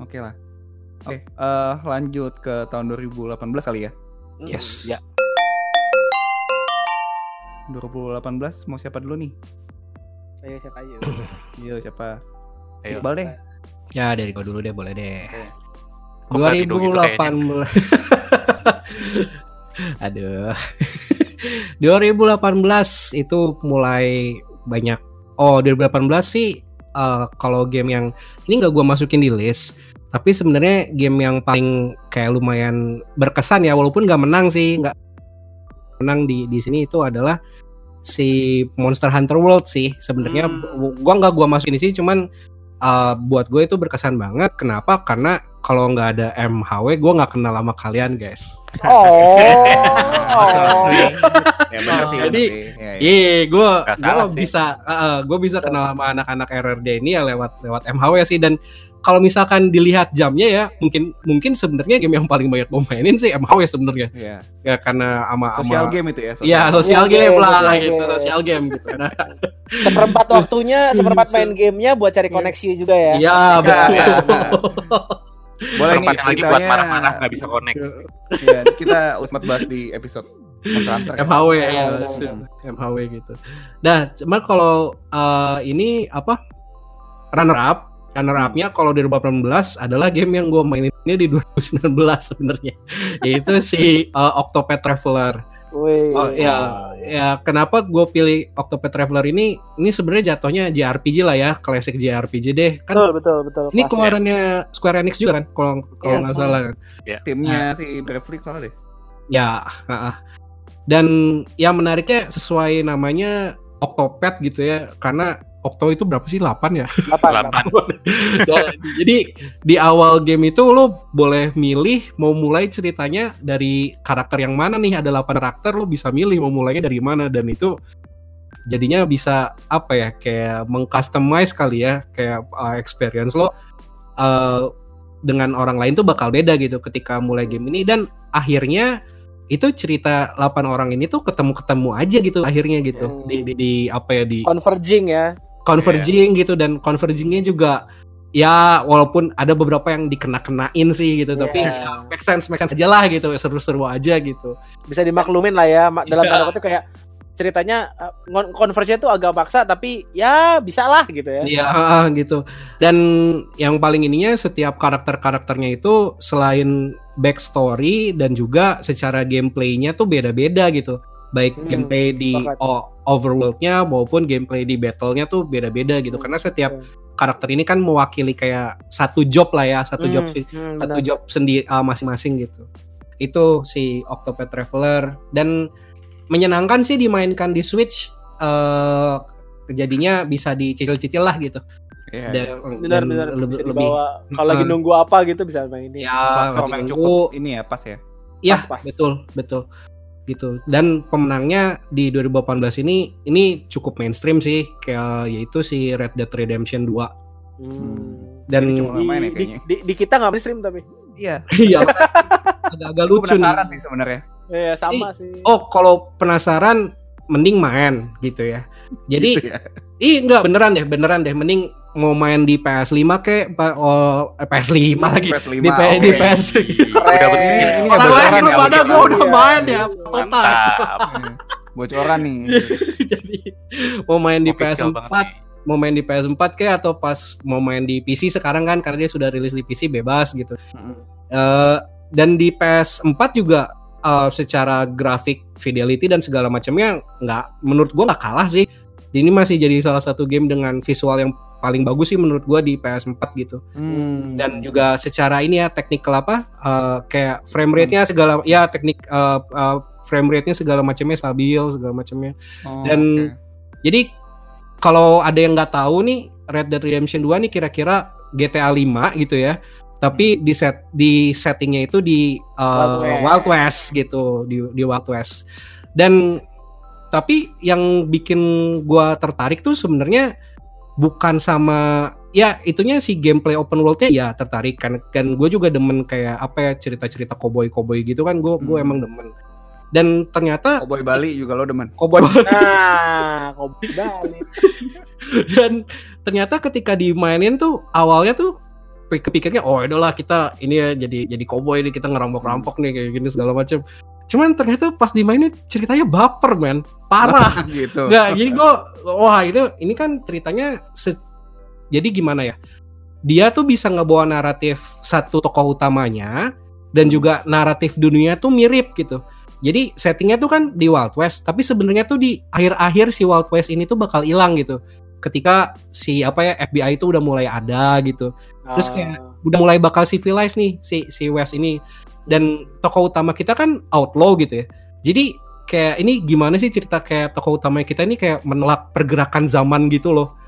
Oke lah. Oke, eh, lanjut ke tahun 2018 kali ya. Yes. Ya. 2018 mau siapa dulu nih? Ayo siapa aja. Iya, siapa? Ayo. Iqbal deh. Ya dari gua dulu deh boleh deh. Kayaknya? 2018. Aduh. 2018 itu mulai banyak. Oh 2018 sih eh, kalau game yang ini nggak gua masukin di list. Tapi sebenarnya game yang paling kayak lumayan berkesan ya walaupun nggak menang sih nggak menang di di sini itu adalah si Monster Hunter World sih sebenarnya Hmm. gua nggak gua masukin di sini cuman uh, buat gue itu berkesan banget. Kenapa? Karena kalau nggak ada MHW, gue nggak kenal sama kalian, guys. Oh. Ya sih. Jadi. Ya, ya. Iya, gue gue bisa gue bisa kenal sama anak-anak RRD ini ya lewat lewat MHW sih dan kalau misalkan dilihat jamnya ya mungkin mungkin sebenarnya game yang paling banyak gue mainin sih MHW sebenarnya Iya. ya karena sama Sosial sama game itu ya. Iya, sosial Iya, game game, lah sosial gitu, game. sosial game gitu. Nah, seperempat waktunya, seperempat main gamenya buat cari koneksi juga ya. Iya, betul. Boleh nih Perempatan lagi buat marah-marah nggak bisa connect Iya, kita sempat bahas di episode Hunter. ya. MHW Iya, ya, sih, MHW gitu. Nah, cuman kalau eh, ini apa runner up, runner upnya kalau di 2018 adalah game yang gue mainin di 2019 sebenarnya, yaitu si eh, Octopath Traveler. Wih. Oh ya, ya kenapa gue pilih Octopath Traveler ini? Ini sebenarnya jatuhnya JRPG lah ya, klasik JRPG deh. Kan Betul, betul, betul. ini keluarannya Square Enix juga kan, kalau kalau Iya. nggak salah. kan? Timnya si Bravely salah deh. Ya, dan yang menariknya sesuai namanya Octopath gitu ya, karena Octo itu berapa sih? 8 ya? Delapan, Delapan. Dan- jadi di awal game itu lo boleh milih mau mulai ceritanya dari karakter yang mana nih, ada 8 karakter lo bisa milih mau mulainya dari mana dan itu jadinya bisa apa ya kayak mengcustomize kali ya kayak uh, experience lo uh, dengan orang lain tuh bakal beda gitu ketika mulai game ini dan akhirnya itu cerita 8 orang ini tuh ketemu-ketemu aja gitu akhirnya gitu Hmm. di, di, di apa ya di Converging ya. Converging gitu dan convergingnya juga ya walaupun ada beberapa yang dikena-kenain sih gitu tapi Iya. ya, make sense make sense aja lah gitu seru-seru aja gitu Bisa dimaklumin lah ya. Ma- Dalam Iya. tanda kutip kayak ceritanya ngon- converge tuh agak paksa tapi ya bisa lah gitu ya. Iya ah, gitu dan yang paling ininya setiap karakter-karakternya itu selain backstory dan juga secara gameplaynya tuh beda-beda gitu baik Hmm, gameplay di overworldnya maupun gameplay di battlenya tuh beda-beda gitu Hmm, karena setiap betul. karakter ini kan mewakili kayak satu job lah ya satu job Hmm, sih hmm, satu benar. job sendiri uh, masing-masing gitu. Itu si Octopath Traveler dan menyenangkan sih dimainkan di Switch. eh jadinya bisa dicicil-cicil lah gitu. Iya. Dan- benar dan benar lebih, bisa lebih dibawa kalau lagi Hmm. nunggu apa gitu bisa main ini ya Kalau main cukup ini ya pas ya. Iya, Pas, pas. betul, betul. Gitu. Dan pemenangnya di 2018 ini ini cukup mainstream sih, kayak yaitu si Red Dead Redemption 2. Hmm. Dan Jadi cuma main ya di, kayaknya. di, di kita nggak stream tapi Iya. iya agak-agak lucu nih. penasaran sih sebenarnya. ya sama sih Oh, kalau penasaran mending main gitu ya. Jadi Gitu ya. ih enggak beneran deh, beneran deh mending mau main di PS5 kek pa- oh, eh, PS5 lagi. PS5. Di, P- di. PS. Udah begini. Ini Orang lain ya, lu pada gua udah Iya. main ya, total. Iya. Bocoran nih. Jadi mau main di Official PS4 banget nih. mau main di PS4 kayak atau pas mau main di PC sekarang kan karena dia sudah rilis di PC bebas gitu. Mm-mm. Eh, dan di PS4 juga eh, secara grafik, fidelity dan segala macamnya nggak menurut gua nggak kalah sih. Ini masih jadi salah satu game dengan visual yang paling bagus sih menurut gua di PS4 gitu. Hmm. Dan juga secara ini ya technical apa eh, kayak frame rate-nya segala ya teknik eh, eh, frame rate-nya segala macamnya stabil segala macamnya. Oh, dan- oke. Jadi kalau ada yang nggak tahu nih Red Dead Redemption 2 nih kira-kira GTA 5 gitu ya. Tapi di set di settingnya itu di uh, Wild West. Wild West gitu di di Wild West. Dan tapi yang bikin gua tertarik tuh sebenarnya bukan sama ya itunya si gameplay open world-nya ya tertarik. Kan kan gue juga demen kayak apa ya cerita-cerita koboi koboi gitu kan gue gue Hmm. emang demen. Dan ternyata Cowboy Bali juga lo demen. koboi nah kopi balik dan ternyata ketika dimainin tuh awalnya tuh kepikirnya oh udahlah kita ini ya jadi jadi koboi nih kita ngerampok-rampok nih kayak gini segala macam cuman ternyata pas dimainin ceritanya baper men. Parah. Gitu. nggak jadi gue wah itu ini kan ceritanya se- jadi gimana ya? Dia tuh bisa ngebawa naratif satu tokoh utamanya dan juga naratif dunia tuh mirip gitu. Jadi settingnya tuh kan di Wild West tapi sebenarnya tuh di akhir-akhir si Wild West ini tuh bakal hilang gitu. Ketika si apa ya FBI itu udah mulai ada gitu. Terus kayak- Ah, udah mulai bakal civilize nih si si West ini dan tokoh utama kita kan outlaw gitu ya. Jadi kayak ini gimana sih cerita kayak tokoh utama kita ini kayak menolak pergerakan zaman gitu loh.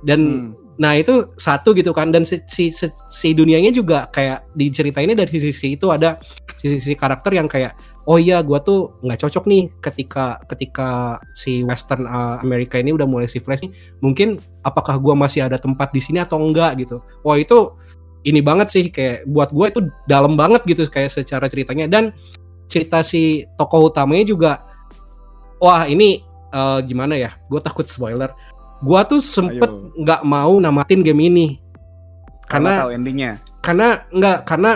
Dan Hmm. nah itu satu gitu kan. Dan si si, si, si dunianya juga kayak diceritainnya dari sisi itu ada sisi-sisi karakter yang kayak oh iya gua tuh nggak cocok nih ketika ketika si Western uh, Amerika ini udah mulai civilized nih. Mungkin apakah gua masih ada tempat di sini atau enggak gitu. Wah itu ini banget sih kayak buat gue itu dalam banget gitu kayak secara ceritanya. Dan cerita si tokoh utamanya juga wah ini eh, gimana ya gue takut spoiler. Gue tuh sempet nggak mau namatin game ini. Karena karena tahu endingnya. karena nggak karena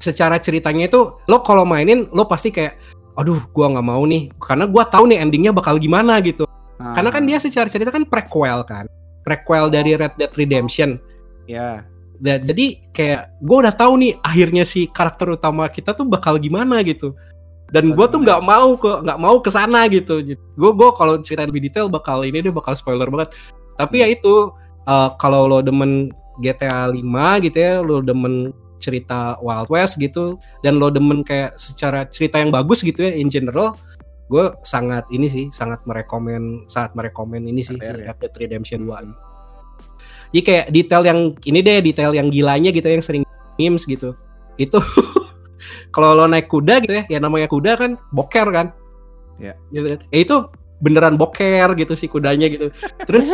secara ceritanya itu lo kalau mainin lo pasti kayak aduh gua nggak mau nih. Karena gua tahu nih endingnya bakal gimana gitu. Ah, karena kan dia secara cerita kan prequel kan. Prequel dari Red Dead Redemption. Ya. Da- jadi kayak gue udah tahu nih akhirnya si karakter utama kita tuh bakal gimana gitu. Dan gue tuh nggak mau ke nggak mau ke sana gitu. Gue gue kalau cerita lebih detail bakal ini deh bakal spoiler banget. Tapi ya itu eh, kalau lo demen GTA 5 gitu ya lo demen cerita Wild West gitu dan lo demen kayak secara cerita yang bagus gitu ya in general gue sangat ini sih sangat merekomen sangat merekomen ini sih si RDR ya. Red Dead Redemption 2 jadi kayak detail yang ini deh detail yang gilanya gitu yang sering memes gitu. Itu kalau lo naik kuda gitu ya ya namanya kuda kan boker kan. Ya. gitu kan. Ya itu beneran boker gitu si kudanya gitu. Terus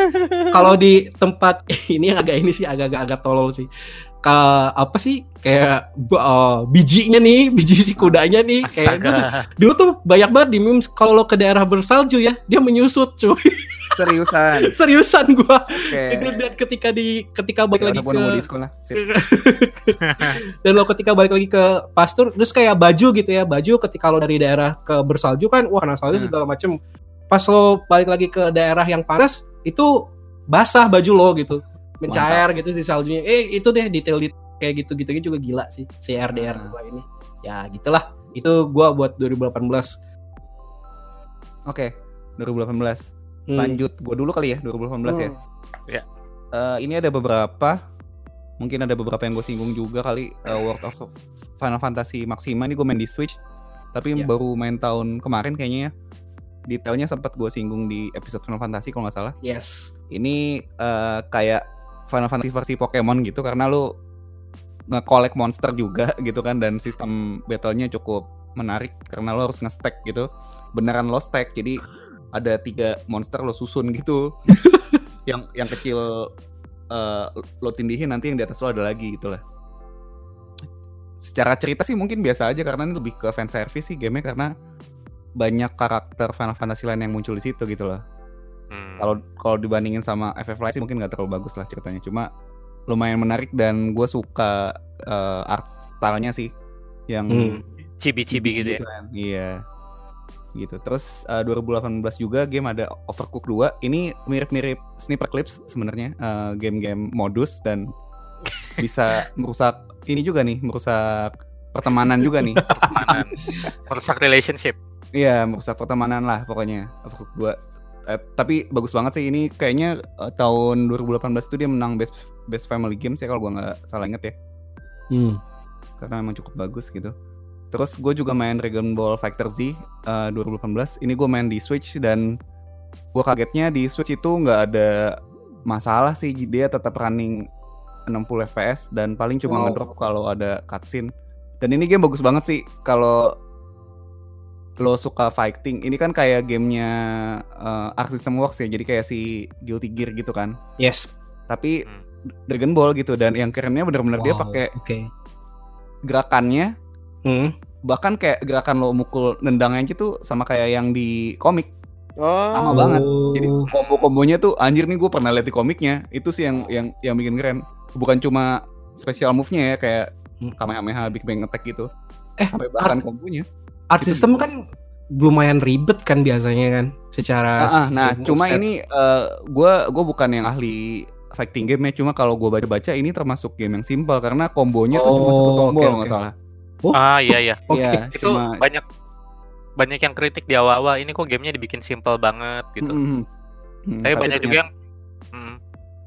kalau di tempat ini yang agak ini sih agak-agak agak tolol sih. Ke apa sih? Kayak uh, bijinya nih biji si kudanya nih. Kayak itu Astaga. dulu tuh banyak banget di memes kalau lo ke daerah bersalju ya dia menyusut cuy. Seriusan. seriusan gua. Itu dan ketika di ketika balik lagi ke di sekolah. Dan lo ketika balik lagi ke pastur terus kayak baju gitu ya baju ketika lo dari daerah ke bersalju kan wah kena salju Hmm. segala macem pas lo balik lagi ke daerah yang panas itu basah baju lo gitu mencair gitu si saljunya eh itu deh detail detail kayak gitu gitu juga gila sih si RDR Hmm. gua ini ya gitulah itu gua buat 2018 Oke. 2018. Hmm. Lanjut gue dulu kali ya 2018 ya. Hmm. Eh, ini ada beberapa mungkin ada beberapa yang gue singgung juga kali eh, World of Final Fantasy Maxima ini gue main di Switch tapi Iya. baru main tahun kemarin kayaknya ya. Detailnya sempat gue singgung di episode Final Fantasy kalau nggak salah. Yes. Ini eh, kayak Final Fantasy versi Pokemon gitu karena lu nge-collect monster juga gitu kan dan sistem battle-nya cukup menarik karena lo harus nge-stack gitu. Beneran lo stack jadi ada tiga monster lo susun gitu. yang yang kecil eh, lo tindihin nanti yang di atas lo ada lagi gitu lah. Secara cerita sih mungkin biasa aja karena ini lebih ke fan service sih gamenya karena banyak karakter Final Fantasy lain yang muncul di situ gitu loh Hmm. kalau kalau dibandingin sama FF Live sih mungkin nggak terlalu bagus lah ceritanya cuma lumayan menarik dan gue suka eh, art stylenya sih yang Hmm. cibi-cibi gitu ya. kan iya gitu terus eh, 2018 juga game ada Overcooked 2 ini mirip-mirip Sniper Clips sebenarnya eh, game-game modus dan bisa merusak ini juga nih merusak pertemanan juga nih Pertemanan. merusak relationship. Iya, merusak pertemanan lah pokoknya. Overcooked 2. Eh, tapi bagus banget sih ini kayaknya eh, tahun 2018 itu dia menang best best family games ya kalau gua nggak salah inget ya. Hmm. Karena memang cukup bagus gitu. Terus gue juga main Dragon Ball Fighter Z eh, 2018. Ini gue main di Switch dan gua kagetnya di Switch itu nggak ada masalah sih dia tetap running 60 fps dan paling cuma Wow. ngedrop kalau ada cutscene. Dan ini game bagus banget sih kalau lo suka fighting. Ini kan kayak gamenya eh, Arc System Works ya, jadi kayak si Guilty Gear gitu kan. Yes. Tapi Hmm. Dragon Ball gitu dan yang kerennya bener-bener dia Wow, pakai Oke. gerakannya Hmm. bahkan kayak gerakan lo mukul nendangnya aja tuh sama kayak yang di komik Oh. Sama banget. Oh. jadi kombo-kombonya tuh anjir nih gue pernah lihat di komiknya itu sih yang yang yang bikin keren bukan cuma special move-nya ya kayak Hmm. Kamehameha Big Bang Attack gitu Eh, sampai bahkan kombonya art Itu system kan lumayan ribet kan biasanya kan secara Ah, ah, nah moveset. cuma ini gue gue bukan yang ahli fighting game ya cuma kalau gue baca-baca ini termasuk game yang simpel karena kombonya tuh cuma satu Oh, tombol kalau nggak salah Oh. Ah iya iya. Oke. Iya, Itu cuma banyak banyak yang kritik di awal-awal ini kok gamenya dibikin simple banget gitu. Mm, mm, mm. Tapi Tapi banyak juga yang hmm,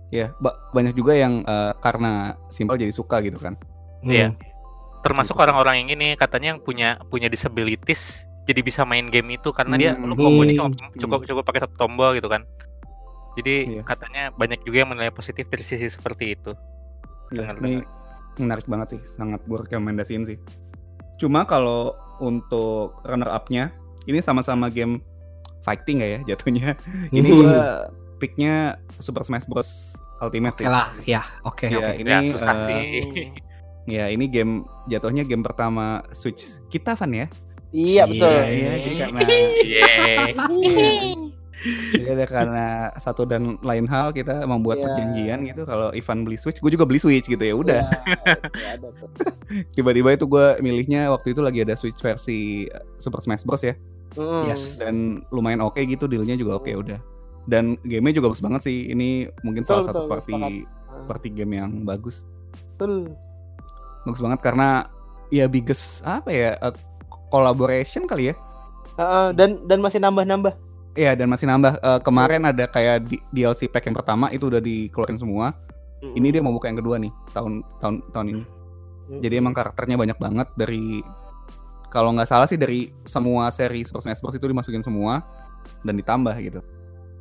ya ba- banyak juga yang eh, karena simpel jadi suka gitu kan Hmm. Iya. Termasuk orang-orang yang ini katanya yang punya punya disabilities jadi bisa main game itu karena dia Hmm. lu kombonya cuma Hmm. cukup cukup pakai satu tombol gitu kan. Jadi Iya. katanya banyak juga yang menilai positif dari sisi seperti itu. Iya, Dengar, ini menarik banget sih, sangat gue rekomendasiin sih. Cuma kalau untuk runner up-nya, ini sama-sama game fighting nggak ya jatuhnya? Ini Hmm. gue picknya Super Smash Bros Ultimate Oke sih. lah, ya, oke, Iya, oke. ini ya susah eh, sih. ya ini game jatuhnya game pertama Switch kita Van ya. Iya betul. Iya, Iya, jadi karena jadi ada karena satu dan lain hal kita membuat Iya. perjanjian gitu kalau Ivan beli Switch, gue juga beli Switch gitu ya. Udah. Iya, ada tuh. Tiba-tiba itu gue milihnya waktu itu lagi ada Switch versi eh, Super Smash Bros ya. Mm. Yes. dan lumayan oke gitu dealnya juga oke udah dan gamenya juga bagus banget sih ini mungkin Betul, salah satu betul, party game yang bagus Betul. Bagus banget karena ya biggest apa ya eh, collaboration kali ya Heeh, dan dan masih nambah-nambah. Iya dan masih nambah Eh, kemarin ada kayak di- DLC pack yang pertama itu udah dikeluarin semua ini dia mau buka yang kedua nih tahun tahun tahun ini Mm. jadi emang karakternya banyak banget dari kalau nggak salah sih dari semua seri Super Smash Bros itu dimasukin semua dan ditambah gitu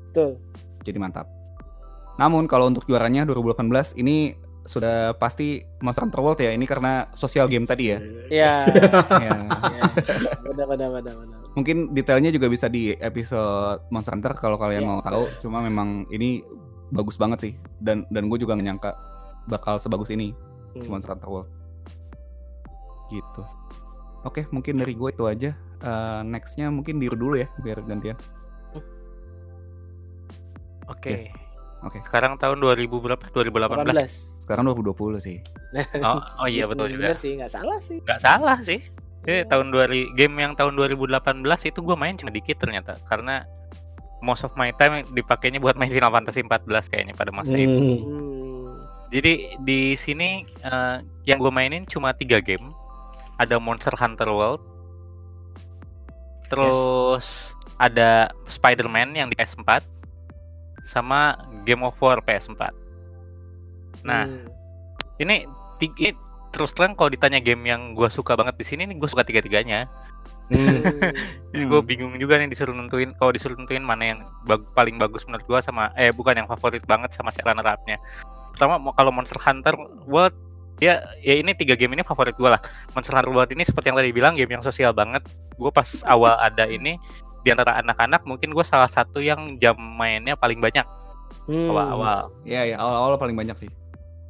Betul. jadi mantap. Namun kalau untuk juaranya 2018 ini sudah pasti Monster Hunter World ya. Ini karena sosial game tadi ya. Iya. ya. Iya. Benar benar benar benar. Mungkin detailnya juga bisa di episode Monster Hunter kalau kalian Iya. mau tahu. Cuma memang ini bagus banget sih. Dan dan gue juga nyangka bakal sebagus ini si Hmm. Monster Hunter World. Gitu. Oke, mungkin dari gue itu aja. Eh, nextnya mungkin Diru dulu ya, biar gantian. Oke. Oke. Sekarang tahun 2000 berapa? 2018. 18. Sekarang 2020 sih. Oh, oh iya betul juga. Bener sih, nggak salah sih. Nggak salah sih. Eh, tahun 2000 game yang tahun 2018 itu gue main cuma dikit ternyata karena most of my time dipakainya buat main Final Fantasy 14 kayaknya pada masa itu. Hmm. Hmm. Jadi di sini eh, yang gue mainin cuma tiga game. Ada Monster Hunter World, terus ada Spider-Man yang di PS4, sama Game of War PS4. Nah, Hmm. ini tiga, terus terang kalau ditanya game yang gue suka banget di sini nih gue suka tiga-tiganya. Hmm. jadi gue bingung juga nih disuruh nentuin kalau disuruh nentuin mana yang bag- paling bagus menurut gue sama eh bukan yang favorit banget sama si runner up-nya pertama kalau Monster Hunter World ya ya ini tiga game ini favorit gue lah. Monster Hunter World ini seperti yang tadi bilang game yang sosial banget. Gue pas awal ada ini di antara anak-anak mungkin gue salah satu yang jam mainnya paling banyak Hmm. awal-awal. Iya, ya, awal-awal paling banyak sih.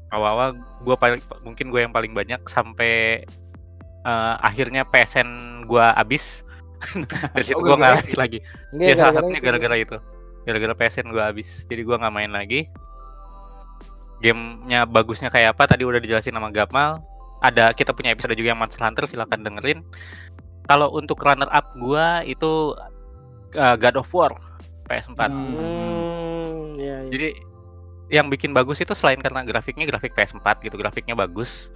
awal-awal gue paling mungkin gue yang paling banyak sampai eh, akhirnya PSN gue abis dari situ Oh, gue nggak lagi lagi. Iya, ya salah satunya gara-gara itu. Gara-gara PSN gue habis. Jadi gue nggak main lagi. Gamenya bagusnya kayak apa? Tadi udah dijelasin sama Gamal. Ada kita punya episode juga yang Monster Hunter silahkan dengerin. Kalau untuk runner up gue itu uh, God of War PS4 Hmm. Hmm, iya, iya. jadi yang bikin bagus itu selain karena grafiknya grafik PS4 gitu grafiknya bagus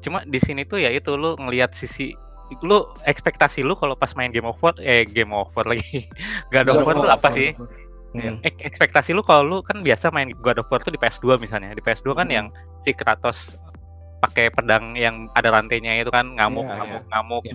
cuma di sini tuh ya itu lu ngelihat sisi lu ekspektasi lu kalau pas main Game of War eh Game of War lagi God of War tuh apa sih Hmm. Ek- ekspektasi lu kalau lu kan biasa main God of War tuh di PS2 misalnya. Di PS2 kan Hmm. yang si Kratos pakai pedang yang ada rantainya itu kan ngamuk Iya, ngamuk ngamuk. Iya.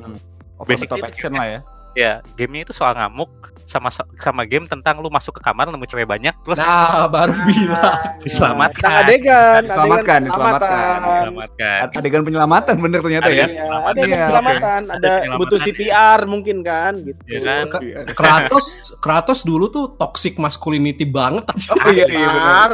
Over the top action lah ya. Ya, gamenya itu soal ngamuk sama sama game tentang lu masuk ke kamar nemu cewek banyak terus Nah, baru bilang. diselamatkan. Nah, adegan, Diselamatkan, adegan diselamatkan. penyelamatan. diselamatkan. Adegan penyelamatan bener ternyata ya. Adegan Iya, Penyelamatan. ada yang Iya, penyelamatan, ada penyelamatan. butuh CPR mungkin kan gitu. Iya kan? Kratos Kratos dulu tuh toxic masculinity banget. Oh iya iya benar.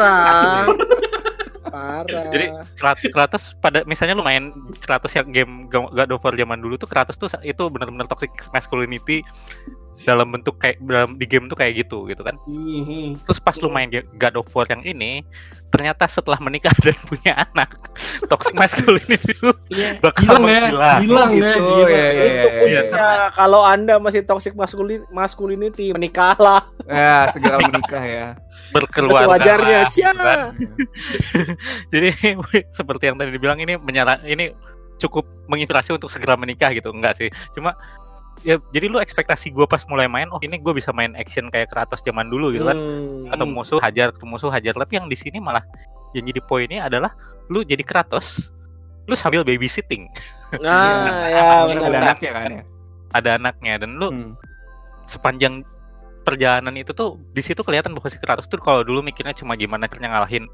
Parah. Jadi Krat- Kratos pada misalnya lu main Kratos yang game God of War zaman dulu tuh Kratos tuh itu benar-benar toxic masculinity dalam bentuk kayak dalam di game tuh kayak gitu gitu kan. Terus pas lu main Ge- God of War yang ini, ternyata setelah menikah dan punya anak, toxic masculinity itu Iya. bakal Hilang ya, hilang ya. Gitu, ya, ya, itu ya, ya. kuncinya kalau anda masih toxic masculin masculinity menikahlah Ya, segera menikah ya. berkeluarga. kan. Jadi seperti yang tadi dibilang ini menyala ini cukup menginspirasi untuk segera menikah gitu enggak sih? Cuma ya jadi lu ekspektasi gua pas mulai main oh ini gue bisa main action kayak Kratos zaman dulu gitu kan Hmm. atau musuh hajar ketemu musuh hajar tapi yang di sini malah yang jadi poinnya adalah lu jadi Kratos lu sambil babysitting nah ya Ada benar anaknya kan ya. ada anaknya dan lu Hmm. sepanjang perjalanan itu tuh di situ kelihatan bahwa si Kratos tuh kalau dulu mikirnya cuma gimana caranya ngalahin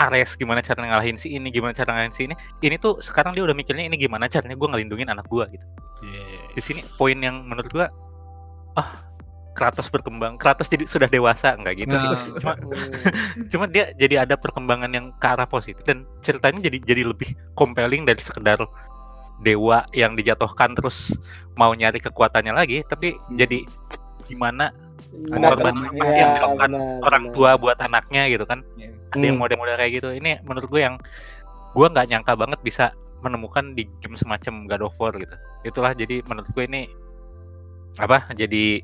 Ares, gimana caranya ngalahin si ini, gimana cara ngalahin si ini. Ini tuh sekarang dia udah mikirnya ini gimana caranya gue ngelindungin anak gua gitu. Di sini poin yang menurut gua ah Kratos berkembang, Kratos jadi sudah dewasa enggak gitu sih. Nah. Cuma Hmm. cuma dia jadi ada perkembangan yang ke arah positif dan ceritanya jadi jadi lebih compelling dari sekedar dewa yang dijatuhkan terus mau nyari kekuatannya lagi tapi jadi gimana Pengorbanan benar. apa Ya, yang dilakukan benar, orang benar. tua buat anaknya gitu kan Iya. ada yang model-model kayak gitu ini menurut gue yang gue nggak nyangka banget bisa menemukan di game semacam God of War gitu itulah jadi menurut gue ini apa jadi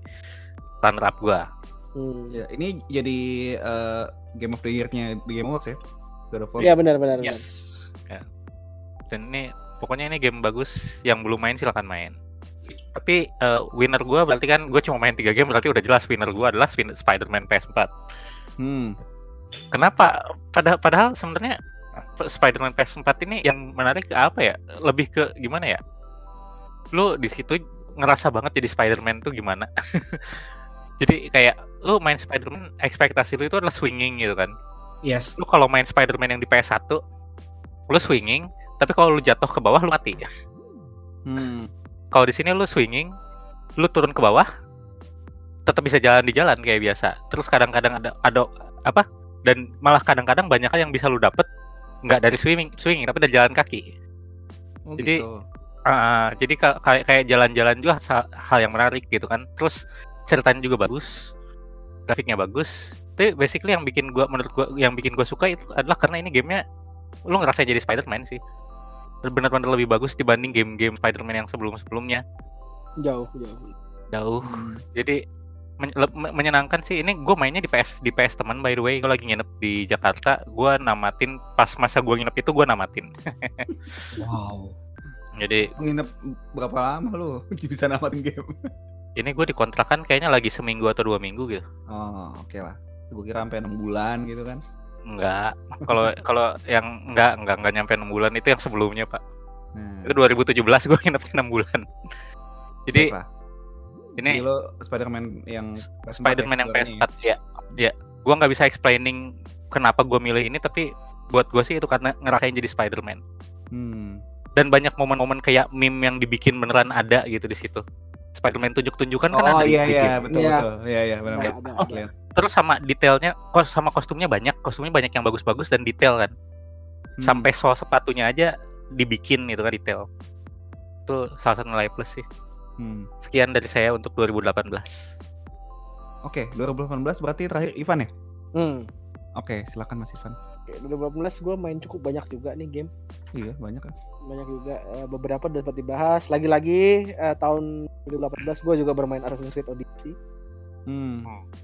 runner up gue Hmm. Ya, ini jadi eh, Game of the Year-nya di Game Awards ya. God of War. Iya benar benar. benar. Yes. dan ini pokoknya ini game bagus yang belum main silahkan main tapi eh, winner gue berarti kan gue cuma main tiga game berarti udah jelas winner gue adalah Spider-Man PS4 Hmm. kenapa? Pada padahal sebenarnya Spider-Man PS4 ini yang menarik apa ya? Lebih ke gimana ya? Lu di situ ngerasa banget jadi Spider-Man tuh gimana? Jadi kayak lu main Spider-Man ekspektasi lu itu adalah swinging gitu kan? Yes. lu kalau main Spider-Man yang di PS1 lu swinging tapi kalau lu jatuh ke bawah lu mati. Hmm. Kalau di sini lu swinging lu turun ke bawah tetap bisa jalan di jalan kayak biasa. Terus kadang-kadang ada ada apa? Dan malah kadang-kadang banyak hal yang bisa lu dapet nggak dari swimming swinging tapi dari jalan kaki. Oh, Jadi- gitu. Ah, jadi ka- kayak kayak jalan-jalan juga hal yang menarik gitu kan. Terus ceritanya juga bagus grafiknya bagus. Tapi basically yang bikin gua menurut gua yang bikin gua suka itu adalah karena ini gamenya lu ngerasa jadi Spider-Man sih benar-benar lebih bagus dibanding game-game Spider-Man yang sebelum-sebelumnya Jauh jauh. jauh Hmm. jadi men- menyenangkan sih ini gue mainnya di PS di PS teman by the way gue lagi nginep di Jakarta gue namatin pas masa gue nginep itu gue namatin Wow. jadi Nginep berapa lama lu bisa namatin game? ini gue dikontrakan kayaknya lagi seminggu atau dua minggu gitu Oh, oke lah. Gue kira sampai 6 bulan gitu kan. Enggak kalau kalau yang enggak enggak enggak nyampe enam bulan itu yang sebelumnya pak Nah, Itu 2017 gue nginep 6 bulan. Jadi siapa? ini Jadi lo Spider-Man yang PS4 Spider-Man ya, yang juaranya PS4 ya. Ya, gua nggak bisa explaining kenapa gua milih ini tapi buat gua sih itu karena ngerasain jadi Spider-Man. Hmm. Dan banyak momen-momen kayak meme yang dibikin beneran ada gitu di situ. Spider-Man tunjuk-tunjukan kan Oh ada iya dibikin. iya betul Iya. betul. Iya iya benar Ada, benar. ada, Asli. Terus sama detailnya, kos sama kostumnya banyak, kostumnya banyak yang bagus-bagus dan detail kan. Hmm. Sampai sol sepatunya aja dibikin gitu kan detail. Itu salah satu nilai plus sih. Hmm. Sekian dari saya untuk 2018. Oke, 2018 berarti terakhir Ivan ya? Hmm. Oke, silakan Mas Ivan. Oke, 2018 gue main cukup banyak juga nih game. Iya, banyak kan. Banyak juga eh, beberapa udah sempat dibahas. Lagi-lagi eh, tahun 2018 gue juga bermain Assassin's Creed Odyssey. Hmm.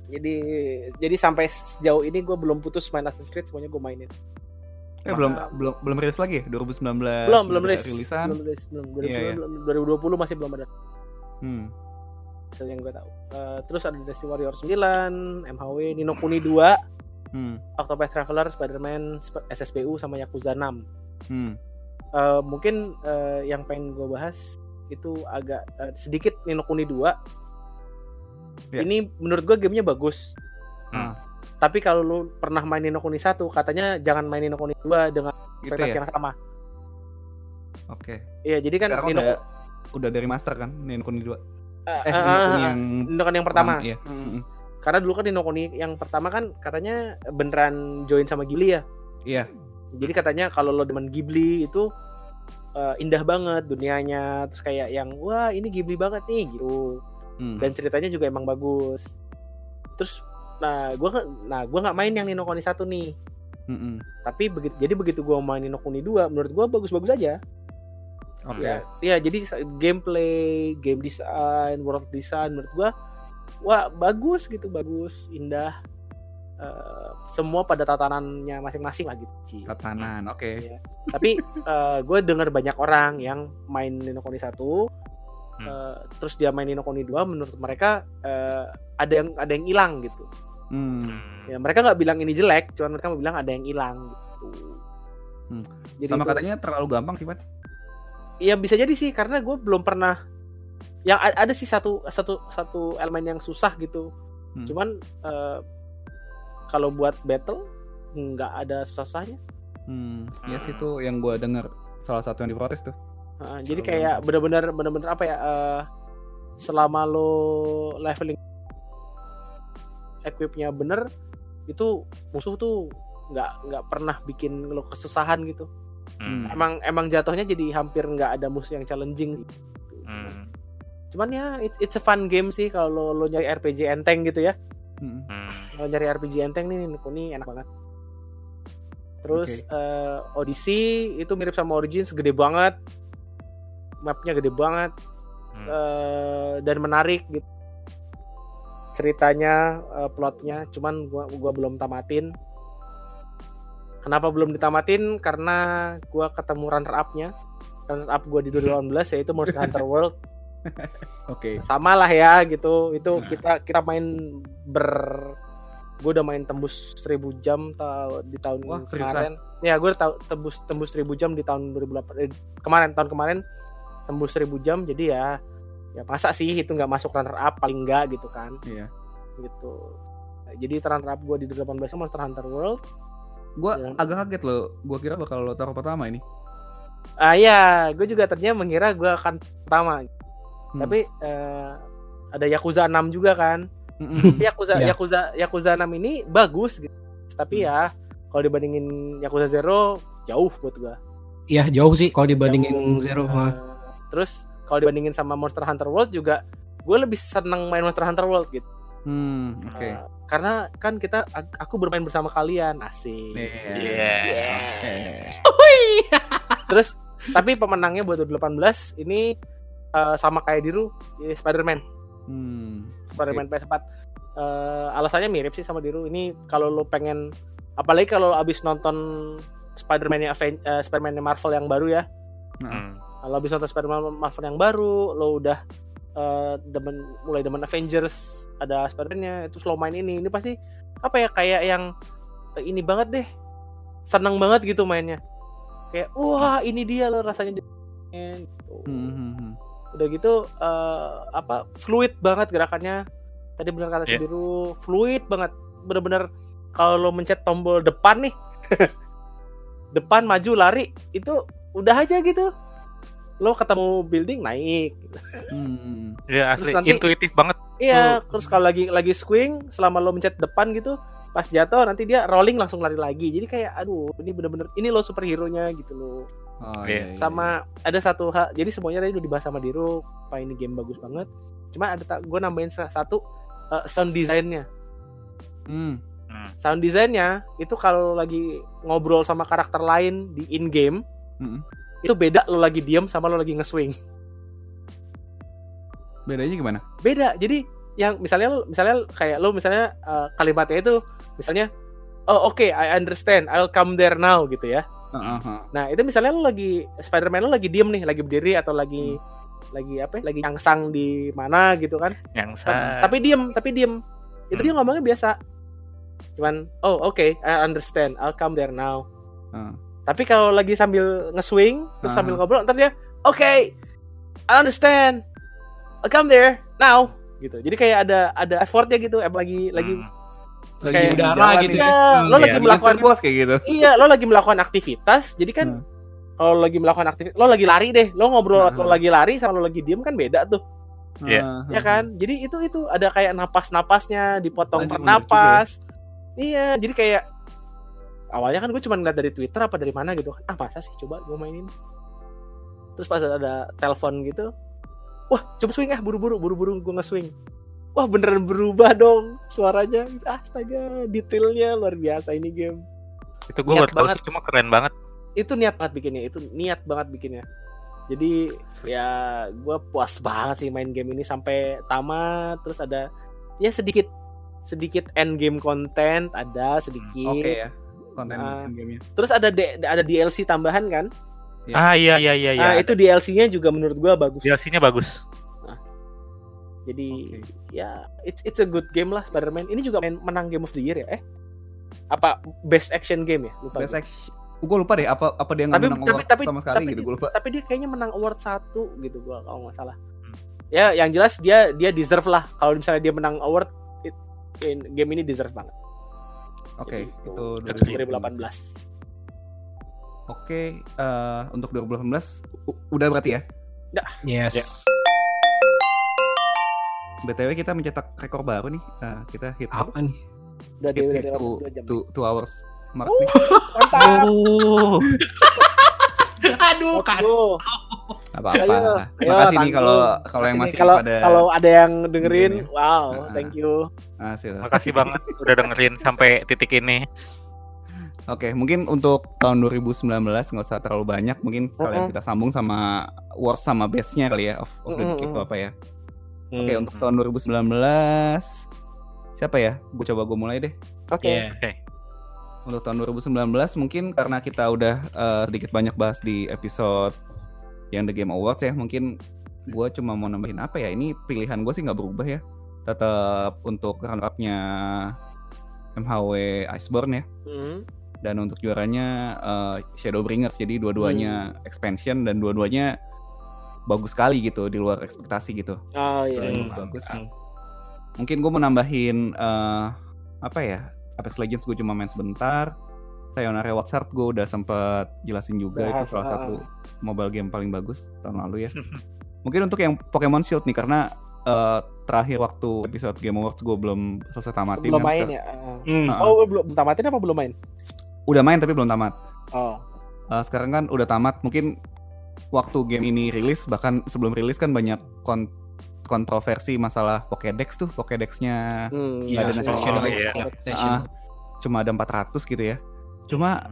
Jadi jadi sampai sejauh ini gue belum putus main Assassin's Creed semuanya gue mainin. Eh belum belum belum rilis lagi ya? 2019. belum belum rilis. Rilisan. Belum rilis, belum. Iya, iya. 2019, belum. 2020 masih belum ada Hmm. hasil yang gue tahu. Eh, terus ada Destiny Warrior 9, MHW, Nino Kuni 2, Hmm. Octopath Traveler, Spider-Man, Sp- SSPU sama Yakuza 6. Hmm. Eh, mungkin eh, yang pengen gue bahas itu agak eh, sedikit Nino Kuni 2. Ya. Ini menurut gue gamenya bagus. Hmm. Tapi kalau lu pernah main Nino Kuni 1, katanya jangan main Nino Kuni 2 dengan Gitu ya. yang sama. Oke. Iya, jadi kan Sekarang Nino udah udah dari master kan Nino Kuni 2. eh, Eh, eh, Nino Kuni eh, yang Nino Kuni yang pertama. Iya. Hmm. Mm-mm. Karena dulu kan Nino Kuni yang pertama kan katanya beneran join sama Ghibli ya. Iya. Jadi katanya kalau lo demen Ghibli itu eh, indah banget dunianya, terus kayak yang wah ini Ghibli banget nih gitu. Hmm. Dan ceritanya juga emang bagus. Terus nah nggak- nah gua nggak main yang Nino Kuni 1 nih. Mm-mm. Tapi begitu jadi begitu gua main Nino Kuni 2 menurut gua bagus-bagus aja. Oke. Ya, ya jadi gameplay, game design, world design menurut gua wah bagus gitu, bagus, indah. Eh, semua pada tatanannya masing-masing lah gitu. Ci. Tatanan. Oke. Iya. Tapi gue dengar banyak orang yang main Nino Kuni 1 Hmm. eh, terus dia main Nino Kuni 2 menurut mereka eh, ada yang ada yang hilang gitu. Hmm. Ya mereka nggak bilang ini jelek, cuman mereka mau bilang ada yang hilang gitu. Hmm. Jadi Sama itu- katanya terlalu gampang sih, Pak. Iya bisa jadi sih karena gue belum pernah yang ada sih satu satu satu elemen yang susah gitu. Hmm. Cuman eh, kalau buat battle nggak ada susahnya. Hmm. Ya sih Hmm. itu yang gua denger salah satu yang diprotes tuh. Jadi kayak bener-bener bener-bener apa ya? eh, selama lo leveling equipnya bener itu musuh tuh nggak nggak pernah bikin lo kesusahan gitu. Hmm. Emang emang jatuhnya jadi hampir nggak ada musuh yang challenging. gitu. Hmm. Cuman ya it- it's a fun game sih kalau lo nyari RPG enteng gitu ya. Hmm. Hmm. Kalau nyari RPG enteng nih Kuni enak banget. Terus eh, Odyssey itu mirip sama Origins gede banget. Mapnya gede banget Hmm. eh, dan menarik gitu. Ceritanya, eh, plotnya, cuman gua gua belum tamatin. Kenapa belum ditamatin? Karena gua ketemu runner up-nya. Runner up gua di 2018 yaitu Monster Hunter World. Oke. Sama lah ya gitu. Itu Nah. kita kita main ber gue udah main tembus 1000 jam ta- di tahun Wah, seriusan? kemarin. Ya, gue udah tembus tembus 1000 jam di tahun 2008 eh, kemarin tahun kemarin tembus 1000 jam jadi ya ya masa sih itu nggak masuk runner up paling enggak gitu kan Iya. gitu. Nah, jadi runner up gue di 2018 Monster Hunter World. Gua Ya. agak kaget loh. Gua kira bakal lo taruh pertama ini. Ah ya, gue juga ternyata mengira gue akan pertama. Hmm. Tapi eh, ada Yakuza 6 juga kan. Yakuza Ya. Yakuza Yakuza 6 ini bagus gitu. Tapi ya kalau dibandingin Yakuza Zero jauh buat gua. Iya jauh sih kalau dibandingin Jauh. Zero. Mah. Terus kalau dibandingin sama Monster Hunter World juga gue lebih seneng main Monster Hunter World gitu. Hmm, oke. Eh, karena kan kita aku bermain bersama kalian asik. Iya. Iya. Oke. Terus tapi pemenangnya buat 2018 ini eh, sama kayak Diru ya, Spider-Man. Hmm. Spider-Man PS4. Eh, alasannya mirip sih sama Diru. Ini kalau lo pengen apalagi kalau abis nonton Spider-Man yang eh, Spider-Man Marvel yang baru ya. Nah, Hmm. Kalau abis nonton Spider-Man Marvel yang baru, lo udah eh, demen mulai demen Avengers, ada Spider-Man-nya, itu slow main ini. Ini pasti apa ya kayak yang eh, ini banget deh. Seneng banget gitu mainnya. Kayak wah, ini dia lo rasanya gitu. Hmm, hmm, hmm. udah gitu eh, apa fluid banget gerakannya tadi benar kata Iya. biru fluid banget bener-bener kalau lo mencet tombol depan nih depan maju lari itu udah aja gitu lo ketemu building naik Hmm, hmm. Ya Terus asli nanti- intuitif banget. iya terus kalau lagi lagi swing selama lo mencet depan gitu pas jatuh nanti dia rolling langsung lari lagi jadi kayak aduh ini bener-bener ini lo superhero nya gitu loh Oh, Iya. iya, iya, sama ada satu hal jadi semuanya tadi udah dibahas sama Diro apa ini game bagus banget cuma ada gue nambahin sa- satu eh, sound desainnya iya. Hmm. sound desainnya itu kalau lagi ngobrol sama karakter lain di in game Mm-mm. Itu beda lo lagi diem sama lo lagi nge-swing Bedanya gimana? beda jadi yang misalnya misalnya kayak lo misalnya eh, kalimatnya itu misalnya oh oke I understand I'll come there now gitu ya Heeh, heeh. Nah itu misalnya lo lagi Spider-Man lo lagi diem nih, lagi berdiri atau lagi lagi apa? ya, Lagi nyangsang di mana gitu kan? Yang Ta- sa Tapi diem, tapi diem. Itu Hmm. dia ngomongnya biasa. Cuman, oh oke, I understand, I'll come there now. Heeh. Tapi kalau lagi sambil nge-swing, terus Ah. sambil ngobrol, ntar dia, oke, I understand, I'll come there now. Gitu. Jadi kayak ada ada effortnya gitu, em lagi lagi Hmm. Lagi Kayak di udara gitu nih. ya. Iya, Hmm, lo iya. lagi melakukan bos kayak gitu. iya lo lagi melakukan aktivitas jadi kan Hmm. kalau lagi melakukan aktivitas lo lagi lari deh lo ngobrol Hmm. lo lagi lari sama lo lagi diem kan beda tuh Iya. Heeh, ya kan jadi itu itu ada kayak napas napasnya dipotong per juga napas iya jadi kayak awalnya kan gue cuma ngeliat dari twitter apa dari mana gitu. Ah masa sih? Coba gue mainin. Terus pas ada telepon gitu wah coba swing ah buru-buru buru-buru gue nge-swing. Wah beneran berubah dong suaranya. Astaga detailnya luar biasa ini game. Itu gue baru tahu banget. sih cuma keren banget. itu niat banget bikinnya itu niat banget bikinnya. Jadi ya gue puas banget sih main game ini sampai tamat terus ada ya sedikit sedikit end game content ada sedikit Oke ya. Konten Ah. gamenya. terus ada D- ada DLC tambahan kan Iya. Ah iya iya iya iya. nah itu DLC-nya juga menurut gue bagus DLC-nya bagus. jadi Oke. ya it's it's a good game lah Spider-Man ini juga main, menang Game of the Year ya eh apa best action game ya lupa Best gua. action. Gue lupa deh apa apa dia nggak tapi menang tapi award tapi sama sekali tapi, gitu. Gue lupa. tapi dia kayaknya menang award satu gitu gua kalau nggak salah Hmm. ya yang jelas dia dia deserve lah kalau misalnya dia menang award it- in- game ini deserve banget Oke, Jadi itu Agree. 2018 Oke, eh, untuk 2018 u- udah berarti ya. Yes. Ya. BTW kita mencetak rekor baru nih. Eh, kita hit Apa nih? udah hit, udah hit two, two, two hours mark Uh, nih. mantap Oh. Aduh. Gak apa-apa. Ayo, ayo, Makasih nih kalau kalau yang Ini masih kalau pada kalau ada yang dengerin Dengerin wow Ah. thank you Makasih lah. Makasih banget udah dengerin sampai titik ini. Oke, mungkin untuk tahun 2019 nggak usah terlalu banyak. Mungkin sekalian Mm-mm. kita sambung sama worst sama best-nya kali ya of, of the. Decade itu apa ya. Oke, Hmm. untuk tahun 2019 siapa ya? Gue coba gue mulai deh. oke Iya. Oke. Untuk tahun 2019 mungkin karena kita udah eh, sedikit banyak bahas di episode yang The Game Awards ya, mungkin gue cuma mau nambahin apa ya? Ini pilihan gue sih nggak berubah ya. Tetap untuk runner up-nya MHW Iceborne ya. Hmm. dan untuk juaranya eh, Shadowbringers jadi dua-duanya expansion dan dua-duanya bagus sekali gitu di luar ekspektasi gitu oh iya Hmm. iya. bagus. Hmm. mungkin gue mau nambahin eh, apa ya Apex Legends gue cuma main sebentar Sayonara Wild Heart gue udah sempet jelasin juga Bahas, itu salah ah. satu mobile game paling bagus tahun lalu ya mungkin untuk yang Pokemon Shield nih karena eh, terakhir waktu episode Game Awards gue belum selesai tamatin belum kan. main ya. Hmm. Oh belum tamatin apa belum main udah main tapi belum tamat oh Uh, sekarang kan udah tamat mungkin waktu game ini rilis bahkan sebelum rilis kan banyak kon- kontroversi masalah Pokédex tuh Pokédexnya hmm, Iya, ada iya. Oh, X iya. Station. Ah, cuma ada 400 gitu ya cuma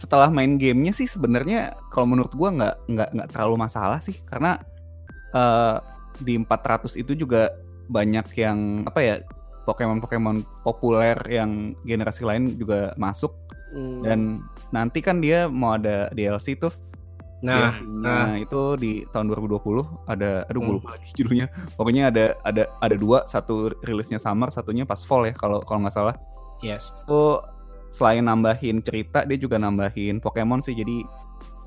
setelah main gamenya sih sebenarnya kalau menurut gua nggak nggak nggak terlalu masalah sih. Karena uh, di 400 itu juga banyak yang apa ya Pokemon-Pokemon populer yang generasi lain juga masuk. Hmm. dan nanti kan dia mau ada DLC tuh. Nah, DLC-nya itu di tahun 2020 ada aduh gue Hmm. lupa lagi judulnya. Pokoknya ada ada ada dua satu rilisnya summer satunya pas fall ya kalau kalau nggak salah. Yes. itu selain nambahin cerita dia juga nambahin Pokemon sih jadi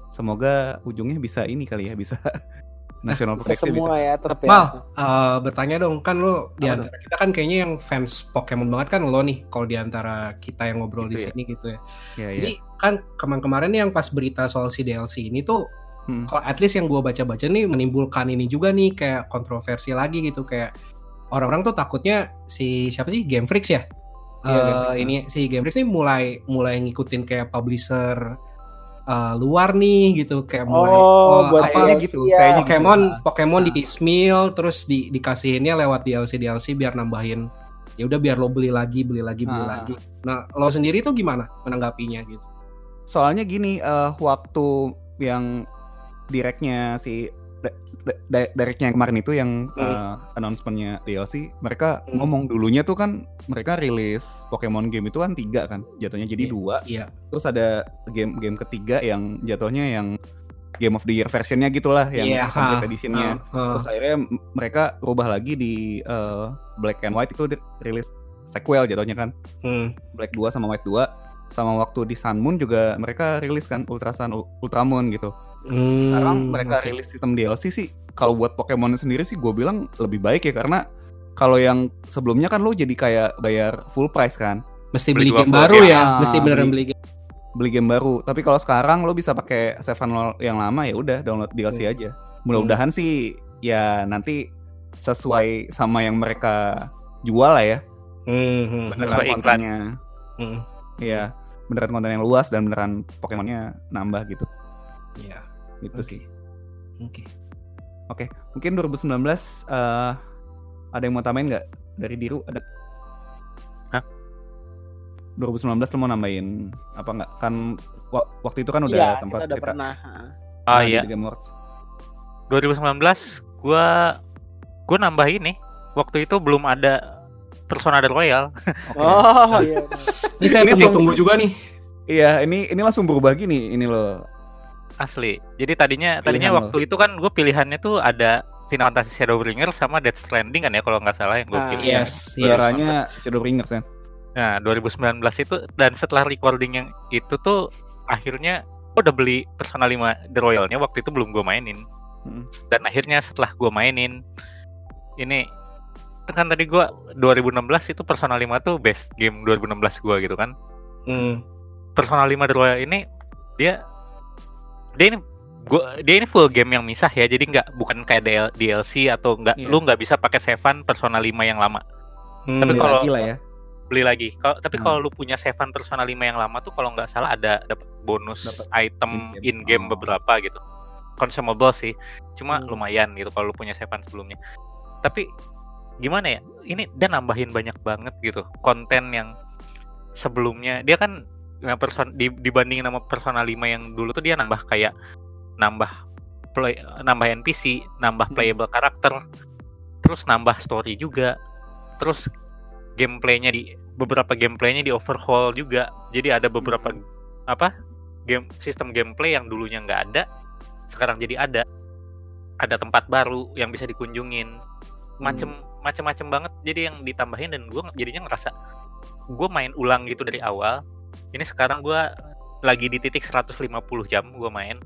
semoga ujungnya bisa ini kali ya bisa national Bisa protection bisa semua ya tetap ya. Mal, eh, bertanya dong, kan lo di antara kita kan kayaknya yang fans Pokemon banget kan lo nih, kalau di antara kita yang ngobrol Gitu di ya. sini gitu ya. ya, ya. Jadi kan kemarin-kemarin nih yang pas berita soal si DLC ini tuh, Hmm. kalau at least yang gua baca-baca nih menimbulkan ini juga nih kayak kontroversi lagi gitu kayak orang-orang tuh takutnya si siapa sih Game Freaks ya? Game Freaks. ini si Game Freaks nih mulai mulai ngikutin kayak publisher eh, luar nih gitu kayak mulai Oh, buat apa gitu, ya. kayaknya gitu. Pokemon Nah. Pokemon Nah. di piecemeal terus di dikasihinnya lewat DLC DLC biar nambahin ya udah biar lo beli lagi beli lagi beli Nah. lagi. Nah lo sendiri tuh gimana menanggapinya gitu? Soalnya gini, eh, waktu yang directnya si directnya yang kemarin itu yang eh, announcementnya DLC, mereka Hmm. ngomong dulunya tuh kan mereka rilis Pokemon game itu kan tiga kan, jatuhnya jadi Iya. dua. Iya. Terus ada game game ketiga yang jatuhnya yang Game of the Year versionnya gitulah, yang Iya, complete editionnya. Ah, ah. Terus akhirnya mereka rubah lagi di eh, Black and White itu rilis sequel jatuhnya kan. Hmm. Black 2 sama White 2 sama waktu di Sun Moon juga mereka rilis kan Ultra Sun Ul- Ultramon gitu. Hmm, Sekarang mereka oke. rilis sistem DLC sih kalau buat Pokemon sendiri sih gue bilang lebih baik ya karena kalau yang sebelumnya kan lo jadi kayak bayar full price kan mesti Beli beli game baru game. ya, Ah, mesti beneran beli- beli game. beli game baru. Tapi kalau sekarang lo bisa pakai Seven yang lama ya udah download DLC Hmm. aja. Mudah-mudahan sih ya nanti sesuai sama yang mereka jual lah ya. Hmm, hmm, Beneran Sesuai iklan. kontennya. hmm. Iya, beneran konten yang luas dan beneran Pokemonnya nambah gitu. Iya. Gitu Oke. sih. Oke. Oke, mungkin 2019 eh ada yang mau tambahin nggak dari Diru? Ada? Hah? 2019 lo mau nambahin apa nggak? Kan wa- waktu itu kan udah Iya, sempat kita udah cerita pernah. Ah di iya, Game Awards. 2019 gua gua nambah ini. Waktu itu belum ada Persona The Royal. Oke. Oh iya. Ini saya Ini tunggu-tunggu juga nih. Iya, ini ini langsung berubah gini ini loh. Asli. Jadi tadinya tadinya Pilihan waktu itu kan gue pilihannya tuh ada Final Fantasy Shadowbringer sama Death Stranding kan ya kalau nggak salah yang gue Ah, pilih. iya. Yes, yes. Suaranya Shadowbringers kan. Nah, 2019 itu dan setelah recording yang itu tuh akhirnya gua udah beli Persona 5 The Royal-nya waktu itu belum gue mainin. Mm. Dan akhirnya setelah gue mainin ini kan tadi gua 2016 itu Persona 5 tuh best game 2016 gua gitu kan. Hmm. Persona 5 The Royal ini dia dia ini gua dia ini full game yang misah ya. Jadi nggak bukan kayak DL DLC atau nggak Iya. lu nggak bisa pakai Seven Persona 5 yang lama. Hmm. Tapi kalau- ya. beli lagi. Kalau tapi Hmm. kalau lu punya Seven Persona 5 yang lama tuh kalau nggak salah ada dapat bonus Dapat item in-game. in game Oh. beberapa gitu. Consumable sih. Cuma Hmm. lumayan gitu kalau lu punya Seven sebelumnya. Tapi gimana ya? Ini dia nambahin banyak banget gitu konten yang sebelumnya dia kan yang person di, dibandingin sama Persona 5 yang dulu tuh dia nambah kayak nambah play nambah NPC, nambah Hmm. playable karakter, terus nambah story juga, terus gameplaynya di beberapa gameplaynya di overhaul juga. Jadi ada beberapa Hmm. apa game sistem gameplay yang dulunya nggak ada, sekarang jadi ada. Ada tempat baru yang bisa dikunjungin, macem Hmm. Macem-macem banget. Jadi yang ditambahin dan gue jadinya ngerasa gue main ulang gitu dari awal. Ini sekarang gue lagi di titik 150 jam gue main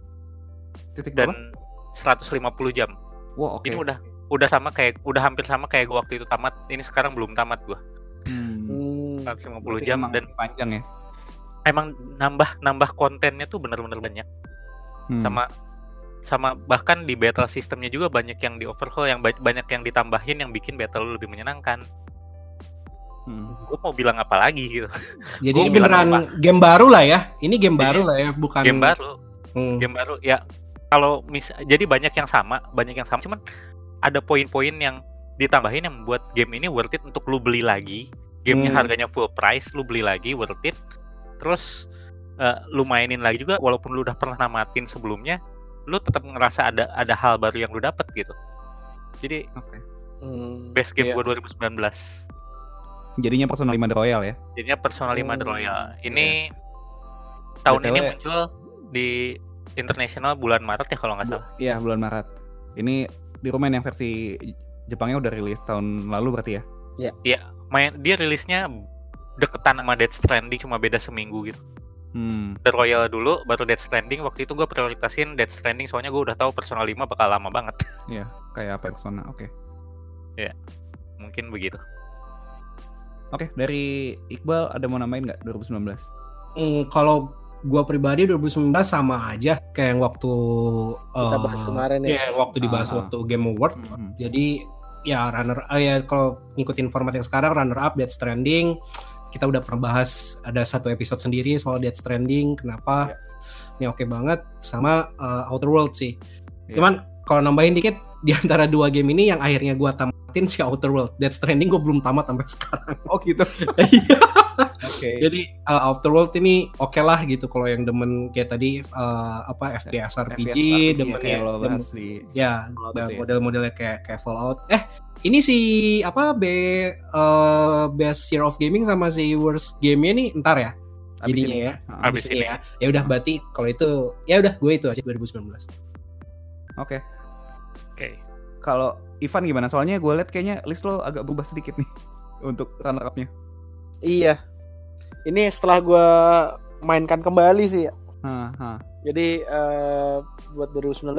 Titik dan 150 jam. Wah, oke. Ini udah udah sama kayak udah hampir sama kayak gue waktu itu tamat. Ini sekarang belum tamat gue. Hmm. Hmm. 150 Berarti jam dan panjang ya. emang nambah nambah kontennya tuh bener-bener banyak. Hmm. Sama sama bahkan di battle sistemnya juga banyak yang di overhaul yang ba- banyak yang ditambahin yang bikin battle lu lebih menyenangkan. Hmm. Gue mau bilang apa lagi gitu. Jadi ini beneran apa? game baru lah ya. Ini game Ini baru lah ya, bukan Game baru, Hmm. game baru ya. Kalau mis jadi banyak yang sama, banyak yang sama. Cuman ada poin-poin yang ditambahin yang membuat game ini worth it untuk lu beli lagi. Gamenya Hmm. harganya full price, lu beli lagi worth it. Terus eh, lu mainin lagi juga, walaupun lu udah pernah namatin sebelumnya, lu tetap ngerasa ada ada hal baru yang lu dapet gitu. Jadi Oke. Hmm. best game Iya. gua 2019. Jadinya Persona 5 The Royal ya. Jadinya Persona 5 The Oh, Royal. Ini tahun ini BTW muncul di internasional bulan Maret ya kalau nggak salah. Iya, bulan Maret. Ini di rumah yang versi Jepangnya udah rilis tahun lalu berarti ya. Main dia rilisnya deketan sama Death Stranding cuma beda seminggu gitu. Hmm. The Royal dulu, baru Death Stranding. Waktu itu gue prioritasin Death Stranding soalnya gue udah tahu Persona 5 bakal lama banget. Iya, kayak apa Persona. Oke. Mungkin begitu. Oke, dari Iqbal ada mau namain nggak 2019? Hmm, kalau gua pribadi 2019 sama aja kayak yang waktu Kita eh, bahas kemarin ya. Iya, yang waktu dibahas Ah. waktu Game Award. Hmm. Jadi ya runner eh, ya kalau ngikutin format yang sekarang runner up Death Stranding kita udah pernah bahas ada satu episode sendiri soal Death Stranding kenapa ini oke banget sama eh, Outer World sih. Iya. Cuman kalau nambahin dikit di antara dua game ini yang akhirnya gua tamatin si Outer World. Death Stranding gue belum tamat sampai sekarang. Oh gitu. Iya. Oke. Jadi uh, Outer World ini oke lah gitu kalau yang demen kayak tadi uh, apa FPS RPG, demen kayak ya, lo demen- bahas di ya ya. model-modelnya kayak kayak Fallout. Eh, ini si apa B uh, Best Year of Gaming sama si Worst Game-nya nih ntar ya. abis jadinya ini ya. Ah, Abis Abis ini ini. ya. Ya udah berarti kalau itu ya udah gue itu aja 2019. Oke. Oke. Kalau Ivan gimana? Soalnya gue liat kayaknya list lo agak berubah sedikit nih untuk runner up-nya. Iya. Ini setelah gua mainkan kembali sih ya. Hah, hah. Jadi eh, buat 2019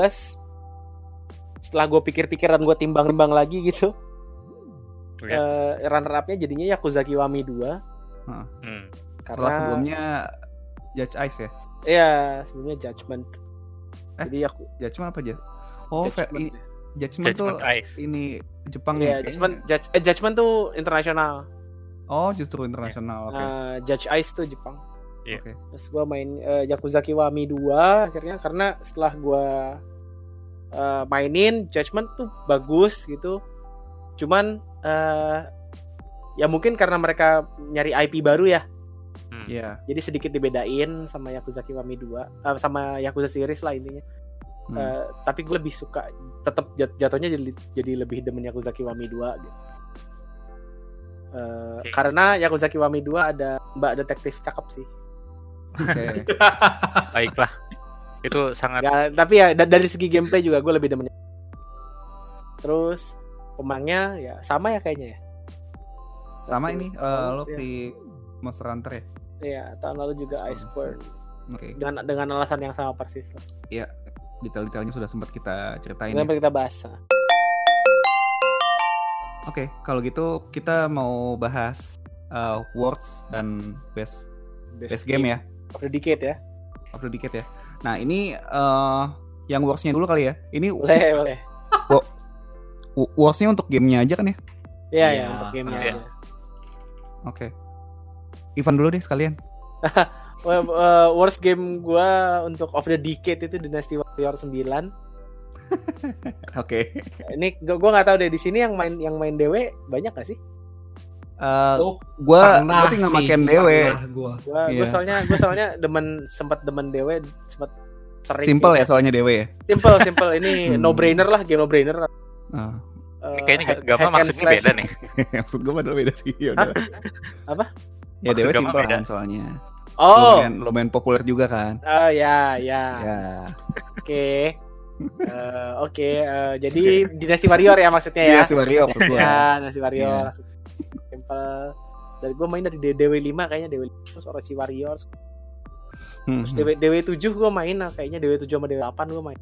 setelah gue pikir-pikir dan gue timbang-timbang lagi gitu, Ya. eh, runner up-nya jadinya Yakuza Kiwami 2 Hmm. Setelah karena sebelumnya Judge Ice ya? Iya, sebelumnya Judgment. Eh? Jadi aku Judgment apa aja? Oh, Judgment, Judgment. tuh Eyes. ini Jepang Iya, ya? Judgment. Judge, eh, Judgment tuh internasional. Oh, justru internasional. Oke. Nah, Judge Ice tuh Jepang. Iya. Oke. Terus gua main eh, Yakuza Kiwami 2 akhirnya karena setelah gua eh, mainin Judgment tuh bagus gitu. Cuman eh, ya mungkin karena mereka nyari IP baru ya. Hmm. Iya. Jadi sedikit dibedain sama Yakuza Kiwami 2 eh, sama Yakuza series lah intinya. Hmm. Eh, tapi gue lebih suka tetap jat- jatuhnya jadi jadi lebih demen Yakuza Kiwami 2 gitu. Eh, Oke. karena Yakuza Kiwami 2 ada Mbak detektif cakep sih. Oke. Baiklah. Itu sangat Ya, tapi ya da- dari segi gameplay juga gue lebih demen. Terus pemainnya ya sama ya kayaknya ya. Sama Satu ini eh, tahun, lo ya. di Monster Hunter ya? Iya, tahun lalu juga Iceborne Oke. dengan dengan alasan yang sama persis. lah. Detail-detailnya sudah sempat kita ceritain. ya. Nanti kita bahas. Oke, kalau gitu kita mau bahas uh, words dan best best game ya Of the decade ya. of the decade ya. Nah ini eh yang wordsnya dulu kali ya. Ini Boleh, boleh. wordsnya untuk gamenya aja kan ya? Iya, Iya, ya, untuk gamenya iya. aja. Oke. Ivan dulu deh sekalian. Uh, worst game gua untuk of the decade itu Dynasty Warrior 9. Oke. Ini gua, gua nggak tahu deh di sini yang main yang main dewe banyak gak sih? Eh, Oh, gua sih nggak makan pernah dewe. gua. Gua, gua Iya. soalnya gua soalnya demen sempat demen dewe sempat sering. Simple ya gitu. soalnya dewe ya. Simple, simple. Ini Hmm. no brainer lah, game no brainer. Ah. ini kayaknya gama maksudnya beda nih. Maksud gua padahal beda sih. Ya. Apa? Ya gama simple kan soalnya. Oh, Lumayan, lumayan populer juga kan. oh ya, ya. Ya. Oke. Eh, Oke, eh, jadi Dynasty Warrior ya maksudnya ya. Iya si Wario maksud. Ya, Dynasty Warrior. Iya. maksudnya. Simple. Dari gue main dari DW5 kayaknya DW5 terus Orochi Warriors Hmm, terus hmm. DW DW7 gue main nah, kayaknya DW7 sama DW8 gue main.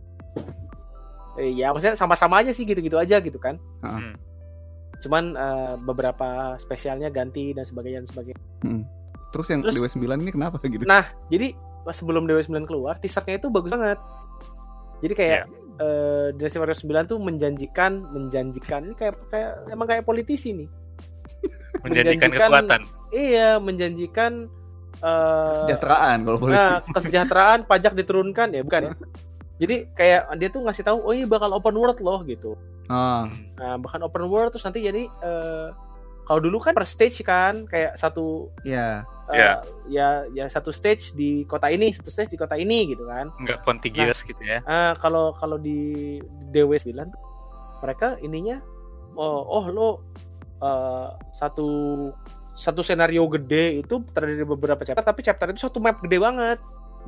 Eh, ya maksudnya sama-sama aja sih gitu-gitu aja gitu kan. Heeh. Hmm. Cuman eh, beberapa spesialnya ganti dan sebagainya dan sebagainya. Hmm. Terus yang Terus- dewe 9 ini kenapa gitu? Nah, jadi sebelum DW9 keluar, teasernya itu bagus banget. Jadi kayak eh Dynasty Warriors 9 tuh menjanjikan, menjanjikan ini kayak kayak emang kayak politisi nih. Menjanjikan Menjanjikan- kekuatan. Iya, menjanjikan eh Kesejahteraan kalau boleh. nah, kesejahteraan pajak diturunkan ya, bukan ya? Jadi kayak dia tuh ngasih tahu, oh ini bakal open world loh gitu. Ah, Nah, bahkan open world terus nanti jadi eh kalau dulu kan per stage kan kayak satu ya. eh, Iya. ya ya satu stage di kota ini, satu stage di kota ini gitu kan. Enggak contiguous gitu ya. Ah, kalau kalau di DW9 tuh mereka ininya oh oh lo eh, satu satu senario gede itu terdiri dari beberapa chapter tapi chapter itu satu map gede banget.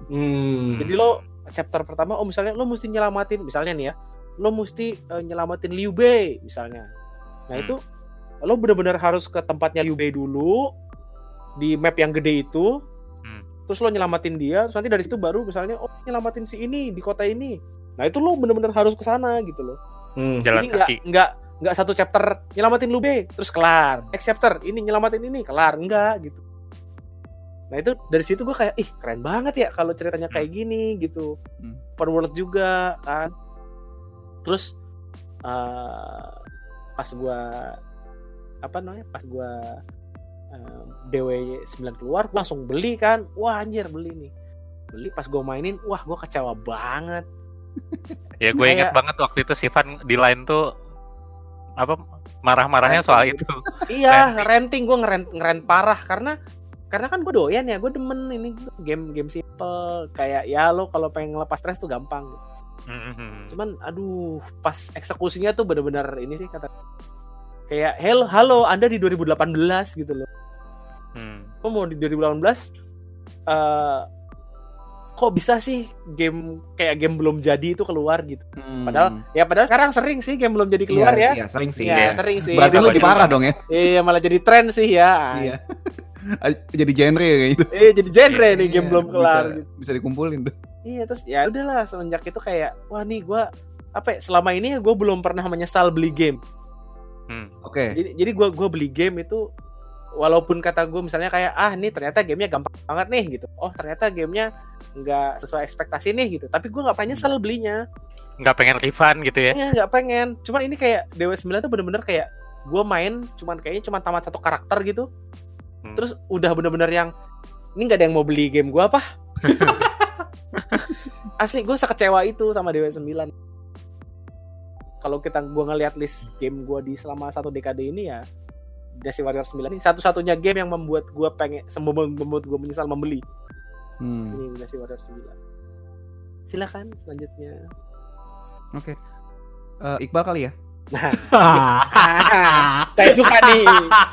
Hmm. Jadi lo chapter pertama oh misalnya lo mesti nyelamatin misalnya nih ya. Lo mesti eh, nyelamatin Liu Bei misalnya. Nah, Hmm. itu lo benar-benar harus ke tempatnya Liu Bei dulu di map yang gede itu. Hmm. terus lo nyelamatin dia terus nanti dari situ baru misalnya oh nyelamatin si ini di kota ini nah itu lo bener-bener harus ke sana gitu loh Hmm. Jalan Jadi nggak kaki. nggak nggak satu chapter nyelamatin lu B terus kelar next chapter ini nyelamatin ini kelar enggak gitu nah itu dari situ gue kayak ih keren banget ya kalau ceritanya kayak gini gitu Hmm. open world juga kan terus eh, pas gua apa namanya pas gua eh, BW 9 keluar gua langsung beli kan. Wah anjir beli nih. Beli pas gua mainin wah gua kecewa banget. Ya gue inget banget waktu itu Sivan di line tuh apa marah-marahnya soal itu. Iya, renting gue ngerent ngerent parah. Karena karena kan gue doyan ya, gue demen ini game game simple. Kayak ya lo kalau pengen ngelepas stres tuh gampang. Mhm. Cuman aduh, pas eksekusinya tuh bener-bener ini sih kata kayak halo halo Anda di 2018 gitu loh. Hmm. Kok mau di 2018 eh kok bisa sih game kayak game belum jadi itu keluar gitu. Hmm. Padahal ya padahal sekarang sering sih game belum jadi keluar Iya, ya. Iya, sering sih. Iya, Iya. sering sih. Berarti lebih parah dong ya. Iya, malah jadi tren sih ya. Iya. Jadi genre kayak gitu. Eh jadi genre nih game Iya, belum kelar bisa, gitu. Bisa dikumpulin tuh. Iya terus ya udahlah semenjak itu kayak wah nih gua apa ya, selama ini gue belum pernah menyesal beli game. Hmm. Oke. Jadi jadi gua gua beli game itu walaupun kata gue misalnya kayak ah nih ternyata gamenya gampang banget nih gitu. Oh ternyata gamenya nggak sesuai ekspektasi nih gitu. Tapi gua nggak pernah nyesel belinya. Nggak pengen refund gitu ya? Iya nggak pengen. Cuman ini kayak DW9 tuh bener-bener kayak gue main cuman kayaknya cuman tamat satu karakter gitu. Hmm. Terus udah bener-bener yang ini nggak ada yang mau beli game gua apa? Asli gue sekecewa itu sama DW9. Kalau kita gua ngeliat list game gua di selama satu dekade ini ya Dynasty Warrior 9 ini satu-satunya game yang membuat gua pengen semua membuat gua menyesal membeli Hmm. ini Dynasty Warrior 9. Silakan selanjutnya. Oke. Eh, Iqbal kali ya? Saya suka nih.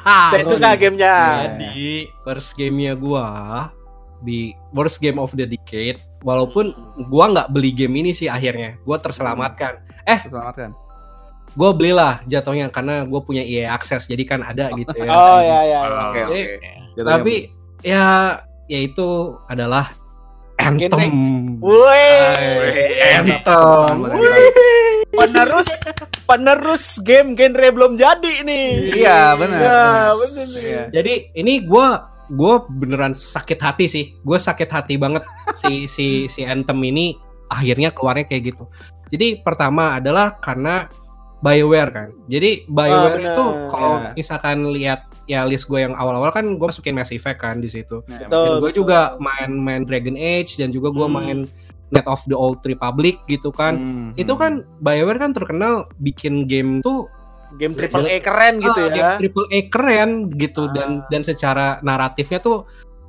Saya suka gamenya. Jadi first gamenya gua di worst game of the decade, walaupun gua nggak beli game ini sih akhirnya, gua terselamatkan. Selamatkan. Gue belilah jatuhnya karena gue punya EA Access, jadi kan ada gitu ya. Oh ya ya. ya. Oke, Oh, oke. iya. Jatuhnya Tapi ya, ya itu adalah Anthem. Woi. Anthem. Penerus penerus game genre belum jadi nih. Iya, benar. Ya, benar. bener. Iya. Jadi ini gua gua beneran sakit hati sih. Gue sakit hati banget si si si Anthem ini akhirnya keluarnya kayak gitu. Jadi pertama adalah karena Bioware kan. Jadi Bioware bener. itu kalau Iya. misalkan lihat ya list gue yang awal-awal kan gue masukin Mass Effect kan di situ. Betul. Dan gue juga main-main Dragon Age dan juga gue Hmm. main Net of the Old Republic gitu kan. hmm, Itu hmm. kan Bioware kan terkenal bikin game tuh game triple A keren gitu ah, ya. game triple A keren gitu dan Ah. dan secara naratifnya tuh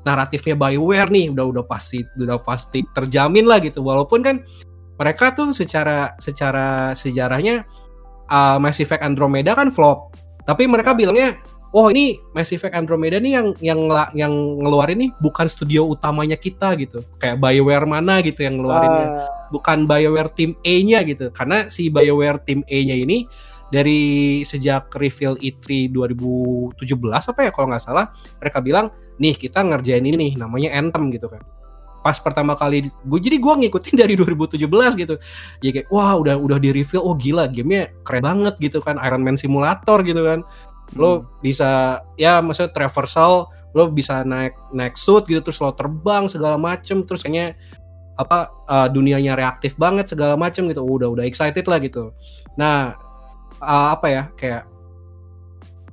naratifnya Bioware nih udah udah pasti udah pasti terjamin lah gitu. Walaupun kan mereka tuh secara secara sejarahnya uh, Mass Effect Andromeda kan flop. Tapi mereka bilangnya oh ini Mass Effect Andromeda nih yang yang yang ngeluarin nih bukan studio utamanya kita gitu. Kayak Bioware mana gitu yang ngeluarinnya Ah, bukan BioWare tim A-nya gitu. Karena si BioWare tim A-nya ini dari sejak reveal E E3 2017 apa ya kalau nggak salah mereka bilang nih kita ngerjain ini nih namanya Anthem gitu kan. Pas pertama kali gue jadi gue ngikutin dari 2017 gitu. Ya kayak wah udah udah di reveal oh gila gamenya keren banget gitu kan Iron Man Simulator gitu kan. Lo bisa ya maksudnya traversal lo bisa naik naik suit gitu terus lo terbang segala macem terus kayaknya apa uh, dunianya reaktif banget segala macem gitu udah udah excited lah gitu nah uh, apa ya kayak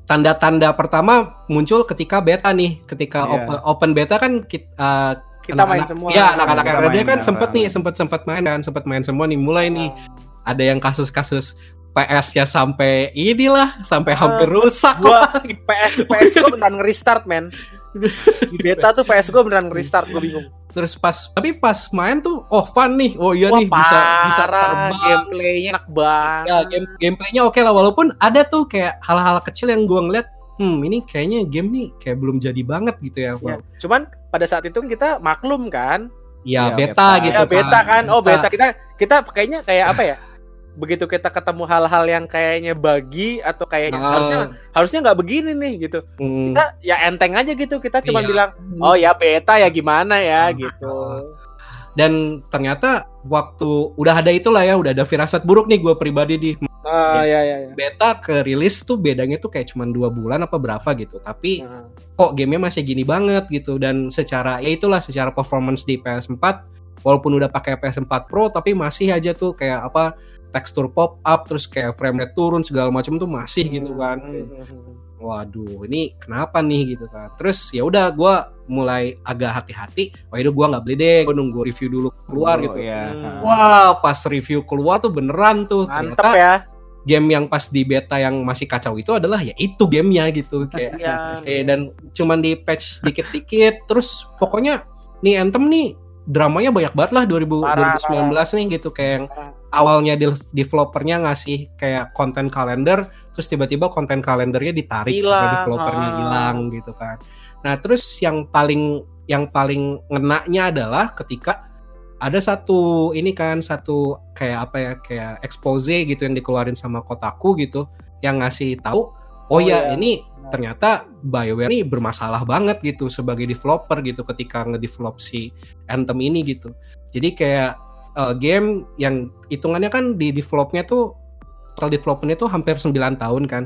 tanda-tanda pertama muncul ketika beta nih ketika Iya. open, open beta kan kita kita main semua. ya anak-anak main, kan ya, sempet nih sempet sempet main kan sempet main semua nih mulai nih ada yang kasus-kasus PS-nya sampai inilah sampai Ah, hampir rusak gua-. PS PS gue beneran nge-restart men. Di beta tuh PS gue beneran nge-restart gue bingung. terus pas tapi pas main tuh oh fun nih oh iya Wah nih bisa bisa parah, terbang gameplaynya enak banget. ya game gameplaynya oke lah walaupun ada tuh kayak hal-hal kecil yang gua ngeliat hmm ini kayaknya game nih kayak belum jadi banget gitu ya Ya, Wow. Cuman pada saat itu kita maklum kan. ya, Ya, beta, beta. gitu Ya beta kan. Oh beta kita kita kayaknya kayak apa ya? Begitu kita ketemu hal-hal yang kayaknya bagi atau kayaknya Ah. harusnya harusnya nggak begini nih gitu Hmm. kita ya enteng aja gitu kita cuma Iya. bilang oh ya beta ya gimana ya Ah. gitu dan ternyata waktu udah ada itulah ya udah ada firasat buruk nih gue pribadi di ah ya ya ya beta ke rilis tuh bedanya tuh kayak cuman dua bulan apa berapa gitu tapi Nah, kok gamenya masih gini banget gitu dan secara ya itulah secara performance di PS4 walaupun udah pakai PS4 Pro tapi masih aja tuh kayak apa tekstur pop up terus kayak frame rate turun segala macam tuh masih gitu kan hmm. waduh ini kenapa nih gitu kan terus ya udah gua mulai agak hati-hati wah itu gua nggak beli deh gua nunggu review dulu keluar Oh, gitu. Hmm. wah pas review keluar tuh beneran tuh mantep ternyata ya game yang pas di beta yang masih kacau itu adalah ya itu gamenya gitu kayak Iya. eh dan cuman di patch dikit-dikit terus pokoknya nih Anthem nih dramanya banyak banget lah 2000, Parah, 2019 nih gitu kayak yang Parah. Awalnya de- developernya ngasih kayak konten kalender terus tiba-tiba konten kalendernya ditarik sama Hilang, developernya ah. hilang gitu kan nah terus yang paling yang paling ngenaknya adalah ketika ada satu ini kan satu kayak apa ya kayak expose gitu yang dikeluarin sama Kotaku gitu yang ngasih tahu oh, Oh, ya iya. ini ternyata BioWare ini bermasalah banget gitu sebagai developer gitu ketika ngedevelop si Anthem ini gitu jadi kayak uh, game yang hitungannya kan di developnya tuh total developmentnya tuh hampir 9 tahun kan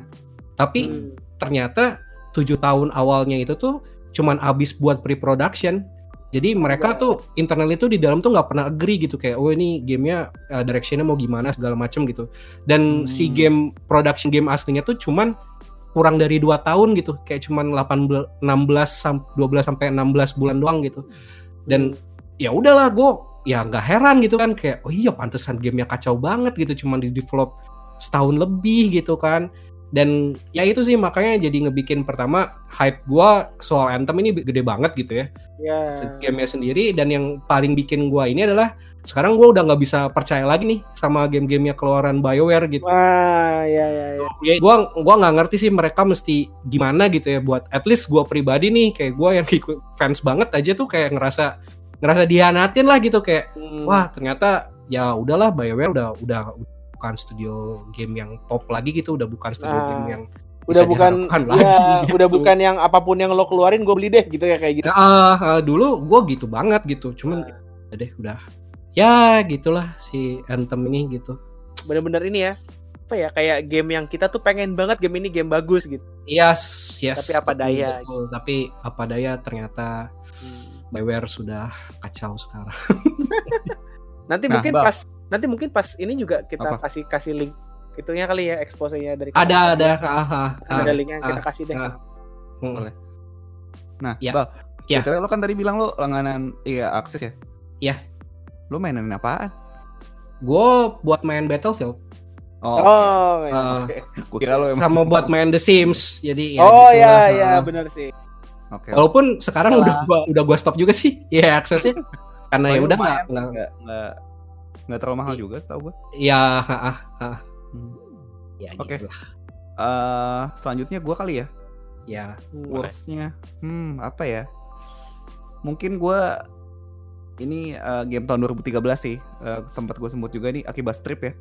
tapi Hmm. ternyata tujuh tahun awalnya itu tuh cuman habis buat pre-production jadi mereka Ya. tuh internal itu di dalam tuh nggak pernah agree gitu kayak oh ini gamenya uh, directionnya mau gimana segala macem gitu dan Hmm. si game production game aslinya tuh cuman kurang dari dua tahun gitu kayak cuman 18 16 sam- 12 sampai 16 bulan doang gitu dan ya udahlah gue ya nggak heran gitu kan kayak oh iya pantesan gamenya kacau banget gitu cuman di develop setahun lebih gitu kan. Dan ya itu sih makanya jadi ngebikin pertama hype gua soal Anthem ini gede banget gitu ya. Ya gamenya sendiri dan yang paling bikin gua ini adalah sekarang gua udah nggak bisa percaya lagi nih sama game-gamenya keluaran BioWare gitu. Wah ya ya ya gua gua nggak ngerti sih mereka mesti gimana gitu ya buat at least gua pribadi nih kayak gua yang fans banget aja tuh kayak ngerasa ngerasa dihianatin lah gitu kayak Hmm. wah ternyata ya udahlah BioWare udah udah bukan studio game yang top lagi gitu udah bukan studio Ah. game yang udah bukan ya lagi gitu. udah bukan yang apa pun yang lo keluarin gue beli deh gitu ya kayak gitu Ah, ah, dulu gue gitu banget gitu cuman udah deh udah ya gitulah si Anthem ini gitu bener-bener ini ya apa ya kayak game yang kita tuh pengen banget game ini game bagus gitu yes yes Tapi apa daya betul. tapi apa daya ternyata Hmm. BioWare sudah kacau sekarang nanti Nah, mungkin Bang. pas nanti mungkin pas ini juga kita Apa? kasih kasih link itunya kali ya expose-nya dari ada kita. ada ah, ah, ah. ada linknya kita ah, kasih deh ah. Hmm. Boleh. Nah, Ya. Bal, Ya. BTW lo kan tadi bilang lo langganan iya akses ya? Iya. Lo mainin apaan? gue buat main Battlefield Oh, oh ya. Ah. gue kira lo emang. sama buat main The Sims jadi ya oh gitu ya lah. ya Ah. benar sih Oke. walaupun sekarang Salah. udah gua udah gua stop juga sih ya aksesnya karena ya udah nggak nggak nggak terlalu mahal Iya. juga, tau gue. ya ah, ah, ah. Hmm. ya Oke. gitu lah. Eh, selanjutnya gue kali ya. ya. Worstnya, hmm apa ya? Mungkin gue ini eh, game tahun 2013 sih. Eh, sempat gue sebut juga nih Akibat Strip ya.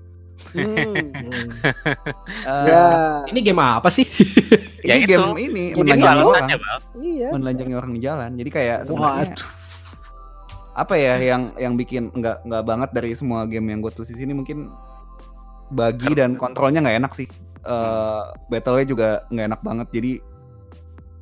Hmm. Eh, ya ini game apa sih Ya ini itu. game ini Game menelanjangi orang, iya menelanjangi orang di jalan. Jadi kayak sebenarnya Waduh. apa ya yang yang bikin nggak nggak banget dari semua game yang gue tulis di sini mungkin bagi dan kontrolnya nggak enak sih. Eh battle-nya juga nggak enak banget. Jadi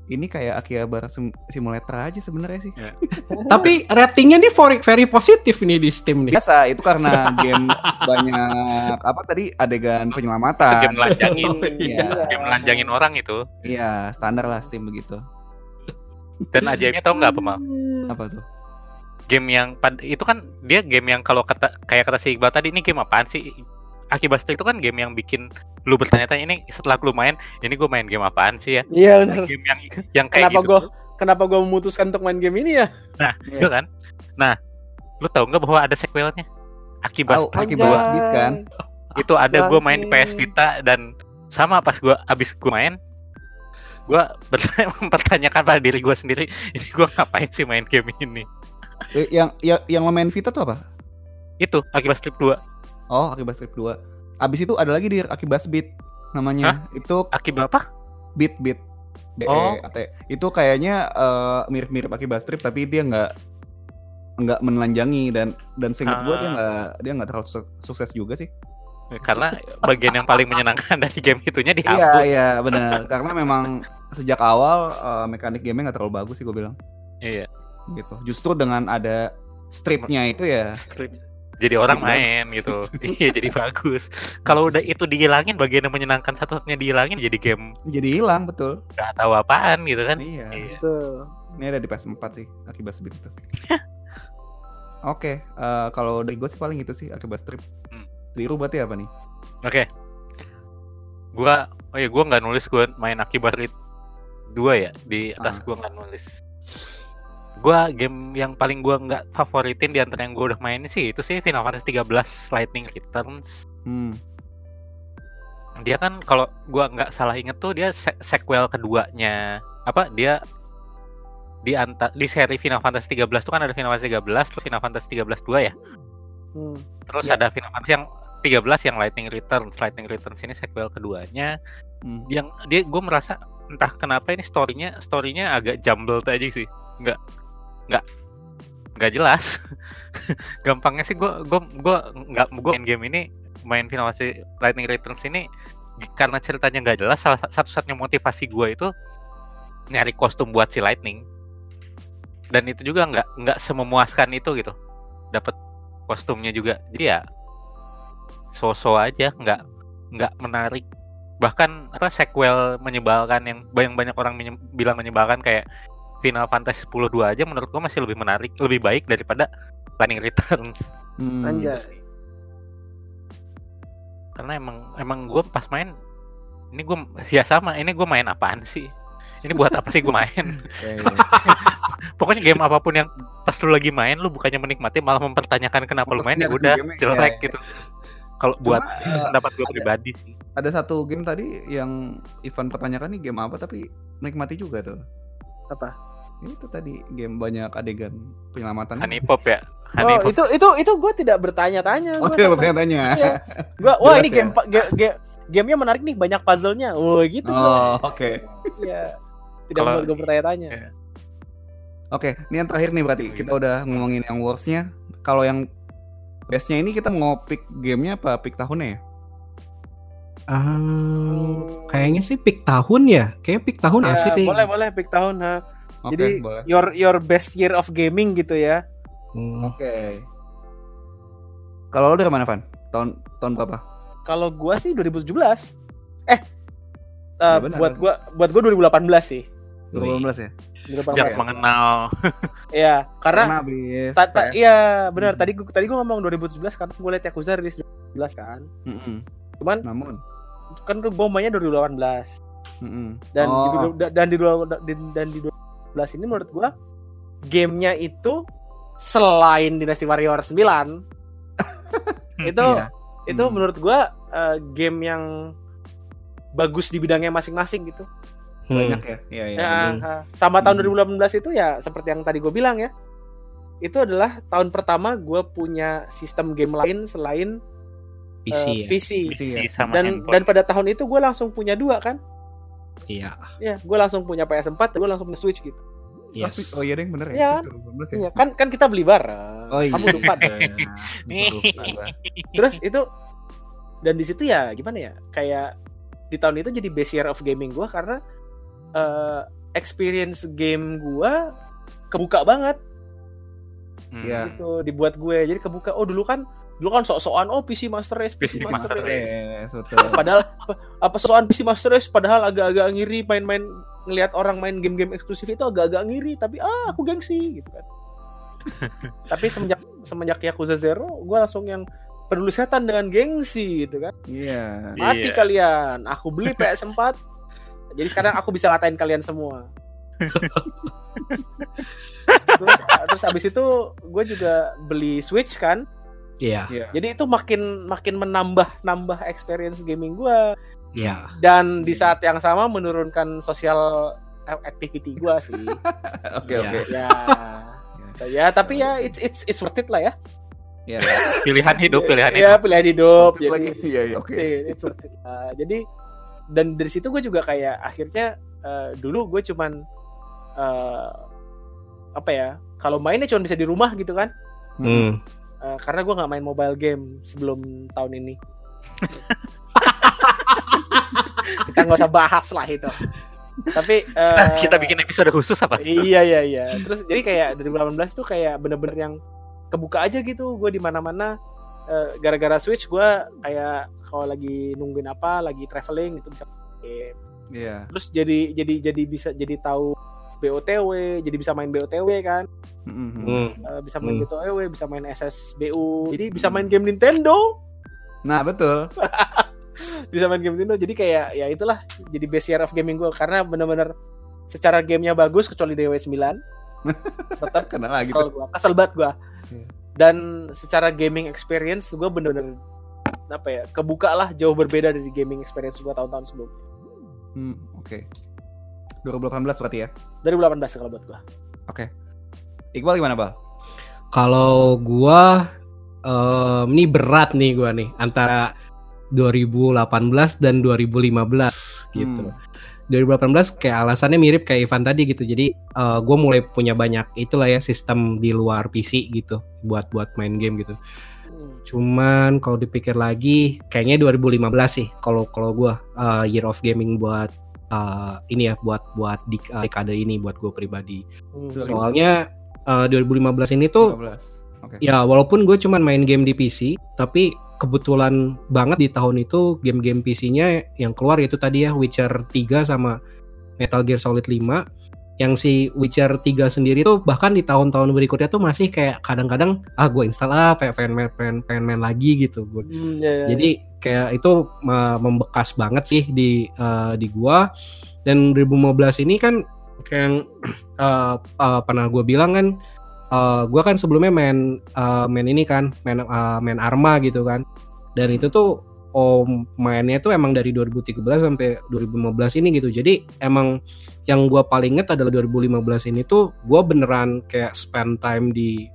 ini kayak Akihabara Sim- Simulator aja sebenarnya sih. tapi ratingnya nih very, very positif nih di Steam nih Biasa itu karena game banyak apa tadi adegan penyelamatan. Game melanjangin, Iya. game melanjangin orang itu. Iya, standar lah Steam begitu. Dan ajaibnya tau nggak apa mal? Apa tuh? Game yang itu kan dia game yang kalau kata kayak kata si Iqbal tadi ini game apaan sih? Akibat itu kan game yang bikin lu bertanya-tanya ini setelah lu main ini gue main game apaan sih ya? iya benar Game yang yang kayak kenapa gitu. gue kenapa gue memutuskan untuk main game ini ya Iya kan? Nah, lu tahu nggak bahwa ada sequelnya? Akibat Strike Akibat 2. Beat kan? itu ada gue main di PS. Vita dan sama pas gue abis gue main gue bertanya mempertanyakan pada diri gue sendiri ini gue ngapain sih main game ini Eh, Yang yang yang lo main Vita tuh apa? itu akibat strip 2 Oh, Akibat Strip 2. Abis itu ada lagi di Akibas Beat namanya. Itu Akibat apa? Beat Beat. B E Oh. A T. Itu kayaknya eh, mirip-mirip Akibas Trip tapi dia nggak nggak menelanjangi dan dan seingat gua dia Ah. nggak dia nggak terlalu su- sukses juga sih. Karena bagian yang paling menyenangkan dari game itunya Iya dihapus. iya benar karena memang sejak awal eh, mekanik gamenya nggak terlalu bagus sih gue bilang Iya. gitu. Justru dengan ada stripnya itu ya Strip. Jadi orang Jadi main gitu. iya jadi bagus. Kalau udah itu dihilangin bagian yang menyenangkan satu-satunya dihilangin jadi game jadi hilang betul. nggak tahu apaan gitu kan. Iya. Iya. Tuh. Ini ada di PS4 sih Akibas Beat itu. Oke, eh, kalau dari gue sih paling itu sih Akibas Trip. Hmm. Liru berarti apa nih? Oke. Gua oh ya gua nggak nulis gua main akibat Rit 2 ya di atas Ah. gua nggak nulis. Gua game yang paling gua nggak favoritin di antara yang gua udah mainin sih itu sih Final Fantasy 13 Lightning Returns. Hmm. Dia kan kalau gua nggak salah inget tuh dia se- sequel keduanya. Apa dia di anta di seri Final Fantasy 13 tuh kan ada Final Fantasy 13 terus Final Fantasy 13 2 ya. Hmm. Terus Ya. ada Final Fantasy yang 13 yang Lightning Returns. Lightning Returns ini sequel keduanya. Hmm. yang dia gue merasa entah kenapa ini storynya storynya agak jumbled aja sih nggak nggak. Nggak jelas. Gampangnya sih gue gue gue nggak gue main game ini main Final Lightning Returns ini karena ceritanya nggak jelas salah satu-satunya motivasi gue itu nyari kostum buat si Lightning. Dan itu juga nggak nggak sememuaskan itu gitu. Dapat kostumnya juga. Jadi ya so-so aja nggak nggak menarik. Bahkan apa sequel menyebalkan yang banyak banyak orang menye- bilang menyebalkan kayak Final Fantasy 10 2 aja menurut gua masih lebih menarik lebih baik daripada Lightning Returns Hmm. Anjay. karena emang emang gua pas main ini gua ya sama ini gua main apaan sih ini buat apa sih gua main Iya, iya. pokoknya game apa pun yang pas lu lagi main lu bukannya menikmati malah mempertanyakan kenapa lu main ya udah game-nya, jelek iya, gitu kalau buat eh, pendapat gue ada- pribadi sih Ada satu game tadi yang Ivan pertanyakan nih game apa tapi menikmati juga tuh. Apa? Itu tadi game banyak adegan penyelamatan. Honey Pop ya Oh, Honey Pop itu itu itu gue tidak bertanya-tanya. Oh, Gua tidak bertanya-tanya. Iya. Gua, wah Jelas ini ya? game, pa- ge- ge- gamenya menarik nih, banyak puzzle-nya. Oh, gitu. Oh, oke. Iya. Tidak membuat gue bertanya-tanya. Iya. Oke, ini yang terakhir nih berarti. Kita udah ngomongin yang worst-nya. Kalau yang best-nya ini kita mau pick gamenya apa pick tahunnya ya? Ah, kayaknya sih pick tahun ya. Kayaknya pick tahun Ya, asli sih. boleh boleh pick tahun ha. Oke, Jadi boleh. your your best year of gaming gitu ya. Hmm. Oke. Kalau lo dari mana, Van? Tahun tahun berapa? Kalau gua sih 2017. Eh Ya, eh, benar. buat gua buat gua 2018 sih. 2018 ya? 2018. Sejak mengenal Iya, karena Karena habis ta- ta- iya benar Hmm. tadi gua tadi gua ngomong 2017 karena gue liat Yakuza rilis 2017 kan. Mm-mm. Cuman Namun, kan gue mainnya 2018 mm-mm. dan di, oh, du- dan di dua- di- dan di 2012 ini menurut gua gamenya itu selain Dynasty Warrior 9 itu iya. itu Hmm. menurut gua eh, game yang bagus di bidangnya masing-masing gitu. Hmm. banyak ya. Iya, iya. Ya, betul. eh, sama tahun Hmm. 2018 itu ya seperti yang tadi gue bilang ya. Itu adalah tahun pertama gue punya sistem game lain selain PC eh, ya. PC. PC ya. sama Dan handphone. dan pada tahun itu gue langsung punya dua kan? Iya. Ya, gue langsung punya PS4 dan gue langsung punya Switch gitu. Yes. Oh iya deh bener Iya ya. kan? 2018 ya. Iya, kan kan kita beli bareng. Oh iya. Kamu lupa deh. Gua. Terus itu dan di situ ya gimana ya? Kayak di tahun itu jadi best year of gaming gua karena eh, experience game gua kebuka banget Hmm. Iya. gitu dibuat gue. Jadi kebuka. Oh, dulu kan dulu kan sok-sokan oh PC Master Race, PC, PC Master, Master Race. Betul. Padahal apa- sokan PC Master Race padahal agak-agak ngiri main-main ngelihat orang main game-game eksklusif itu agak-agak ngiri tapi ah aku gengsi gitu kan. tapi semenjak semenjak Yakuza Zero gue langsung yang peduli setan dengan gengsi gitu kan. Iya. Mati Iya. kalian. Aku beli PS4. Jadi sekarang aku bisa ngatain kalian semua. terus terus abis itu gue juga beli Switch kan. Iya. Iya. Jadi itu makin makin menambah nambah experience gaming gue Iya. dan di saat yang sama menurunkan sosial activity gue sih. Oke, Iya. oke. ya. Ya, tapi ya it's it's it's worth it lah ya. Iya. Pilihan hidup, pilihan Iya, hidup. pilihan hidup. Jadi, iya, iya, oke. Iya, it's worth it. Uh, jadi dan dari situ gue juga kayak akhirnya uh, dulu gue cuman uh, apa ya kalau mainnya cuma bisa di rumah gitu kan Hmm. Uh, karena gue nggak main mobile game sebelum tahun ini kita nggak usah bahas lah itu tapi uh, Nah, kita bikin episode khusus apa? iya iya iya terus jadi kayak 2018 tuh kayak bener-bener yang kebuka aja gitu gue di mana-mana Eh, gara-gara switch gue kayak kalau lagi nungguin apa lagi traveling itu bisa game. Iya. terus jadi jadi jadi bisa jadi tahu BOTW jadi bisa main BOTW kan Mm-mm. Hmm. Eh, bisa main Hmm. BOTW bisa main SSBU jadi bisa main game Nintendo Nah betul. bisa main game Nintendo jadi kayak ya itulah jadi best year of gaming gue karena bener-bener secara gamenya bagus kecuali DW9 tetap Kenal lagi kesel tuh. gua kesel banget gua Iya. dan secara gaming experience gua bener-bener apa ya kebuka lah jauh berbeda dari gaming experience gua tahun-tahun sebelumnya Hmm, Oke. 2018 berarti ya. 2018 kalau buat gua Oke. Iqbal gimana bal? Kalau gua em, ini berat nih gua nih antara 2018 dan 2015 gitu. Hmm. 2018 kayak alasannya mirip kayak Ivan tadi gitu. Jadi eh gue mulai punya banyak itulah ya sistem di luar PC gitu buat buat main game gitu. Hmm. Cuman kalau dipikir lagi kayaknya 2015 sih kalau kalau gua eh, year of gaming buat eh, ini ya buat buat di dekade ini buat gue pribadi. Hmm. Soalnya eh, 2015 ini tuh 15. Oke. Ya walaupun gue cuman main game di PC, tapi kebetulan banget di tahun itu game-game PC-nya yang keluar itu tadi ya Witcher 3 sama Metal Gear Solid 5. Yang si Witcher 3 sendiri tuh bahkan di tahun-tahun berikutnya tuh masih kayak kadang-kadang ah gue install ah pengen pengen main, pengen, pengen main lagi gitu gue. Hmm, ya, ya. Jadi kayak itu me- membekas banget sih di eh, di gua. Dan 2015 ini kan kayak eh, eh, pernah gue bilang kan eh, gua kan sebelumnya main eh, main ini kan main eh, main Arma gitu kan. Dan itu tuh oh mainnya tuh emang dari 2013 sampai 2015 ini gitu. Jadi emang yang gua paling inget adalah 2015 ini tuh gua beneran kayak spend time di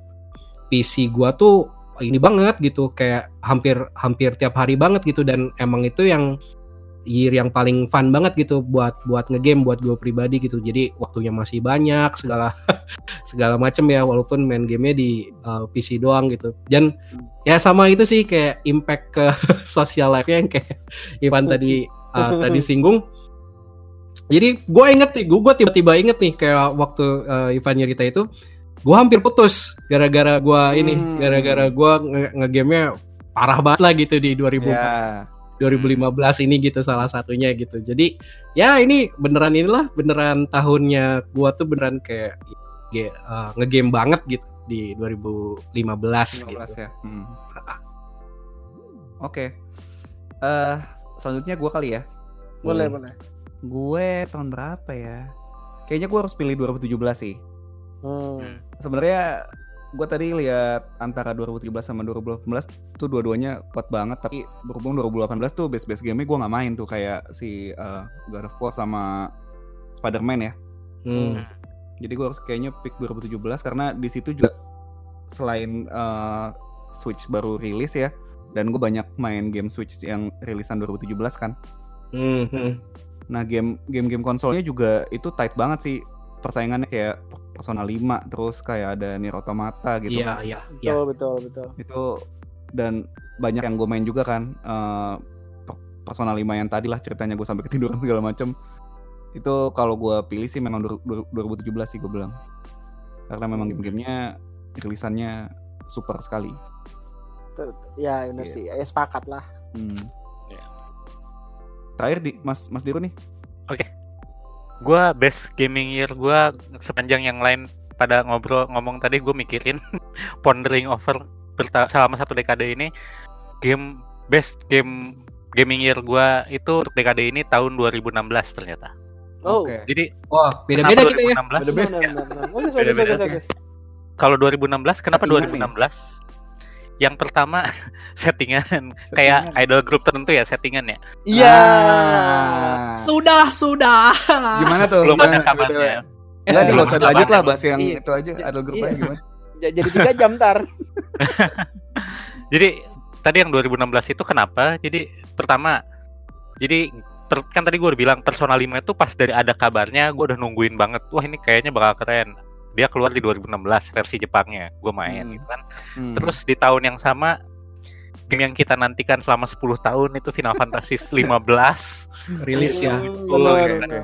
PC gua tuh ini banget gitu kayak hampir hampir tiap hari banget gitu. Dan emang itu yang year yang paling fun banget gitu buat buat ngegame buat gue pribadi gitu. Jadi waktunya masih banyak segala segala macem ya walaupun main gamenya di uh, PC doang gitu. Dan ya sama itu sih kayak impact ke social life yang kayak Ivan tadi uh, tadi singgung. Jadi gue inget nih gue tiba-tiba inget nih kayak waktu uh, Ivan nyerita itu gue hampir putus gara-gara gue ini Hmm. gara-gara gue nge- nge-gamenya parah banget lah gitu di 2000 Ya. 2015 ini gitu salah satunya gitu. Jadi ya ini beneran inilah beneran tahunnya gua tuh beneran kayak ge- uh, ngegame banget gitu di 2015 gitu. 15 ya. Hmm. Oke. Eh selanjutnya gue kali ya. boleh Hmm. boleh Gue tahun berapa ya? Kayaknya gue harus pilih 2017 sih. Hmm. Sebenarnya gue tadi lihat antara 2017 sama 2018 tuh dua-duanya kuat banget tapi berhubung 2018 tuh base base game gue nggak main tuh kayak si uh, God of War sama Spider-Man ya Hmm. jadi gue harus kayaknya pick 2017 karena di situ juga selain uh, Switch baru rilis ya dan gue banyak main game Switch yang rilisan 2017 kan Hmm, hmm. Nah, game game-game konsolnya juga itu tight banget sih. Persaingannya kayak Persona 5 terus kayak ada Nier Automata gitu. Iya, iya, iya. betul betul betul Itu dan banyak yang gue main juga kan. eh, Per- Persona 5 yang tadi lah ceritanya gue sampai ketiduran segala macem Itu kalau gue pilih sih memang dur- dur- 2017 sih gue bilang. Karena memang game-gamenya rilisannya super sekali. Ya benar Iya. sih ya sepakat lah Hmm. Iya. Terakhir di Mas Mas Diro nih. Gua best gaming year gua sepanjang yang lain pada ngobrol ngomong tadi gue mikirin pondering over berta- selama satu dekade ini game best game gaming year gua itu untuk dekade ini tahun 2016 ternyata. oh Oke. Jadi Wah, beda-beda kenapa kita ya. 2016? Beda-beda. Beda-beda Kalau 2016 kenapa Settingan 2016? Yang pertama settingan kayak idol grup tertentu ya settingan ya. iya Ah. Sudah, sudah. Gimana tuh? Belum ada Gimana? kabarnya. Enggak, Eh, nggak usah ada lanjut lah bahas yang Iya. itu aja. Ada grupnya Iya. gimana? jadi tiga jam ntar. Jadi tadi yang 2016 itu kenapa? Jadi pertama, jadi per- kan tadi gue udah bilang Persona 5 itu pas dari ada kabarnya gue udah nungguin banget. Wah ini kayaknya bakal keren. Dia keluar di 2016 versi Jepangnya. Gue main Hmm. gitu kan. Hmm. Terus di tahun yang sama game yang kita nantikan selama 10 tahun itu Final Fantasy 15 rilis ya Hmm, Betul, bener, ya. bener.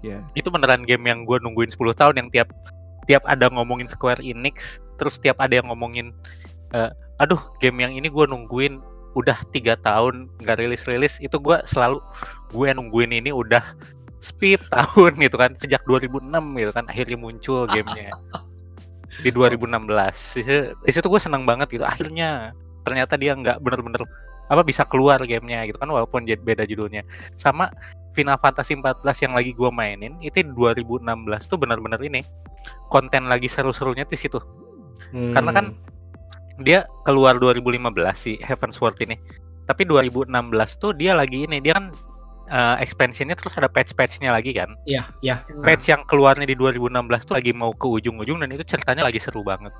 ya. itu beneran game yang gue nungguin 10 tahun yang tiap tiap ada ngomongin Square Enix terus tiap ada yang ngomongin eh, aduh game yang ini gue nungguin udah tiga tahun nggak rilis rilis itu gue selalu gue nungguin ini udah speed tahun gitu kan sejak 2006 gitu kan akhirnya muncul gamenya. Di 2016 di situ- di situ gue senang banget gitu. Akhirnya ternyata dia nggak bener-bener apa bisa keluar gamenya gitu kan walaupun beda judulnya. Sama Final Fantasy 14 yang lagi gua mainin itu 2016 tuh benar-benar ini konten lagi seru-serunya di situ. Hmm. karena kan dia keluar 2015 si Heaven's Sword ini. Tapi 2016 tuh dia lagi ini dia kan eh, expansionnya terus ada patch-patchnya lagi kan? Ya ya patch yang keluarnya di 2016 tuh lagi mau ke ujung-ujung dan itu ceritanya lagi seru banget.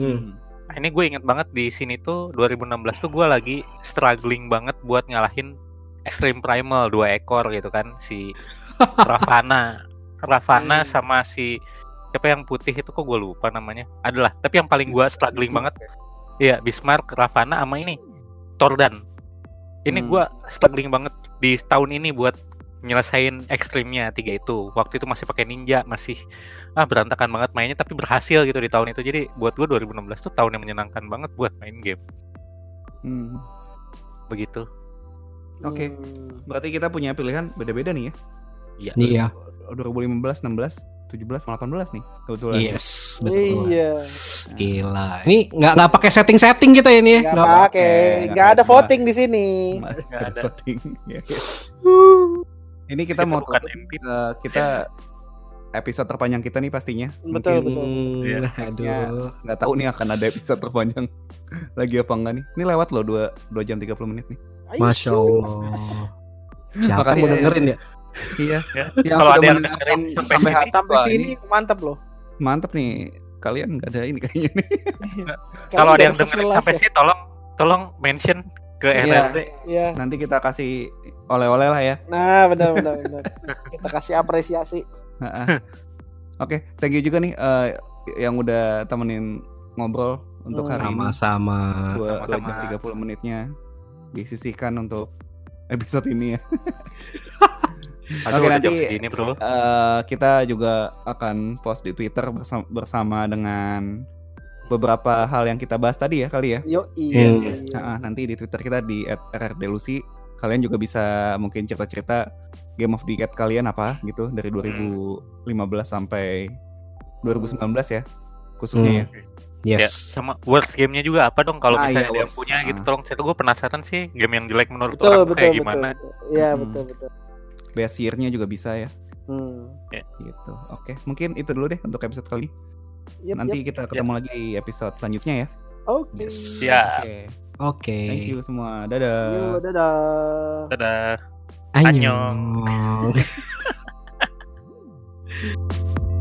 Hmm. Nah, ini gue inget banget di sini tuh 2016 tuh gue lagi struggling banget buat ngalahin Extreme Primal dua ekor gitu kan si Ravana. Ravana Hmm. sama si siapa yang putih itu kok gue lupa namanya? Adalah tapi yang paling gue struggling banget Iya Bismarck Ravana sama ini Tordan ini Hmm. gue struggling banget di tahun ini buat nyelesain ekstrimnya tiga itu waktu itu masih pakai ninja masih ah berantakan banget mainnya tapi berhasil gitu di tahun itu jadi buat gue 2016 tuh tahun yang menyenangkan banget buat main game Hmm. begitu Oke. Hmm. Berarti kita punya pilihan beda-beda nih ya. Iya. iya 2015, 16, 17, 18 nih kebetulan. yes betul Iya. gila ini nggak nggak pakai setting setting kita ini ya Nggak pakai, nggak ada voting di sini. Nggak ada voting. Ya, ya. Ini kita Kita mau bukan tutup, MP. eh, kita episode terpanjang kita nih pastinya. Betul, Mungkin betul. Hmm, Iya. aduh nggak tahu nih akan ada episode terpanjang lagi apa enggak nih. Ini lewat loh 2 2 jam 30 menit nih. masya allah siapa Makasih yang mau ya. dengerin ya Iya. Ya. Yang Kalau sudah ada yang mendengarkan dengerin sampai sampai sini, Sampai sini ini mantep loh. mantep nih. Kalian nggak ada ini kayaknya nih. kalau ada yang dengerin sampai ya. sini tolong tolong mention ke Iya. RRD Iya. Nanti kita kasih oleh-oleh lah ya. Nah, benar benar benar. Kita kasih apresiasi. Oke, thank you juga nih eh, yang udah temenin ngobrol untuk Hmm. hari ini. sama-sama Dua, dua Sama-sama. jam 30 menitnya disisihkan untuk episode ini ya. Aduh, Oke, nanti- segini bro Eh, kita juga akan post di Twitter bersama, bersama dengan beberapa hal yang kita bahas tadi ya kali ya. Yo Hmm. iya. Nah, nanti di Twitter kita di @rrdelusi kalian juga bisa mungkin cerita-cerita Game of the Decade kalian apa gitu dari 2015 sampai 2019 ya khususnya ya. Ya, yes sama worst game-nya juga apa dong kalau Ah, misalnya iya, ada yang punya gitu Ah. tolong saya tuh gue penasaran sih game yang jelek menurut Betul orang betul kayak betul. gimana betul. Iya Hmm. betul betul. Best year-nya juga bisa ya Hmm. gitu. Oke, mungkin itu dulu deh untuk episode kali ini. Yep, Nanti yep. kita ketemu lagi di episode selanjutnya ya. Oke. Yes. Ya. Oke. oke Thank you semua. Dadah. Yo, dadah. dadah Annyeong. Annyeong.